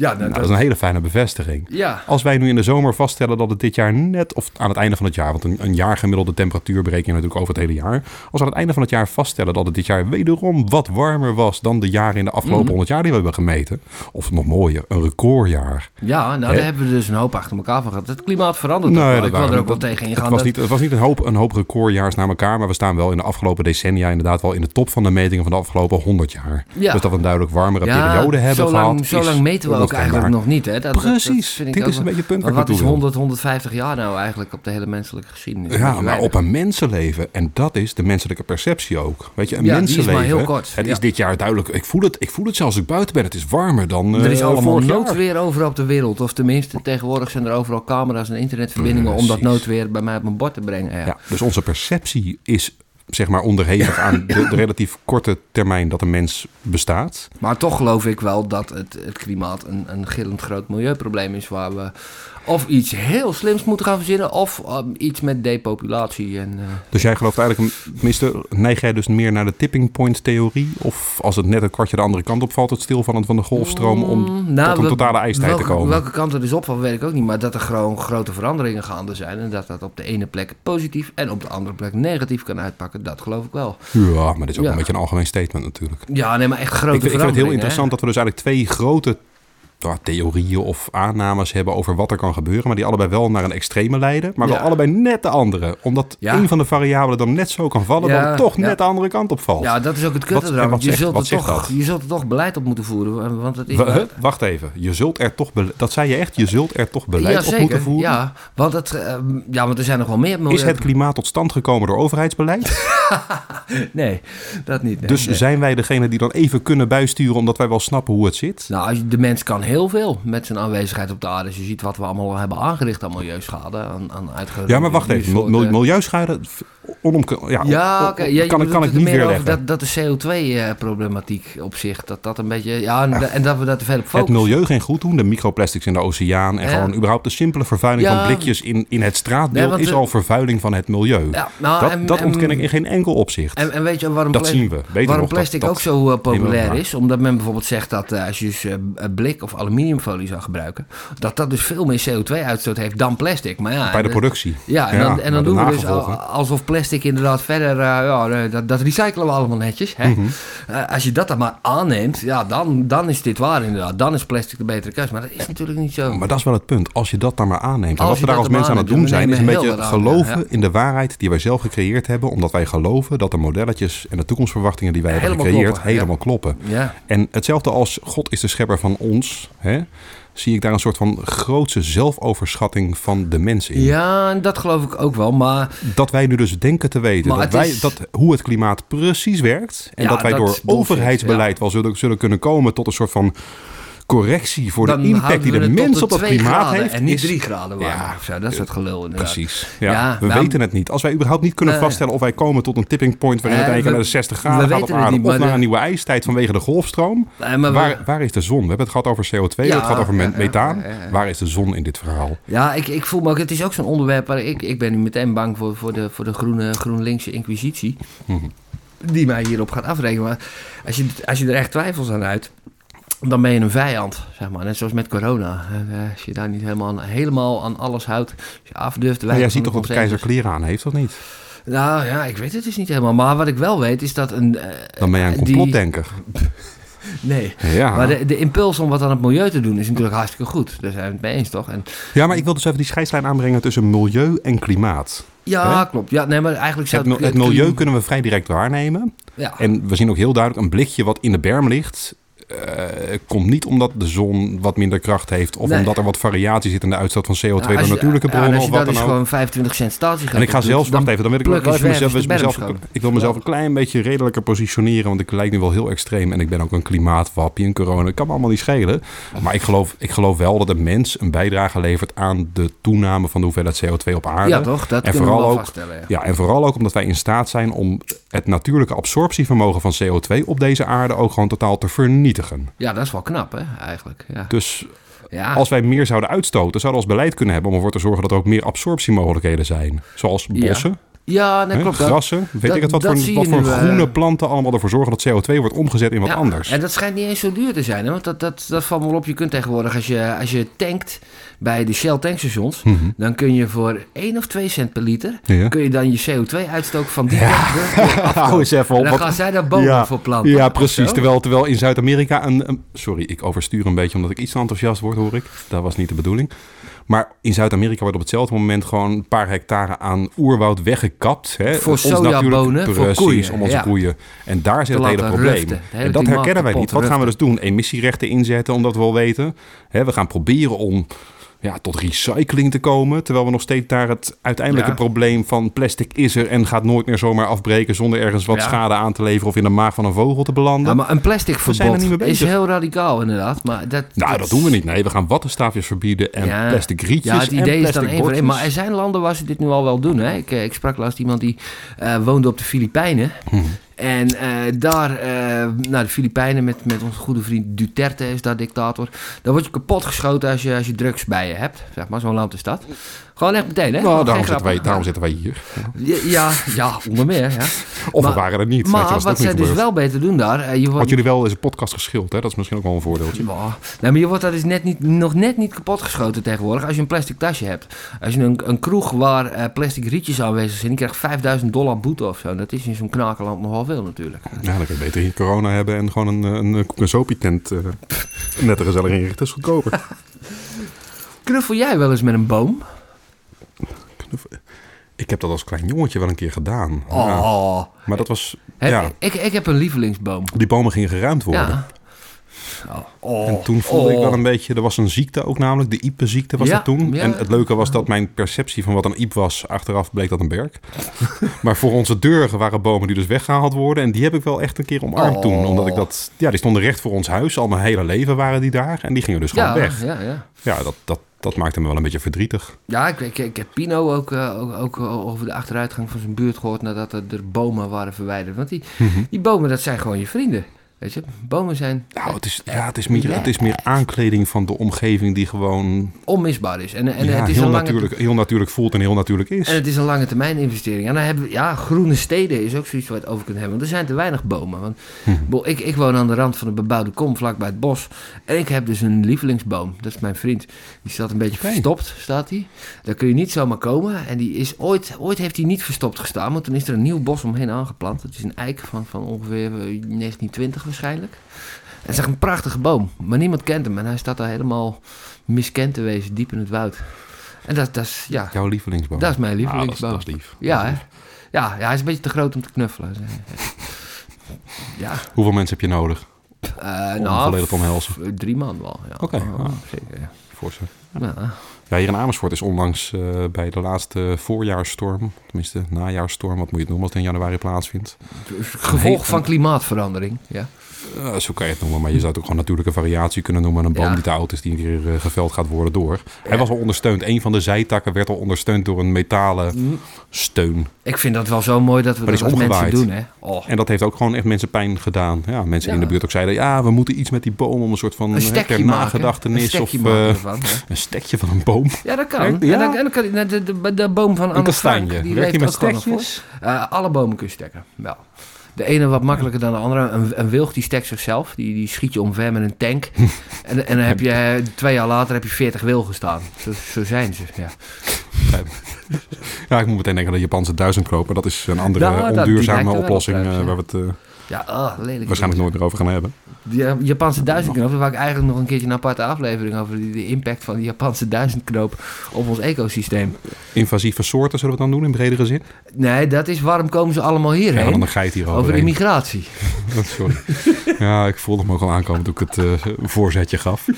Ja, nou, Nou, dat is een hele fijne bevestiging. ja. Als wij nu in de zomer vaststellen dat het dit jaar net, of aan het einde van het jaar, want een, een jaargemiddelde temperatuur bereken je natuurlijk over het hele jaar. Als we aan het einde van het jaar vaststellen dat het dit jaar wederom wat warmer was dan de jaren in de afgelopen Mhm. 100 jaar die we hebben gemeten. Of nog mooier, een recordjaar. ja, nou daar hebben we dus een hoop achter elkaar van gehad. Het klimaat verandert Nee, ook Ik wil er ook wel tegen Het ingaan. was, dat- niet, het was niet een hoop, een hoop recordjaars naar elkaar, maar we staan wel in de afgelopen decennia inderdaad wel in de top van de metingen van de afgelopen 100 jaar. Ja. Dus dat we een duidelijk warmere Ja, periode hebben zo lang, gehad. Zo lang meten we ook onmiskenbaar. eigenlijk nog niet. Hè? Dat, dat- dat Precies, vind ik dit ook is een beetje het punt ik wat is naartoe wil. 100, 150 jaar nou eigenlijk op de hele menselijke geschiedenis? Ja, maar weinig. op een mensenleven. En dat is de menselijke perceptie ook. Weet je, een Ja, die is mensenleven. maar heel kort, Het ja. is dit jaar duidelijk. Ik voel het, ik voel het zelfs als ik buiten ben. Het is warmer dan. Er is eh, allemaal noodweer overal op de wereld. Of tenminste, tegenwoordig zijn er overal camera's en internetverbindingen om dat noodweer bij mij op mijn bord te brengen. Ja. Ja, dus onze perceptie is zeg maar onderhevig aan de, de relatief korte termijn dat een mens bestaat. Maar toch geloof ik wel dat het, het klimaat een, een gillend groot milieuprobleem is waar we of iets heel slims moeten gaan verzinnen of um, iets met depopulatie. En, eh, Dus jij gelooft eigenlijk, tenminste, neig jij dus meer naar de tipping point theorie? Of als het net een kwartje de andere kant op valt, het stilvallen van de golfstroom om Mm, nou, tot een totale ijstijd welke, te komen? Welke kant er dus op van, weet ik ook niet. Maar dat er gewoon grote veranderingen gaande zijn. En dat dat op de ene plek positief en op de andere plek negatief kan uitpakken. Dat geloof ik wel. Ja, maar dit is ook Ja. een beetje een algemeen statement natuurlijk. Ja, nee, maar echt grote Ik, vind- ik vind het heel veranderingen, interessant hè? dat we dus eigenlijk twee grote theorieën of aannames hebben over wat er kan gebeuren. Maar die allebei wel naar een extreme leiden. Maar wel Ja. allebei net de andere. Omdat Ja. een van de variabelen dan net zo kan vallen. Het toch net de andere kant op valt. Ja, dat is ook het kutte eraan. Je zult, er toch, dat? je zult er toch beleid op moeten voeren. Want het is? Wacht even. Je zult er toch dat zei je echt. Je zult er toch beleid op zeker. moeten voeren. Ja, want, het, eh, ja, want er zijn nog wel meer. Is het klimaat tot stand gekomen door overheidsbeleid? Nee, dat niet. nee, dus nee. zijn wij degene die dan even kunnen bijsturen omdat wij wel snappen hoe het zit? Nou, de mens kan heel veel met zijn aanwezigheid op de aarde. Je ziet wat we allemaal hebben aangericht aan milieuschade, aan, aan Ja, maar wacht even. Milieuschade, ja, Ja, kan, kan ik niet weerleggen. Dat, dat de CO2-problematiek op zich, dat dat een beetje... Ja, en, en dat we daar te veel op Het milieu geen goed doen, de microplastics in de oceaan... en gewoon überhaupt de simpele vervuiling van blikjes in, in het straatbeeld... Nee, want is al vervuiling van het milieu. Nou, dat en- dat en- ontken ik in geen enkel opzicht. En, en weet je waarom, dat pla- zien we. Waarom nog, dat- plastic dat- ook zo uh, populair is? Omdat men bijvoorbeeld zegt dat eh, als je dus eh, blik of aluminiumfolie zou gebruiken... dat dat dus veel meer CO2-uitstoot heeft dan plastic. Maar ja, Bij de productie. Ja, en dan, en dan doen we dus alsof plastic inderdaad verder... eh, ja, eh, dat, dat recyclen we allemaal netjes. Hè? Mhm. Eh, als je dat dan maar aanneemt, ja, dan, dan is dit waar inderdaad. Dan is plastic de betere keus. Maar dat is natuurlijk niet zo. Maar dat is wel het punt. Als je dat dan maar aanneemt. En wat we daar als mensen aan het doen zijn, is een beetje geloven ja. in de waarheid die wij zelf gecreëerd hebben. Omdat wij geloven dat de modelletjes en de toekomstverwachtingen die wij hebben Helemaal gecreëerd kloppen, ja. helemaal kloppen. Ja. En hetzelfde als God is de schepper van ons, hè, zie ik daar een soort van grootse zelfoverschatting van de mens in. ja, dat geloof ik ook wel. Maar Dat wij nu dus denken te weten dat, wij, is- dat hoe het klimaat precies werkt. En Ja, dat wij dat door overheidsbeleid wel zullen, zullen kunnen komen tot een soort van correctie voor dan de impact die de het mens op twee klimaat heeft. En niet is- drie graden warmer Ja, of zo. Dat is het gelul inderdaad. Precies. Ja, Ja, we nou- weten het niet. Als wij überhaupt niet kunnen vaststellen of wij komen tot een tipping point waarin Eh, het eigenlijk we- naar de 60 we graden gaat op weten het aarde niet, of naar de- een nieuwe ijstijd vanwege de golfstroom. Maar we- Waar, is de zon? We hebben het gehad over CO2, we hebben het gehad over methaan. Waar is de zon in dit verhaal? Ja, ik, ik voel me ook... Het is ook zo'n onderwerp waar ik... Ik ben nu meteen bang voor, voor de, voor de groene, GroenLinkse inquisitie. Mhm. Die mij hierop gaat afrekenen. Maar als je, als je er echt twijfels aan uit... Dan ben je een vijand, zeg maar. Net zoals met corona. Eh, Als je daar niet helemaal, helemaal aan alles houdt. Als je af durft Maar jij ziet toch dat de keizer kleren aan heeft, of niet? Nou ja, ik weet het dus niet helemaal. Maar wat ik wel weet is dat een... eh, Dan ben jij een die- complotdenker. Nee. Ja. Maar de, de impuls om wat aan het milieu te doen is natuurlijk hartstikke goed. Daar zijn we het mee eens, toch? En, ja, maar ik wil dus even die scheidslijn aanbrengen tussen milieu en klimaat. ja, klopt. Ja, nee, maar eigenlijk zou Het, mil- het milieu kunnen we vrij direct waarnemen. Ja. En we zien ook heel duidelijk een blikje wat in de berm ligt. Eh, komt niet omdat de zon wat minder kracht heeft. Of Nee. omdat er wat variatie zit in de uitstoot van CO2 Nou, door als je- natuurlijke bronnen als of wat dan ook. gewoon 25 cent statie En ik ga zelfs, wacht even, dan wil ik even mezelf, de mezelf, berm ik wil mezelf een klein beetje redelijker positioneren, want ik lijk nu wel heel extreem en ik ben ook een klimaatwappie en corona, dat kan me allemaal niet schelen. Maar ik geloof, ik geloof wel dat een mens een bijdrage levert aan de toename van de hoeveelheid CO2 op aarde. Ja, toch? Dat En we vooral wel ook- vaststellen. Ja. Ja, en vooral ook omdat wij in staat zijn om het natuurlijke absorptievermogen van CO2 op deze aarde ook gewoon totaal te vernietigen. Ja, dat is wel knap, hè, eigenlijk. Ja. Dus ja. als wij meer zouden uitstoten, zouden we als beleid kunnen hebben om ervoor te zorgen dat er ook meer absorptiemogelijkheden zijn. Zoals Ja. bossen, ja, nee, klopt. dat- grassen, weet dat- ik het, wat voor, wat voor nu, eh, groene planten allemaal ervoor zorgen dat CO2 wordt omgezet in wat Ja, anders. En dat schijnt niet eens zo duur te zijn. Hè? Want dat, dat, dat valt wel op. Je kunt tegenwoordig, als je, als je tankt bij de Shell tankstations... Mhm. dan kun je voor 1 of 2 cent per liter... Ja. kun je dan je CO2-uitstoot van die afkopen. Hou eens even op. En dan wat- gaan zij daar bomen Ja, voor planten. Ja, precies. zo. Terwijl, terwijl in Zuid-Amerika een, een- Sorry, ik overstuur een beetje omdat ik iets te enthousiast word, hoor ik. Dat was niet de bedoeling. Maar in Zuid-Amerika wordt op hetzelfde moment gewoon een paar hectare aan oerwoud weggekapt. Hè? Voor Ons sojabonen, voor koeien, om onze ja. koeien. En daar zit het hele probleem. ruften. Het hele En dat herkennen wij niet. Wat gaan we dus doen? Emissierechten inzetten, omdat we wel weten. Hè, we gaan proberen om ja, tot recycling te komen. Terwijl we nog steeds daar het uiteindelijke Ja. probleem van plastic is er en gaat nooit meer zomaar afbreken zonder ergens wat Ja. schade aan te leveren of in de maag van een vogel te belanden. Ja, maar een plastic er verbod is heel radicaal inderdaad. Maar dat, Nou, dat doen we niet. Nee, we gaan wattenstaafjes verbieden en Ja. plastic rietjes Ja, het idee en is dan één voor één. bordjes. Maar er zijn landen waar ze dit nu al wel doen. Hè? Ik, eh, ik sprak laatst iemand die eh, woonde op de Filipijnen. Mhm. En eh, daar, eh nou, de Filipijnen met, met onze goede vriend Duterte is daar dictator. Daar word je kapot geschoten als je, als je drugs bij je hebt. Zeg maar, zo'n land is dat. Gewoon echt meteen, hè? Nou, daarom, zitten wij, daarom zitten wij hier. Ja, ja, ja, onder meer. Ja. Of Maar- we waren er niet. Je, Maar wat zij dus wel beter doen daar... eh, je wordt, Had jullie wel eens een podcast geschild, hè? Dat is misschien ook wel een voordeeltje. Ja, nee, maar je wordt daar dus net niet, nog net niet kapot geschoten tegenwoordig als je een plastic tasje hebt. Als je een, een kroeg waar eh, plastic rietjes aanwezig zijn, die krijgt 5000 dollar boete of zo. Dat is in zo'n knakenland nogal veel natuurlijk. Ja, dan kun je beter hier corona hebben en gewoon een, een, een, een soapie-tent eh, net er gezellig inrichten. Dat is goedkoper. Knuffel jij wel eens met een boom? Ik heb dat als klein jongetje wel een keer gedaan. Ja. Oh, Maar dat was... Ja, ik, ik heb een lievelingsboom. die bomen gingen geruimd worden. Ja. Oh, Oh, En toen voelde ik oh. wel een beetje, er was een ziekte ook namelijk, de Ipe-ziekte was Ja, dat toen. ja. En het leuke was dat mijn perceptie van wat een Iep was, achteraf bleek dat een berk. maar voor onze deur waren bomen die dus weggehaald worden. En die heb ik wel echt een keer omarmd Oh. toen. Omdat ik dat, ja, die stonden recht voor ons huis. Al mijn hele leven waren die daar. En die gingen dus gewoon Ja, weg. ja, ja. Ja, dat, dat, dat maakte me wel een beetje verdrietig. Ja, ik, ik, ik heb Pino ook, eh, ook, ook over de achteruitgang van zijn buurt gehoord nadat er, er bomen waren verwijderd. Want die, Mhm. die bomen, dat zijn gewoon je vrienden. Weet je, bomen zijn Nou, het is, ja, het, is meer, het is meer aankleding van de omgeving die gewoon onmisbaar is. En, en ja, het is heel, een lange, natuurlijk, heel natuurlijk voelt en heel natuurlijk is. En het is een lange termijn investering. En dan hebben we, ja, groene steden is ook zoiets waar je het over kunt hebben. Want er zijn te weinig bomen. Want bo- ik, ik woon aan de rand van een bebouwde kom, vlakbij het bos. En ik heb dus een lievelingsboom. Dat is mijn vriend. Die staat een beetje verstopt, staat hij. Daar kun je niet zomaar komen. En die is ooit, ooit heeft hij niet verstopt gestaan. Want toen is er een nieuw bos omheen aangeplant. Het is een eik van, van ongeveer eh, 1920 waarschijnlijk. En het is echt een prachtige boom. Maar niemand kent hem. En hij staat daar helemaal miskend te wezen, diep in het woud. En dat, dat is, ja, Jouw lievelingsboom. dat is mijn Ah, dat, is, lievelingsboom. dat is lief. Ja, hè? Ja, ja, hij is een beetje te groot om te knuffelen. Ja, Hoeveel mensen heb je nodig eh om nou, volledig omhelzen? drie man wel. Ja. Oké, Ja, ah. zeker. Ja. Voor ze. Ja. Ja, hier in Amersfoort is onlangs eh, bij de laatste voorjaarsstorm, tenminste najaarstorm, wat moet je het noemen als het in januari plaatsvindt. Gevolg van klimaatverandering. Ja. Eh, zo kan je het noemen, maar je zou het ook gewoon natuurlijke variatie kunnen noemen. Een boom Ja. die te oud is, die keer eh, geveld gaat worden door. Hij was al ondersteund. Een van de zijtakken werd al ondersteund door een metalen Mm, steun. Ik vind dat wel zo mooi dat we Maar dat als is mensen doen. Hè? Oh, En dat heeft ook gewoon echt mensen pijn gedaan. Ja, mensen Ja. in de buurt ook zeiden, ja, we moeten iets met die boom om een soort van een ter nagedachtenis Een of eh, ervan, een stekje van een boom. Ja, dat kan. En dan, en dan kan de, de, de boom van Een Anne Frank, die Werkt met stekjes? alle bomen kun je stekken, wel. De ene wat makkelijker dan de andere. Een, een wilg die stekt zichzelf. Die, die schiet je omver met een tank. en, en dan heb je twee jaar later heb je 40 wilgen staan. Zo, zo zijn ze. Ja. Ja, ik moet meteen denken aan de Japanse duizendkroper. Dat is een andere Nou, onduurzame oplossing op, eh, waar we het eh, Ja, ah, lelijk. waarschijnlijk nooit meer over gaan hebben. Die eh, Japanse duizendknoop, daar wou ik eigenlijk nog een keertje een aparte aflevering over de impact van die Japanse duizendknoop op ons ecosysteem. Invasieve soorten zullen we dan doen in bredere zin? Nee, dat is waarom komen ze allemaal Ja, hierheen? dan een geit hier over immigratie. Sorry. Ja, ik voelde hem ook al aankomen toen ik het eh, voorzetje gaf.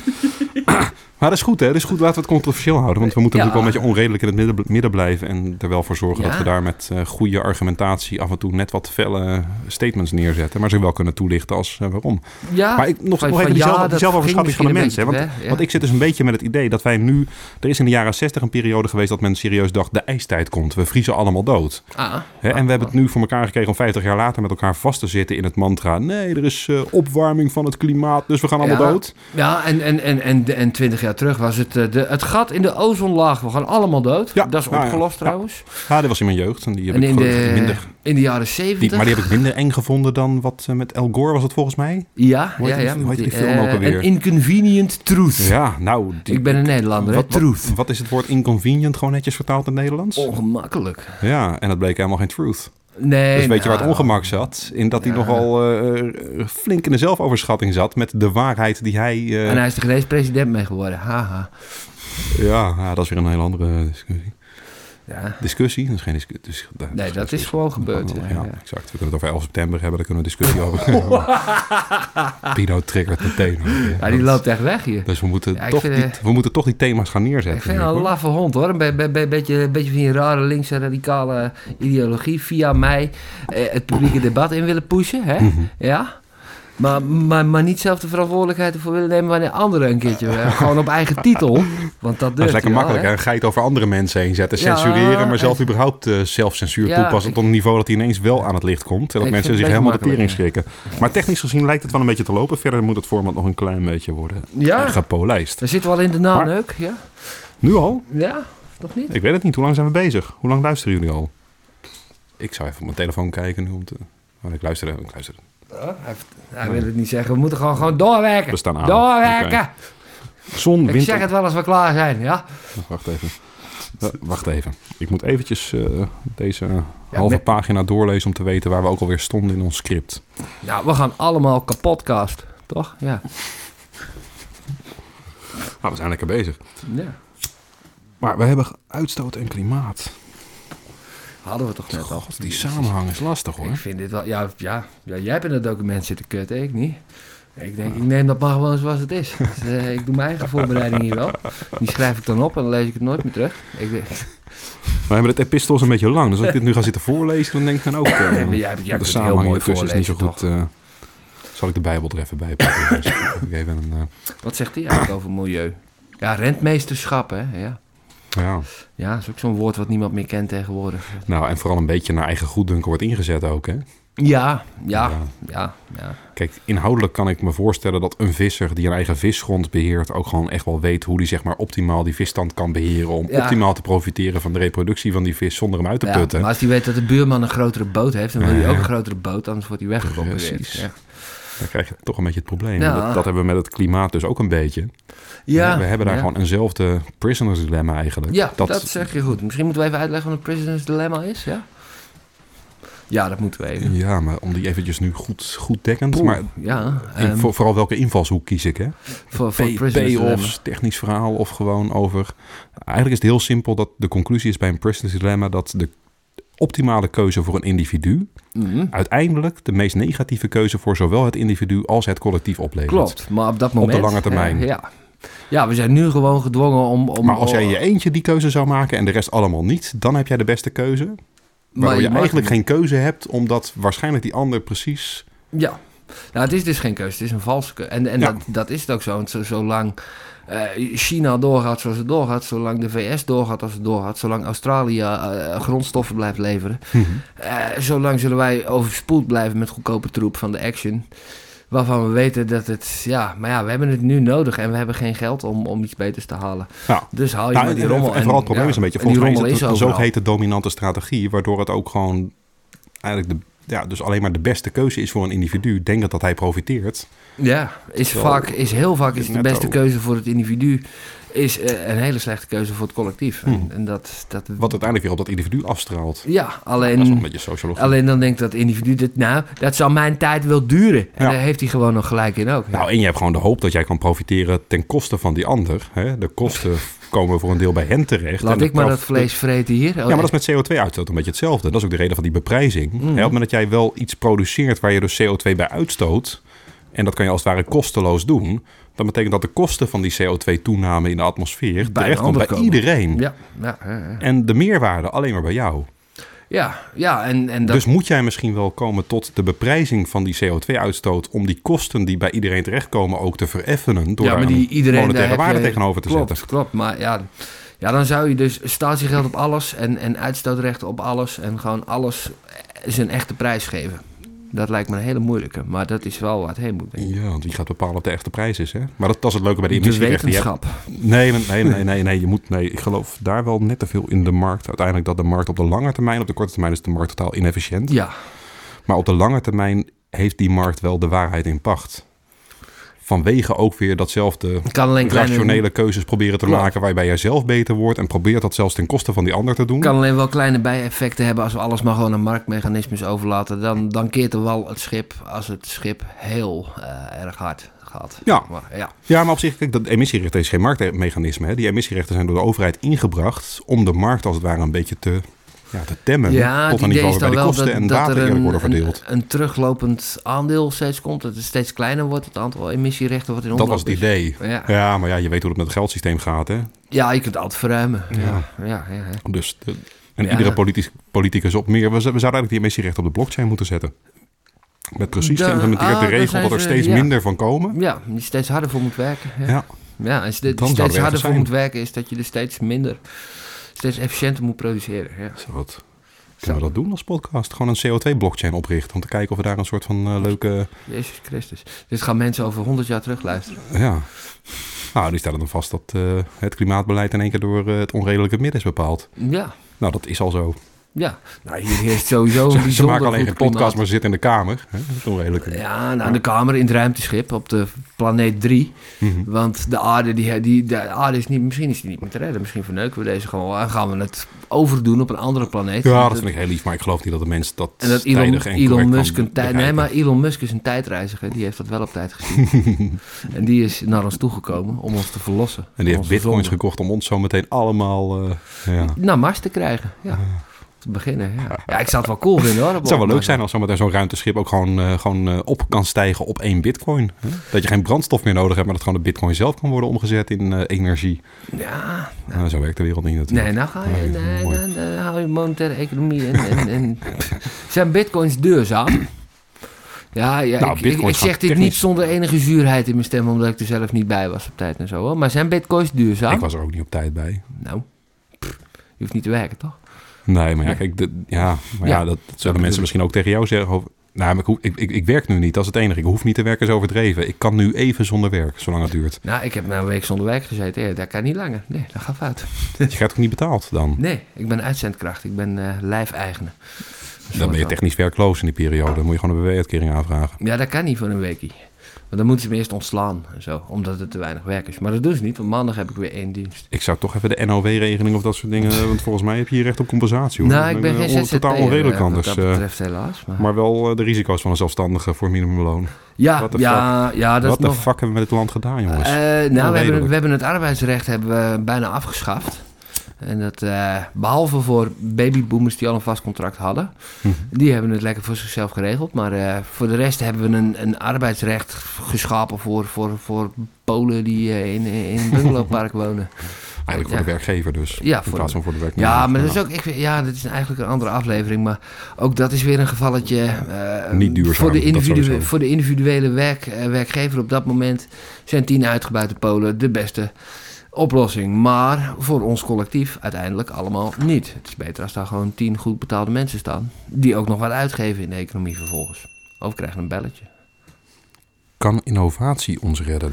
Maar dat is goed, hè? Dat is goed. Laten we het controversieel houden. Want we moeten Ja. natuurlijk wel een beetje onredelijk in het midden, midden blijven. En er wel voor zorgen Ja. dat we daar met eh, goede argumentatie af en toe net wat felle statements neerzetten. Maar ze wel kunnen toelichten als eh, waarom. Ja, maar ik, nog, nog even die, zelf, die zelfoverschatting van de mensen. Want, want ik zit dus een beetje met het idee dat wij nu... Er is in de jaren 60 een periode geweest dat men serieus dacht... de ijstijd komt, we vriezen allemaal dood. Ah, Hè, en we hebben het nu voor elkaar gekregen om 50 jaar later met elkaar vast te zitten in het mantra... nee, er is eh, opwarming van het klimaat, dus we gaan allemaal Ja. dood. Ja, en, en, en, en, en 20 jaar terug was het eh, de, het gat in de ozonlaag. We gaan allemaal dood. Ja, dat is ja. opgelost Ja. trouwens. Ja, dit was in mijn jeugd en die heb En ik in de, minder... in de jaren 70. Die, maar die heb ik minder eng gevonden dan wat eh, met El Gore was het volgens mij. Ja, ja, ja. hoe heet die met film ook eh, alweer? Inconvenient Truth. Ja, nou... die- Ik ben een Nederlander, wat, wat, Truth. wat is het woord inconvenient gewoon netjes vertaald in het Nederlands? Ongemakkelijk. Ja, en dat bleek helemaal geen truth. Nee. Dus weet je waar het nou, ongemak zat? In dat hij nogal eh, flink in de zelfoverschatting zat met de waarheid die hij... eh, En hij is er geen president mee geworden. Haha. ja, ja, dat is weer een hele andere discussie. Ja. Discussie? Dat is geen discussie. Dus, Nee, dat is gewoon gebeurd. Ja, exact. We kunnen het over 11 september hebben, daar kunnen we een discussie over hebben. Pino triggert meteen. Ja, die loopt echt weg hier. Dus we moeten, toch vind, die, eh, we moeten toch die thema's gaan neerzetten. Ik vind het een hoor. laffe hond hoor. Een be- be- be- beetje, beetje van die rare linkse radicale ideologie via mij eh, het publieke debat in willen pushen. Hè? Mhm. Ja? Maar, maar, maar niet zelf de verantwoordelijkheid ervoor willen nemen wanneer anderen een keertje. gewoon op eigen titel. Want dat Dat is lekker makkelijk? Een geit over andere mensen heen zetten, Ja, censureren, maar zelf en- überhaupt eh, zelfcensuur Ja, toepassen ik- tot een niveau dat hij ineens wel aan het licht komt. En dat Ik mensen zich helemaal de tering schrikken. Maar technisch gezien lijkt het wel een beetje te lopen. Verder moet het format nog een klein beetje worden Ja. eh, gepolijst. Daar zitten we al in de naneuk. Ja? Nu al? ja, toch niet? Ik weet het niet. Hoe lang zijn we bezig? Hoe lang luisteren jullie al? Ik zou even op mijn telefoon kijken nu om te... Oh, ik luister, ik luister. Oh, hij, wil het niet zeggen. We moeten gewoon, gewoon doorwerken. We staan aan. Doorwerken. Zon, Ik wind... zeg het wel als we klaar zijn. Ja? Wacht even. Wacht even. Ik moet eventjes eh, deze halve met- pagina doorlezen om te weten waar we ook alweer stonden in ons script. Nou, we gaan allemaal kapotcast. Toch? Ja. Nou, we zijn lekker bezig. ja. Maar we hebben uitstoot en klimaat. Hadden we toch net al. Die samenhang is lastig hoor. Ik vind dit wel... Ja, ja, ja, jij hebt in het document zitten kutten, ik niet. Ik denk, ik neem dat maar gewoon zoals het is. Dus, eh, ik doe mijn eigen voorbereiding hier wel. Die schrijf ik dan op en dan lees ik het nooit meer terug. Ik, denk- We hebben het epistel is een beetje lang. Dus als ik dit nu ga zitten voorlezen, dan denk ik dan ook... eh, Ja, jij- jij de samenhang ertussen is niet zo goed. eh, zal ik de Bijbel er even bij pakken? Dus ik even een, eh, wat zegt hij eigenlijk over milieu? Ja, rentmeesterschap, hè? Ja, ja. ja dat is ook zo'n woord wat niemand meer kent tegenwoordig. Nou, en vooral een beetje naar eigen goeddunken wordt ingezet ook, hè? Ja, ja, Ja. ja, ja. Kijk, inhoudelijk kan ik me voorstellen dat een visser die een eigen visgrond beheert... ook gewoon echt wel weet hoe die zeg maar optimaal die visstand kan beheren... om Ja. optimaal te profiteren van de reproductie van die vis zonder hem uit te Ja, putten. maar als hij weet dat de buurman een grotere boot heeft, dan wil hij ook een grotere boot, anders wordt hij weggeconcurreerd. Precies. Dan krijg je toch een beetje het probleem. Ja. Dat, dat hebben we met het klimaat dus ook een beetje. Ja, we hebben daar ja. gewoon eenzelfde prisoners dilemma eigenlijk. Ja, dat, zeg je goed. Misschien moeten we even uitleggen wat een prisoner's dilemma is, ja? Ja, dat moeten we even. Ja, maar om die eventjes nu goed, goed dekkend. Poeh, Maar ja, in- ehm, voor, vooral welke invalshoek kies ik, hè? voor, voor Pay- prisoners dilemma. Payoffs, technisch verhaal of gewoon over... Eigenlijk is het heel simpel dat de conclusie is bij een prisoners dilemma... dat de optimale keuze voor een individu... Mhm. uiteindelijk de meest negatieve keuze voor zowel het individu als het collectief oplevert. Klopt, maar op dat moment... lange termijn. eh, ja. ja, we zijn nu gewoon gedwongen om... om Maar als jij je eentje die keuze zou maken en de rest allemaal niet... dan heb jij de beste keuze. maar Waardoor je, mag eigenlijk geen keuze hebt... omdat waarschijnlijk die ander precies... Ja. Nou, het is dus geen keuze, het is een valse keuze. En, en Ja. dat, dat is het ook zo, want zo, zolang China doorgaat zoals het doorgaat... zolang de VS doorgaat als het doorgaat... zolang Australië eh, grondstoffen blijft leveren... eh, zolang zullen wij overspoeld blijven met goedkope troep van de Action... Waarvan we weten dat het, ja, maar ja, we hebben het nu nodig en we hebben geen geld om, om iets beters te halen. Ja. Dus haal je Nou, maar die rommel. en vooral het probleem ja, is een beetje... volgens mij rommel is het een overal. zogeheten dominante strategie... waardoor het ook gewoon eigenlijk de, ja, dus alleen maar de beste keuze is voor een individu. Denkt dat hij profiteert. Ja, is, Terwijl- vaak, is heel vaak is de beste keuze voor het individu is eh, een hele slechte keuze voor het collectief. En, Hmm. en dat, dat, Wat uiteindelijk weer op dat individu afstraalt. ja, dat is wel alleen, een beetje sociologie. alleen dan denkt dat individu, dat, nou, dat zal mijn tijd wel duren. En Ja. daar heeft hij gewoon nog gelijk in ook. Ja. Nou, en je hebt gewoon de hoop dat jij kan profiteren ten koste van die ander. Hè? De kosten komen voor een deel bij hen terecht. Laat En ik maar dat vlees vreten hier. Oh, Ja, maar dat is met CO2-uitstoot een beetje hetzelfde. Dat is ook de reden van die beprijzing. Mm. Hè, Op het moment dat jij wel iets produceert waar je dus CO2 bij uitstoot... en dat kan je als het ware kosteloos doen... dan betekent dat de kosten van die CO2-toename in de atmosfeer... Bij bij iedereen. Ja, ja. En de meerwaarde alleen maar bij jou. ja, ja, en, en dat, Dus moet jij misschien wel komen tot de beprijzing van die CO2-uitstoot... om die kosten die bij iedereen terechtkomen ook te vereffenen... door ja, maar die een iedereen monetaire heb waarde je- tegenover te klopt, zetten. Klopt, maar ja, ja, dan zou je dus statiegeld op alles en, en uitstootrechten op alles en gewoon alles zijn echte prijs geven. Dat lijkt me een hele moeilijke, maar dat is wel waar het heen moet. Ja, want wie gaat bepalen wat de echte prijs is, hè? Maar dat, dat is het leuke bij de De emissierechten. Hebt- wetenschap. Nee, nee, nee, nee, nee, je moet, nee, ik geloof daar wel net te veel in de markt. Uiteindelijk dat de markt op de lange termijn, op de korte termijn is de markt totaal inefficiënt. Ja, Maar op de lange termijn heeft die markt wel de waarheid in pacht. Vanwege ook weer datzelfde rationele keuzes proberen te maken waarbij jij zelf beter wordt en probeert dat zelfs ten koste van die ander te doen. kan alleen wel kleine bijeffecten hebben als we alles maar gewoon aan marktmechanismes overlaten. Dan, dan keert er wel het schip als het schip heel eh, erg hard gaat. Ja. Maar, ja. Ja, maar op zich, kijk, dat emissierechten is geen marktmechanisme. Hè. Die emissierechten zijn door de overheid ingebracht om de markt als het ware een beetje te, ja, te temmen. Ja, tot het een idee is waarbij dan de wel kosten dat, en dat er een, worden verdeeld. een, een teruglopend aandeel steeds komt. Dat het steeds kleiner wordt, het aantal emissierechten wat in Dat omloop was het idee. Ja. Ja, maar ja, je weet hoe het met het geldsysteem gaat, hè? ja, je kunt het altijd verruimen. Ja. Ja. Ja. Dus de- en iedere politicus, politicus op meer. We, we zouden eigenlijk die emissierechten op de blockchain moeten zetten. Met precies Da- geïmplementeerde ah, regel dat er steeds minder van komen. Ja, die steeds harder voor moet werken. Ja, Ja. en Dan zou steeds harder voor moet werken is dat je er steeds minder, steeds efficiënter moet produceren. Ja. Zo wat. Kunnen we dat doen als podcast? Gewoon een CO2-blockchain oprichten. Om te kijken of we daar een soort van eh, leuke... Jezus Christus. Dit gaan mensen over 100 jaar terug luisteren. Ja. Nou, die stellen dan vast dat eh, het klimaatbeleid in één keer door eh, het onredelijke midden is bepaald. Ja, Nou, dat is al zo. ja. Nou, hier heerst sowieso een Ze, ze bijzonder maken alleen geen podcast, maar ze zitten in de kamer. Hè? Ja, nou, de kamer in het ruimteschip op de planeet 3. Mhm. Want de aarde, die, die, de aarde is niet, misschien is die niet meer te redden. Misschien verneuken we deze gewoon en gaan we het overdoen op een andere planeet. Ja, dat vind ik heel lief, maar ik geloof niet dat de mens dat En dat Elon, tijdig en Elon Musk een tijd. Nee, maar Elon Musk is een tijdreiziger. Die heeft dat wel op tijd gezien. en die is naar ons toegekomen om ons te verlossen. En die heeft bitcoins gekocht om ons zo meteen allemaal... eh, ja. naar Mars te krijgen. Ja. Te beginnen. Ja. ja, ik zou het wel cool vinden hoor. Het zou wel leuk zijn als zometeen zo'n ruimteschip ook gewoon, eh, gewoon eh, op kan stijgen op één bitcoin. Hè? Dat je geen brandstof meer nodig hebt, maar dat gewoon de bitcoin zelf kan worden omgezet in eh, energie. Ja, Nou, zo werkt de wereld niet natuurlijk. nee, nou ga je, Nee, nee, dan, dan hou je monetaire economie en, en, en zijn bitcoins duurzaam? Ja, ja Nou, ik, zeg dit niet zonder enige zuurheid in mijn stem, omdat ik er zelf niet bij was op tijd en zo. Hoor. Maar zijn bitcoins duurzaam? Ik was er ook niet op tijd bij. Nou, pff, je hoeft niet te werken, toch? Nee, maar ja, kijk, de- ja, maar ja, Ja, dat, dat zullen mensen misschien ook tegen jou zeggen. Over, nou, ik, ik, ik, ik werk nu niet, dat is het enige. Ik hoef niet te werken, is overdreven. Ik kan nu even zonder werk, zolang het duurt. Nou, ik heb nou een week zonder werk gezeten. Ja, dat kan niet langer. Nee, dat gaat fout. Je krijgt ook niet betaald dan. Nee, ik ben uitzendkracht. Ik ben eh lijfeigenaar. Dan ben je technisch werkloos in die periode. Dan moet je gewoon een BW-uitkering aanvragen. Ja, dat kan niet voor een weekie. Dan moeten ze me eerst ontslaan en zo, omdat het te weinig werk is. Maar dat doen ze niet, want maandag heb ik weer één dienst. Ik zou toch even de NOW-regeling of dat soort dingen... Want volgens mij heb je hier recht op compensatie. Hoor. nou, ik ben eh, geen on- ZZP'er. Totaal onredelijk eh, anders. Dat eh, betreft helaas. Maar... maar wel eh, de risico's van een zelfstandige voor minimumloon. ja, ja, ja, dat Wat de nog... fuck hebben we met dit land gedaan, jongens? Eh, nou, we hebben, we hebben het arbeidsrecht hebben we bijna afgeschaft. En dat, eh, behalve voor babyboomers die al een vast contract hadden. Mhm. Die hebben het lekker voor zichzelf geregeld. Maar eh, voor de rest hebben we een, een arbeidsrecht geschapen voor, voor, voor Polen die eh, in, in een bungalowpark wonen. Eigenlijk voor ja. de werkgever dus. Ja, in voor plaats van voor de werknemer. Ja, maar dat is ook, ik, ja, dat is eigenlijk een andere aflevering. Maar ook dat is weer een gevalletje. Niet duurzaam, Voor de, individu- voor de individuele werk, werkgever op dat moment zijn tien uitgebuiten Polen de beste oplossing. Maar voor ons collectief uiteindelijk allemaal niet. Het is beter als daar gewoon tien goed betaalde mensen staan. Die ook nog wat uitgeven in de economie vervolgens. Of krijgen een belletje. Kan innovatie ons redden?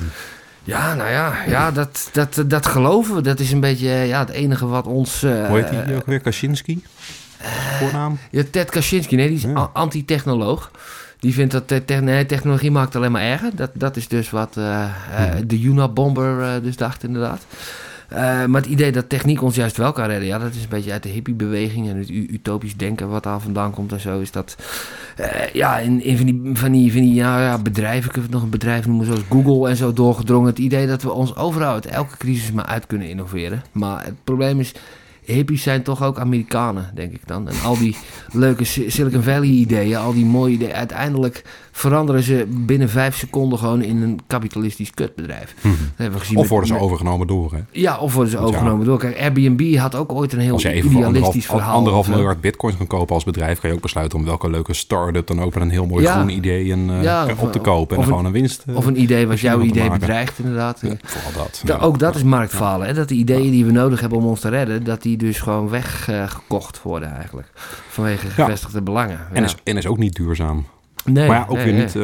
Ja, nou ja, ja dat, dat, dat geloven we. Dat is een beetje eh, ja, het enige wat ons... eh, Hoe heet die ook weer? Kaczynski? Voornaam? Ja, Ted Kaczynski, nee, die is Ja. anti-technoloog. Die vindt dat te- nee, technologie maakt het alleen maar erger. Dat, dat is dus wat eh, eh, Hmm. de Unabomber eh dus dacht, inderdaad. Maar het idee dat techniek ons juist wel kan redden, ja, dat is een beetje uit de hippiebeweging en het utopisch denken wat daar vandaan komt en zo. Is dat, ja, in, in van die, van die, van die ja, ja, bedrijven, kunnen we het nog een bedrijf noemen zoals Google en zo doorgedrongen. Het idee dat we ons overal uit elke crisis maar uit kunnen innoveren. Maar het probleem is, hippies zijn toch ook Amerikanen, denk ik dan. En al die leuke Si- Silicon Valley ideeën, al die mooie ideeën, uiteindelijk veranderen ze binnen vijf seconden gewoon in een kapitalistisch kutbedrijf. Dat hebben we gezien Of met- worden ze overgenomen door, hè? Ja, of worden ze Want ja, overgenomen door. Kijk, Airbnb had ook ooit een heel Als je even voor idealistisch anderhalf, verhaal. anderhalf miljard bitcoins kan kopen als bedrijf... kan je ook besluiten om welke leuke start-up dan ook met een heel mooi Ja. groen idee en, eh, Ja, op te kopen. En een- gewoon een winst. eh, Of een idee wat jouw idee bedreigt, inderdaad. Ja, vooral dat. Da- ja. Ook dat is marktfalen. Hè? Dat de ideeën die we nodig hebben om ons te redden, dat die dus gewoon weggekocht worden eigenlijk. Vanwege gevestigde belangen. En, is, en is ook niet duurzaam. Nee, maar ja, ook nee, weer nee. niet... eh,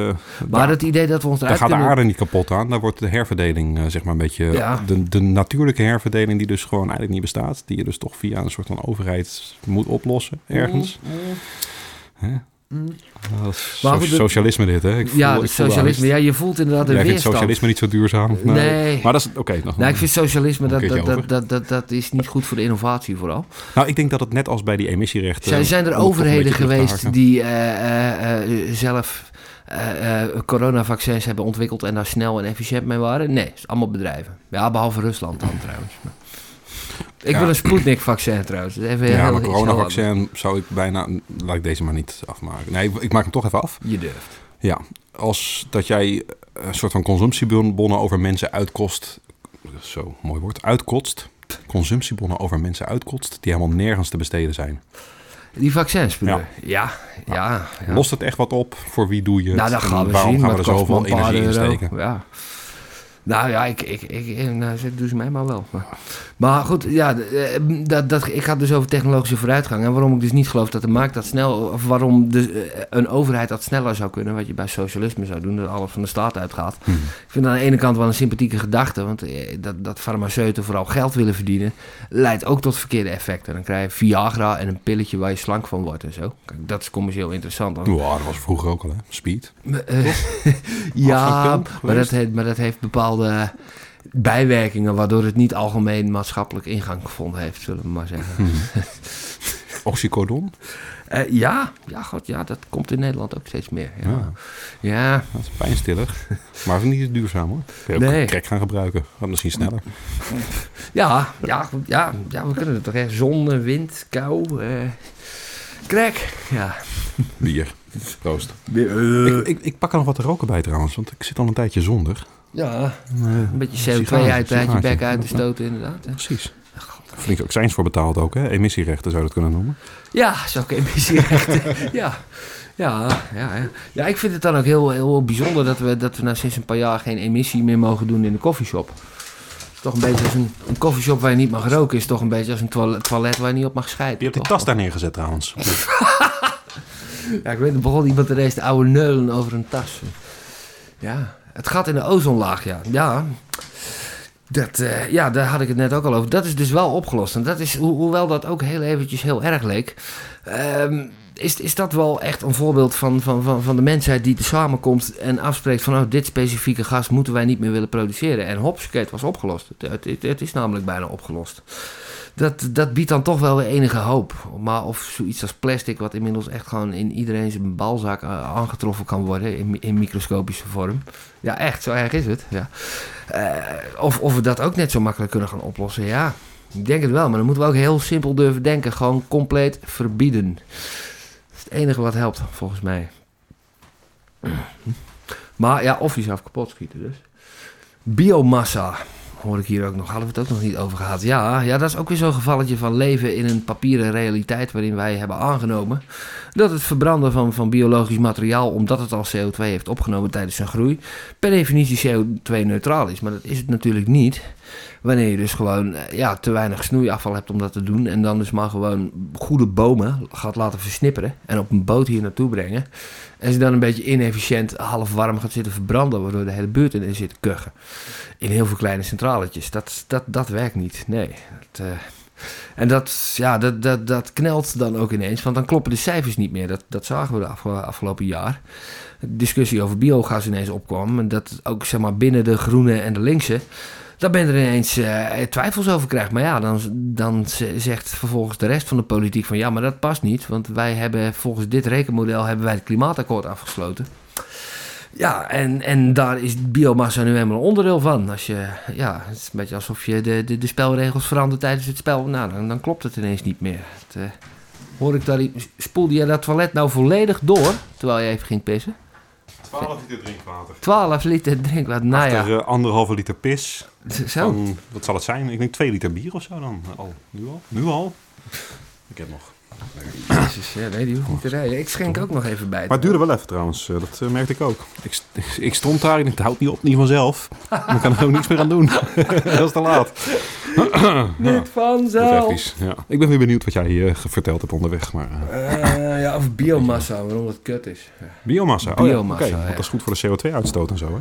Maar daar- het idee dat we ons Daar gaat de aarde niet kapot aan. Daar wordt de herverdeling, eh, zeg maar, een beetje... Ja. De, de natuurlijke herverdeling die dus gewoon eigenlijk niet bestaat. Die je dus toch via een soort van overheid moet oplossen, ergens. Dat is Maar so- socialisme dit, hè? Ik voel, Ja, ik socialisme. Ja, je voelt inderdaad een Jij vindt weerstand. socialisme niet zo duurzaam? Nee. Maar dat is... Oké, nog Nou, ik vind socialisme, dat, dat, dat, dat, dat, dat is niet goed voor de innovatie vooral. Nou, ik denk dat het net als bij die emissierechten... Zijn, zijn er overheden geweest die eh, eh, eh, zelf coronavaccins hebben ontwikkeld en daar snel en efficiënt mee waren? Nee, het is allemaal bedrijven. Ja, behalve Rusland dan trouwens. Maar- Ik Ja. wil een Sputnik-vaccin trouwens. Even Ja, maar coronavaccin zou ik bijna... Laat ik deze maar niet afmaken. Nee, ik maak hem toch even af. Je durft. Ja, als dat jij een soort van consumptiebonnen over mensen uitkost. Zo, mooi woord. Uitkotst. Consumptiebonnen over mensen uitkotst. Die helemaal nergens te besteden zijn. Die vaccins bedoel Ja. Ja, ja. ja. Lost het echt wat op? Voor wie doe je het? Nou, dat gaan we waarom zien. gaan we er zoveel energie in steken? Ja. Nou ja, ik, ik, ik, nou, doe ze mij maar wel. Maar, maar goed, ja, eh, dat, dat, ik ga dus over technologische vooruitgang. En waarom ik dus niet geloof dat de markt dat snel... of waarom de, eh, een overheid dat sneller zou kunnen... wat je bij socialisme zou doen, dat alles van de staat uitgaat. Hmm. Ik vind dat aan de ene kant wel een sympathieke gedachte... want eh, dat, dat farmaceuten vooral geld willen verdienen... leidt ook tot verkeerde effecten. Dan krijg je Viagra en een pilletje waar je slank van wordt en zo. Kijk, dat is commercieel interessant. Dan Ja, dat was vroeger ook al, hè? Speed. ja, maar dat, heeft, maar dat heeft bepaalde bijwerkingen... waardoor het niet algemeen maatschappelijk ingang gevonden heeft, zullen we maar zeggen. Oxycodon? Eh, ja, ja, god, ja, dat komt in Nederland ook steeds meer. Ja, Ja. ja. Dat is pijnstiller. maar niet duurzaam hoor. Kun je ook Nee. crack gaan gebruiken. Gaat misschien sneller. Ja, ja, goed, ja, ja, we kunnen het toch echt. Zon, wind, kou, eh crack. Ja. Bier. Proost. Eh, Ik, ik, ik pak er nog wat te roken bij trouwens, want ik zit al een tijdje zonder. Ja, een beetje CO2 sigaar- uit, uit je bek uit te stoten inderdaad. hè. Precies. Flink accijns voor betaald ook, hè? Emissierechten zou je dat kunnen noemen. Ja, zulke emissierechten. ja. Ja, ja, ja. ja, ik vind het dan ook heel, heel bijzonder dat we, dat we nou sinds een paar jaar geen emissie meer mogen doen in de koffieshop. Het is toch een beetje als een, een koffieshop waar je niet mag roken, is toch een beetje als een toilet, toilet waar je niet op mag scheiden. Je hebt die tas daar neergezet trouwens. Ja, ik weet, er begon iemand ineens de oude neulen over een tas. Ja, het gat in de ozonlaag, ja. Ja, dat, eh, ja, daar had ik het net ook al over. Dat is dus wel opgelost. En dat is, ho- hoewel dat ook heel eventjes heel erg leek... ehm, is, is dat wel echt een voorbeeld van, van, van, van de mensheid die samenkomt en afspreekt van... Oh, dit specifieke gas moeten wij niet meer willen produceren. En hopsakee, het was opgelost. Het- het is namelijk bijna opgelost. Dat, dat biedt dan toch wel weer enige hoop. Maar of zoiets als plastic, wat inmiddels echt gewoon in iedereen zijn balzak eh, aangetroffen kan worden in, microscopische vorm. Ja, echt, zo erg is het. Ja. Eh, of, of we dat ook net zo makkelijk kunnen gaan oplossen, ja. Ik denk het wel, maar dan moeten we ook heel simpel durven denken. Gewoon compleet verbieden. Dat is het enige wat helpt, volgens mij. Maar ja, of jezelf kapot schieten dus. Biomassa hoor ik hier ook nog. Hadden we het ook nog niet over gehad. Ja, ja dat is ook weer zo'n gevalletje van leven in een papieren realiteit... waarin wij hebben aangenomen dat het verbranden van, van biologisch materiaal... omdat het al CO2 heeft opgenomen tijdens zijn groei... per definitie CO2-neutraal is. Maar dat is het natuurlijk niet... Wanneer je dus gewoon eh, ja, te weinig snoeiafval hebt om dat te doen. En dan dus maar gewoon goede bomen gaat laten versnipperen. En op een boot hier naartoe brengen. En ze dan een beetje inefficiënt half warm gaat zitten verbranden. Waardoor de hele buurt in zit kuchen. In heel veel kleine centraletjes. Dat, dat, dat werkt niet. Nee. Dat, eh, en dat, ja, dat, dat, dat knelt dan ook ineens. Want dan kloppen de cijfers niet meer. Dat, dat zagen we de afge- afgelopen jaar. De discussie over biogas ineens opkwam. En dat ook zeg maar binnen de groene en de linkse. Daar ben er ineens eh, twijfels over krijgt. Maar ja, dan, dan zegt vervolgens de rest van de politiek van ja, maar dat past niet. Want wij hebben volgens dit rekenmodel hebben wij het klimaatakkoord afgesloten. Ja, en, en daar is biomassa nu helemaal een onderdeel van. Als je, ja, het is een beetje alsof je de, de, de spelregels verandert tijdens het spel. Nou, dan, dan klopt het ineens niet meer. Eh, hoor ik daar, spoelde je dat toilet nou volledig door, terwijl je even ging pissen? 12 liter drinkwater. 12 liter drinkwater, nou ja. Achter eh, anderhalve liter pis. Zo. Van, wat zal het zijn? Ik denk 2 liter bier of zo dan. Al. Nu al? Nu al? Ik heb nog. Jezus, ja, nee, die hoeft niet te rijden. Ik schenk ook nog even bij. Maar het duurde wel even trouwens. Eh, Dat eh, merkte ik ook. Ik, ik stond daar en ik dacht, het houdt niet op, niet vanzelf. Dan kan er ook niks meer aan doen. dat is te laat. Niet vanzelf. Ja. Ik ben weer benieuwd wat jij eh, verteld hebt onderweg. Maar, ja, of biomassa, waarom dat kut is. Biomassa. Oh, Biomassa, ja, oké. ja. Want dat is goed voor de CO2-uitstoot en zo, hè?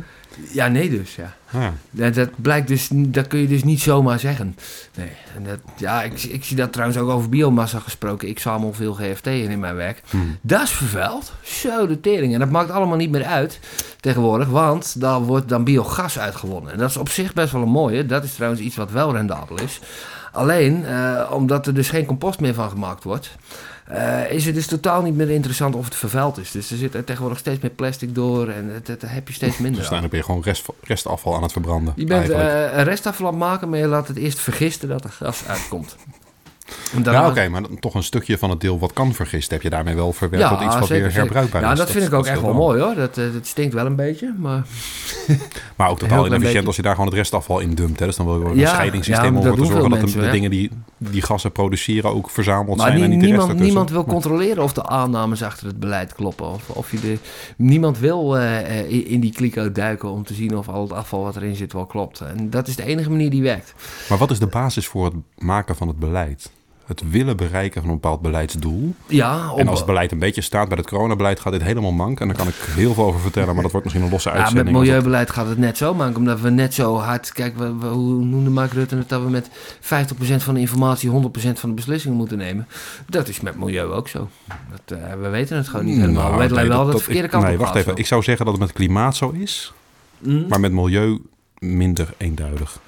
Ja, nee dus, ja. Ja. Dat, blijkt dus, dat kun je dus niet zomaar zeggen. Nee, en dat, ja, ik, ik zie dat trouwens ook over biomassa gesproken. Ik zamel veel GFT in in mijn werk. Hmm. Dat is vervuild. Zo de tering. En dat maakt allemaal niet meer uit tegenwoordig, want daar wordt dan biogas uitgewonnen. En dat is op zich best wel een mooie. Dat is trouwens iets wat wel rendabel is. Alleen, eh, omdat er dus geen compost meer van gemaakt wordt, eh, is het dus totaal niet meer interessant of het vervuild is. Dus er zit er tegenwoordig steeds meer plastic door en dat, heb je steeds minder. Dus aan. dan ben je gewoon rest, restafval aan het verbranden. Je bent eh, een restafval aan het maken, maar je laat het eerst vergisten dat er gas uitkomt. Daarna- ja, oké, maar toch een stukje van het deel wat kan vergisten, heb je daarmee wel verwerkt tot iets wat zeker, weer herbruikbaar Ja, is. dat vind ik ook echt wel mooi hoor. Dat, eh, dat stinkt wel een beetje, maar... Maar ook totaal inefficiënt als je daar gewoon het restafval in dumpt. Hè. Dus dan wil je ook een Ja, scheidingssysteem ja, om ervoor te zorgen dat de, dingen die die gassen produceren ook verzameld Maar zijn en niet niemand, niemand wil controleren of de aannames achter het beleid kloppen. Of, of je de, niemand wil eh, in in die kliko duiken om te zien of al het afval wat erin zit wel klopt. En dat is de enige manier die werkt. Maar wat is de basis voor het maken van het beleid? Het willen bereiken van een bepaald beleidsdoel. Ja, En als het beleid een beetje staat bij het coronabeleid, gaat dit helemaal mank. En daar kan ik heel veel over vertellen, maar dat wordt misschien een losse ja, uitzending. met het- milieubeleid gaat het net zo maken, omdat we net zo hard... Kijk, we, we- hoe noemde Mark Rutte het dat we met 50% van de informatie 100% van de beslissingen moeten nemen? Dat is met milieu ook zo. Dat, eh, we weten het gewoon niet helemaal. Nou, we weten nee, wel dat, dat- de verkeerde ik- kant Nee, op wacht even. zo. Ik zou zeggen dat het met klimaat zo is, Hm? maar met milieu minder eenduidig.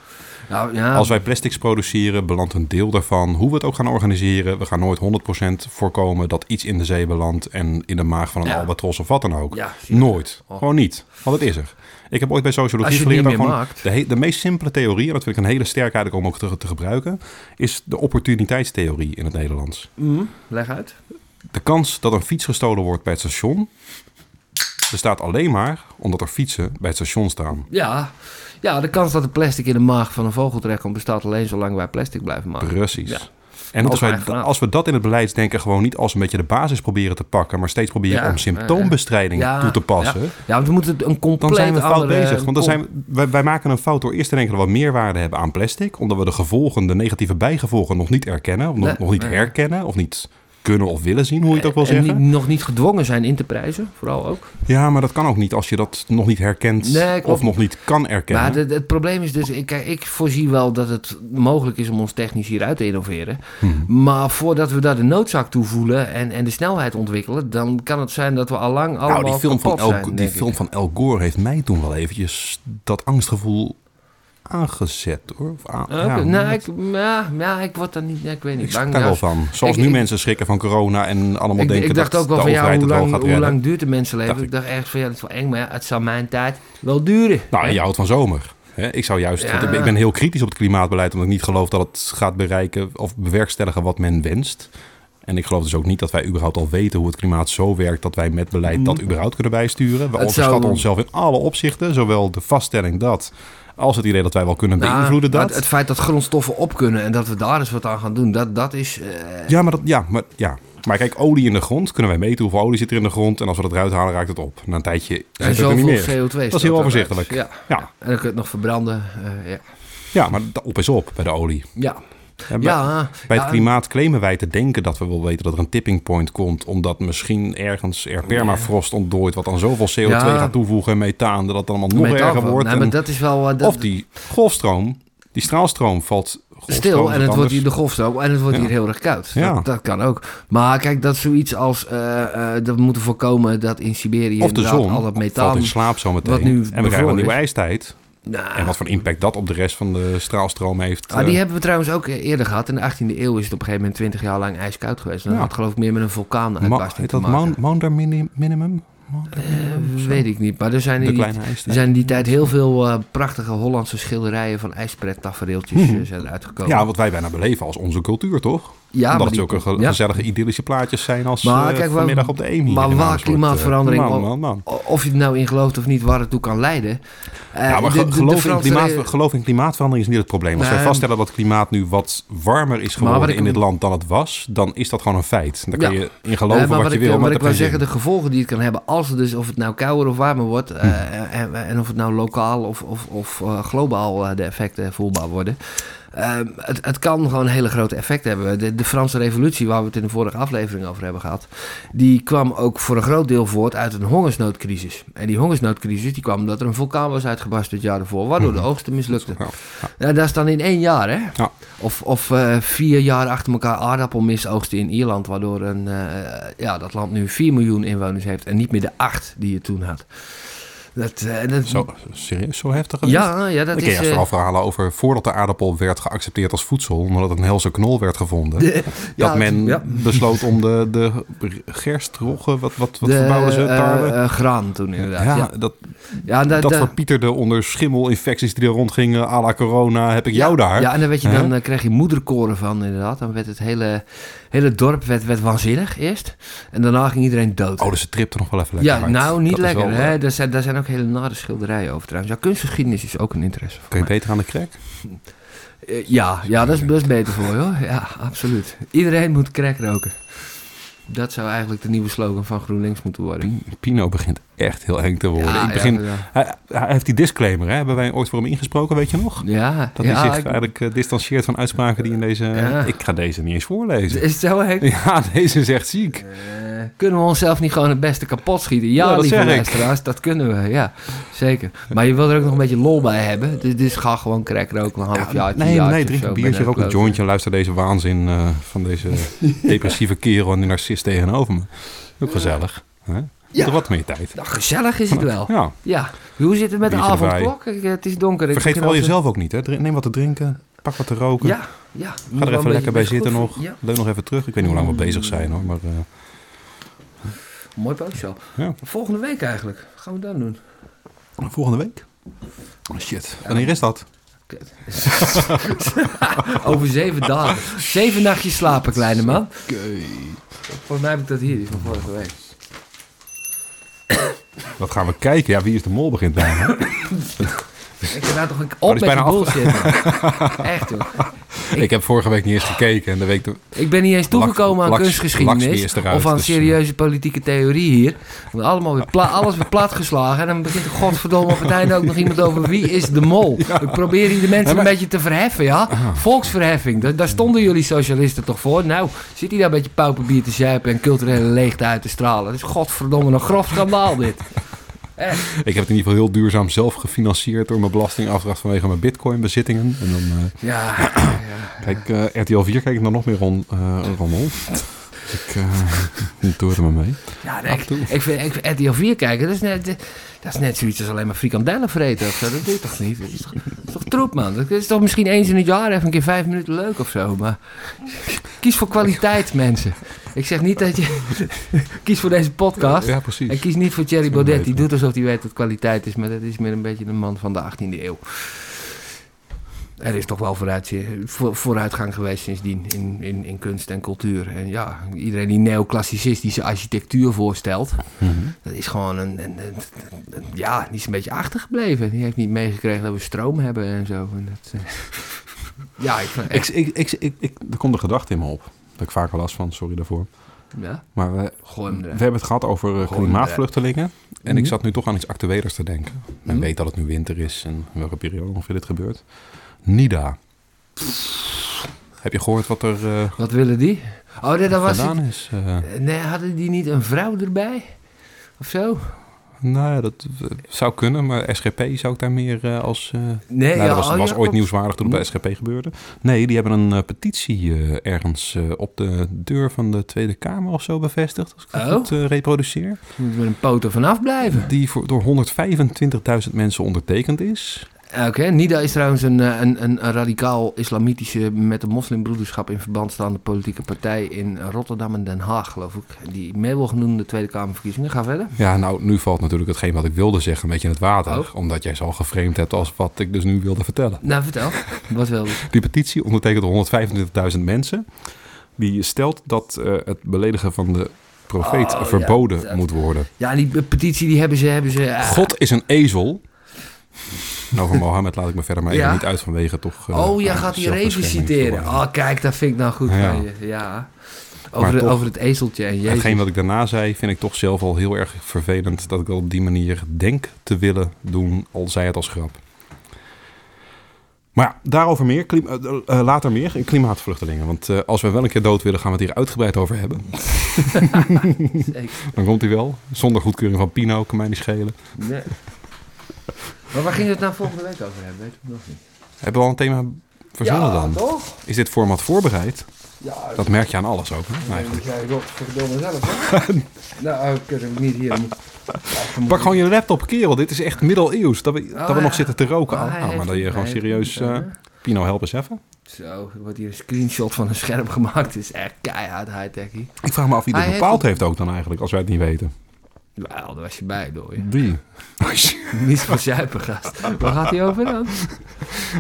Nou, ja, Als wij plastics produceren, belandt een deel daarvan, hoe we het ook gaan organiseren, we gaan nooit 100% voorkomen dat iets in de zee belandt en in de maag van een Ja. albatros of wat dan ook. Ja, nooit. Oh. Gewoon niet. Want het is er. Ik heb ooit bij sociologie geleerd dat gewoon de, meest simpele theorie, en dat vind ik een hele sterke eigenlijk om ook te, te gebruiken, is de opportuniteitstheorie in het Nederlands. Mhm, leg uit. De kans dat een fiets gestolen wordt bij het station bestaat alleen maar omdat er fietsen bij het station staan. Ja, ja, de kans dat de plastic in de maag van een vogel terechtkomt bestaat alleen zolang wij plastic blijven maken. Precies. Ja. En als wij, als we dat in het beleidsdenken gewoon niet als een beetje de basis proberen te pakken, maar steeds proberen Ja, om symptoombestrijding ja, toe te passen, Ja, want we moeten een compleet dan zijn we fout andere- bezig. Want dan zijn we, wij, wij maken een fout door eerst te denken dat we meer waarde hebben aan plastic, omdat we de gevolgen, de negatieve bijgevolgen nog niet erkennen, of nog, Nee, nog niet herkennen, of niet kunnen of willen zien, hoe je het ook wil en zeggen. niet- nog niet gedwongen zijn in te prijzen, vooral ook. Ja, maar dat kan ook niet als je dat nog niet herkent Nee, of nog niet kan erkennen. Maar het, het probleem is dus, ik, ik voorzie wel dat het mogelijk is om ons technisch hieruit te innoveren. Hmm. Maar voordat we daar de noodzaak toe voelen en, en de snelheid ontwikkelen, dan kan het zijn dat we al lang allemaal nou, die film, van kapot El, zijn, die film ik. van El Gore heeft mij toen wel eventjes dat angstgevoel aangezet, hoor. Of aan- ja, nou, ik, ja, ja, ik word daar niet, ja, ik weet niet. Ik bang. Ja, wel van. Zoals ik- nu ik- mensen schrikken van corona en allemaal Ik, denken ik dacht dat ook wel van ja, hoe het wel lang, hoe lang duurt een mensenleven? Dacht ik dacht echt van ja, dat is wel eng, maar ja, het zou mijn tijd wel duren. Nou, en je houdt van zomer. Hè? Ik zou juist, Ja. ik ben- ik heel kritisch op het klimaatbeleid, omdat ik niet geloof dat het gaat bereiken of bewerkstelligen wat men wenst. En ik geloof dus ook niet dat wij überhaupt al weten hoe het klimaat zo werkt dat wij met beleid dat überhaupt kunnen bijsturen. We Mm. Het onderschatten zou- onszelf in alle opzichten, zowel de vaststelling dat als het idee dat wij wel kunnen Nou, beïnvloeden dat. Het, feit dat grondstoffen op kunnen en dat we daar eens wat aan gaan doen, dat, dat is... eh, Ja, maar, dat, ja, maar, ja. maar kijk, olie in de grond, kunnen wij meten hoeveel olie zit er in de grond. En als we dat eruit halen, raakt het op. Na een tijdje en zit het er niet meer. CO2 Dat is heel overzichtelijk. Ja. Ja. En dan kun je het nog verbranden. eh, ja. Ja, maar op is op bij de olie. Ja. Ja. bij ja, het klimaat claimen wij te denken dat we wel weten dat er een tipping point komt. Omdat misschien ergens er permafrost ontdooit. Wat dan zoveel CO2 Ja. gaat toevoegen en methaan. Dat het allemaal nog erger wordt. Nee, maar dat is wel... eh, dat, Of die golfstroom, die straalstroom valt stil en het wordt hier de golfstroom en het wordt Ja. hier heel erg koud. Ja. Dat, dat kan ook. Maar kijk, dat zoiets als eh, eh, dat we moeten voorkomen dat in Siberië Of de inderdaad zon al dat valt methaan. in slaap zometeen. wat nu en we krijgen een nieuwe ijstijd. Nou, En wat voor impact dat op de rest van de straalstroom heeft. ah, eh, die hebben we trouwens ook eerder gehad. In de 18e eeuw is het op een gegeven moment 20 jaar lang ijskoud geweest. En dat Ja. had geloof ik meer met een Ma- vulkaanuitbarsting heet te dat maken. Mount- Maunder Mini- Minimum? Eh, weet ik niet. Maar er zijn, in die, er zijn die tijd heel veel eh, prachtige Hollandse schilderijen van ijsprettafereeltjes Mhm. eh, zijn eruit gekomen. Ja, wat wij bijna beleven als onze cultuur, toch? Ja, Omdat maar het ge- ja. gezellige idyllische plaatjes zijn als Maar eh, kijk, waar- vanmiddag op de EMI. maar in een waar klimaatverandering Man, al- man, man. O- Of je er nou in gelooft of niet, waar het toe kan leiden. Ja, maar de- de geloof, in klimaat, re- geloof in klimaatverandering is niet het probleem. Als wij vaststellen dat het klimaat nu wat warmer is geworden in dit land dan het was, dan is dat gewoon een feit. Dan Ja. je in geloven maar wat je ik, wil, maar het ik wil zeggen, de gevolgen die het kan hebben als het dus of het nou kouder of warmer wordt Hm. en, en of het nou lokaal of, of, of globaal de effecten voelbaar worden. Ehm, het, het kan gewoon hele grote effecten hebben. De, de Franse revolutie, waar we het in de vorige aflevering over hebben gehad, die kwam ook voor een groot deel voort uit een hongersnoodcrisis. En die hongersnoodcrisis die kwam omdat er een vulkaan was uitgebarst het jaar ervoor, waardoor de oogsten mislukten. Ja. Ja, dat is dan in één jaar, hè? Ja. Of, of eh, vier jaar achter elkaar aardappelmis oogsten in Ierland, waardoor een, eh, ja, dat land nu 4 miljoen inwoners heeft en niet meer de 8 die je toen had. Dat, eh, dat, Zo, serieus, zo heftig geweest? ja, ja, dat Dan ken is... je eh, vooral verhalen over voordat de aardappel werd geaccepteerd als voedsel, omdat het een helse knol werd gevonden. de- dat men ja. besloot om de, de gerst, rogge, wat, wat, wat de, verbouwden ze? Tarwe? eh, graan toen inderdaad. Ja, dat, Ja, da- dat da- verpieterde onder schimmelinfecties die er rondgingen, à la corona, heb ik jou daar. Ja, en dan, werd je, dan kreeg je moederkoren van inderdaad. Dan werd het hele, hele dorp werd, werd waanzinnig eerst. En daarna ging iedereen dood. Oh, dus het tripte nog wel even lekker ja, nou, niet Dat lekker. wel, hè? eh, Daar, zijn, daar zijn ook hele nare schilderijen over trouwens. Ja, kunstgeschiedenis is ook een interesse voor Kun je mij. beter aan de crack? Eh, ja, ja dat, is, is beter voor je hoor. Ja, absoluut. Iedereen moet crack roken. Dat zou eigenlijk de nieuwe slogan van GroenLinks moeten worden. Pino begint echt heel eng te worden. Ja, ik begin, ja, Hij, hij heeft die disclaimer, hè? hebben wij ooit voor hem ingesproken, weet je nog? ja, Dat hij zich ik- eigenlijk distanceert van uitspraken die in deze... Ik ga deze niet eens voorlezen. Is het zo Henk? Ja, deze is echt ziek. Eh, kunnen we onszelf niet gewoon het beste kapot schieten? Ja, dat lieve luisteraars, dat kunnen we, ja. Zeker. Maar je wil er ook nog een beetje lol bij hebben. Dus, dus ga gewoon crack roken, een half jaar. nee, nee, drink een biertje, rook een jointje luister deze waanzin eh, van deze depressieve kerel en die narcist tegenover me. Ook gezellig. Hè? Ja. Wat meer tijd. Nou, gezellig is het wel. Ja. Ja. Hoe zit het met de Biertje avondklok? Eh, Het is donker. Vergeet al te- jezelf ook niet. Hè. Neem wat te drinken. Pak wat te roken. Ja, ja. Ga er even lekker bij zitten nog. Ja. Leun nog even terug. Ik weet niet hoe lang we bezig zijn hoor. Maar eh, Mooi al. Ja. Volgende week eigenlijk. Wat gaan we dan doen? volgende week. Oh shit. Wanneer is dat? Over zeven dagen. Zeven nachtjes slapen, kleine man. Volgens mij heb ik dat hier, die van vorige week. Wat gaan we kijken? Ja, wie is de mol begint bijna. Ik heb daar toch een op met die bullshit. man. Echt hoor. Ik heb vorige week niet eens gekeken. En de week... Ik ben niet eens toegekomen aan kunstgeschiedenis. Eruit, of aan dus, serieuze politieke theorie hier. We allemaal weer pla- alles weer platgeslagen. En dan begint er godverdomme op het einde ook nog iemand over wie is de mol. Ik probeer hier de mensen Ja, maar- een beetje te verheffen, ja. Volksverheffing, daar, daar stonden jullie socialisten toch voor? Nou, zit hij daar een beetje pauperbier te zuipen en culturele leegte uit te stralen. Dat is godverdomme een grof schandaal dit. Echt. Ik heb het in ieder geval heel duurzaam zelf gefinancierd door mijn belastingafdracht vanwege mijn bitcoin bezittingen. En dan, eh, Ja, ja. kijk, eh, RTL 4 kijk ik dan nog meer ron, eh rommel. Ik uh, doe het er maar mee. Ja, nee, ik, ik vind, ik RTL 4 kijken, dat is, net, dat is net zoiets als alleen maar frikandellen vreten of zo. Dat doe je toch niet? Dat is toch, dat is toch troep, man? Dat is toch misschien eens in het jaar even een keer vijf minuten leuk of zo. Maar kies voor kwaliteit, mensen. Ik zeg niet dat je... kies voor deze podcast. Ja, precies. En kies niet voor Thierry Baudet. Die doet alsof hij weet wat kwaliteit is. Maar dat is meer een beetje een man van de 18e eeuw. Er is toch wel vooruit, voor- vooruitgang geweest sindsdien in, in, in kunst en cultuur. En ja, iedereen die neoclassicistische architectuur voorstelt, Mhm. dat is gewoon een, een, een- een- ja, die is een beetje achtergebleven. Die heeft niet meegekregen dat we stroom hebben en zo. En dat, eh, ja, ik, Ik, ik, ik, ik, er komt een gedachte in me op. Daar heb ik vaker last van, sorry daarvoor. ja, Maar we, we hebben het gehad over eh, klimaatvluchtelingen. En ik Mhm. zat nu toch aan iets actuelers te denken. Men Mhm. weet dat het nu winter is en welke periode ongeveer dit gebeurt. NIDA. Heb je gehoord wat er eh, Wat willen die? Oh, nee, dat was het. is? Eh, Nee, hadden die niet een vrouw erbij? Of zo? nou ja, dat eh, zou kunnen, maar SGP zou ik daar meer als... Nee, nou, ja, dat was, oh, was ja, ooit nieuwswaardig toen het bij SGP gebeurde. Nee, die hebben een petitie ergens op de deur van de Tweede Kamer of zo bevestigd. Als ik het Oh. goed reproduceer. Moet met een poten vanaf blijven. Die voor, door 125.000 mensen ondertekend is. Oké, NIDA is trouwens een, eh, een, een, een radicaal islamitische met de moslimbroederschap in verband staande politieke partij in Rotterdam en Den Haag, geloof ik. Die mee wil genoemde Tweede Kamerverkiezingen. Ga verder. Ja, nou, nu valt natuurlijk hetgeen wat ik wilde zeggen een beetje in het water. Oh. Omdat jij ze al geframed hebt als wat ik dus nu wilde vertellen. Nou, vertel. Wat wilde je? Die petitie ondertekent door 125.000 mensen. Die stelt dat eh, het beledigen van de profeet Oh, ja, verboden dat- moet worden. Ja, die petitie die hebben ze... Hebben ze eh, God is een ezel. Over Mohammed laat ik me verder maar even Ja. niet uit vanwege toch... eh, oh, jij gaat citeren. voor- Oh, kijk, dat vind ik nou goed Ja. van je. Ja. Over, de- toch- over het ezeltje en Jezus. Hetgeen wat ik daarna zei, vind ik toch zelf al heel erg vervelend dat ik dat op die manier denk te willen doen, al zei het als grap. Maar ja, daarover meer, eh, eh, later meer, klimaatvluchtelingen. Want als we wel een keer dood willen, gaan we het hier uitgebreid over hebben. Zeker. Dan komt hij wel. Zonder goedkeuring van Pino, kan mij niet schelen. Nee. Maar waar ging het nou volgende week over hebben? Weet ik nog niet. Hebben we al een thema verzonnen dan? toch? Is dit format voorbereid? Ja, Dat merk je aan alles ook, hè, eigenlijk. Ja, ik verdomme zelf, hè? nou, ik kan hem niet hier. Pak gewoon je laptop, kerel. Dit is echt middeleeuws. Dat we, dat we ja. nog zitten te roken. Oh, Oh, nou, maar dat je het, gewoon serieus... het, hè? Pino, help eens even. Zo, er wordt hier een screenshot van een scherm gemaakt. Het is echt keihard high-techie. Ik vraag me af wie dit heeft bepaald heeft ook dan eigenlijk, als wij het niet weten. Wel, daar was je bij, door je. Wie? Niet voor zuipen, gast. Waar gaat hij over dan?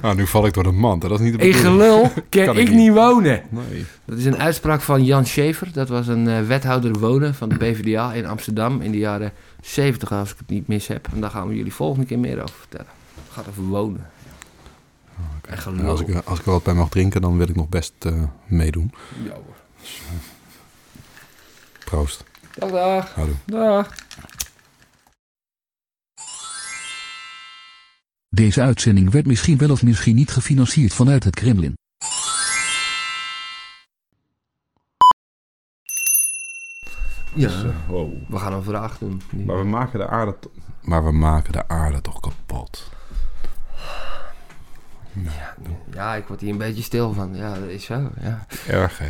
Ah, nu val ik door de mand. Dat is niet de In gelul kan, Kan ik niet. niet. wonen. Nee. Dat is een uitspraak van Jan Schever. Dat was een eh, wethouder wonen van de BvdA in Amsterdam in de jaren 70, als ik het niet mis heb. En daar gaan we jullie volgende keer meer over vertellen. Het gaat over wonen. En En gelul. als, ik, als ik er wat bij mag drinken, dan wil ik nog best eh, meedoen. Ja, hoor. Proost. Dag, dag. Houdoe. Dag. Deze uitzending werd misschien wel of misschien niet gefinancierd vanuit het Kremlin. Ja, Dus, eh, wow. we gaan een vraag doen. Maar we maken de aarde... Maar we maken de aarde toch kapot. Ja, ik word hier een beetje stil van. Ja, dat is zo. Ja. Erg, hè?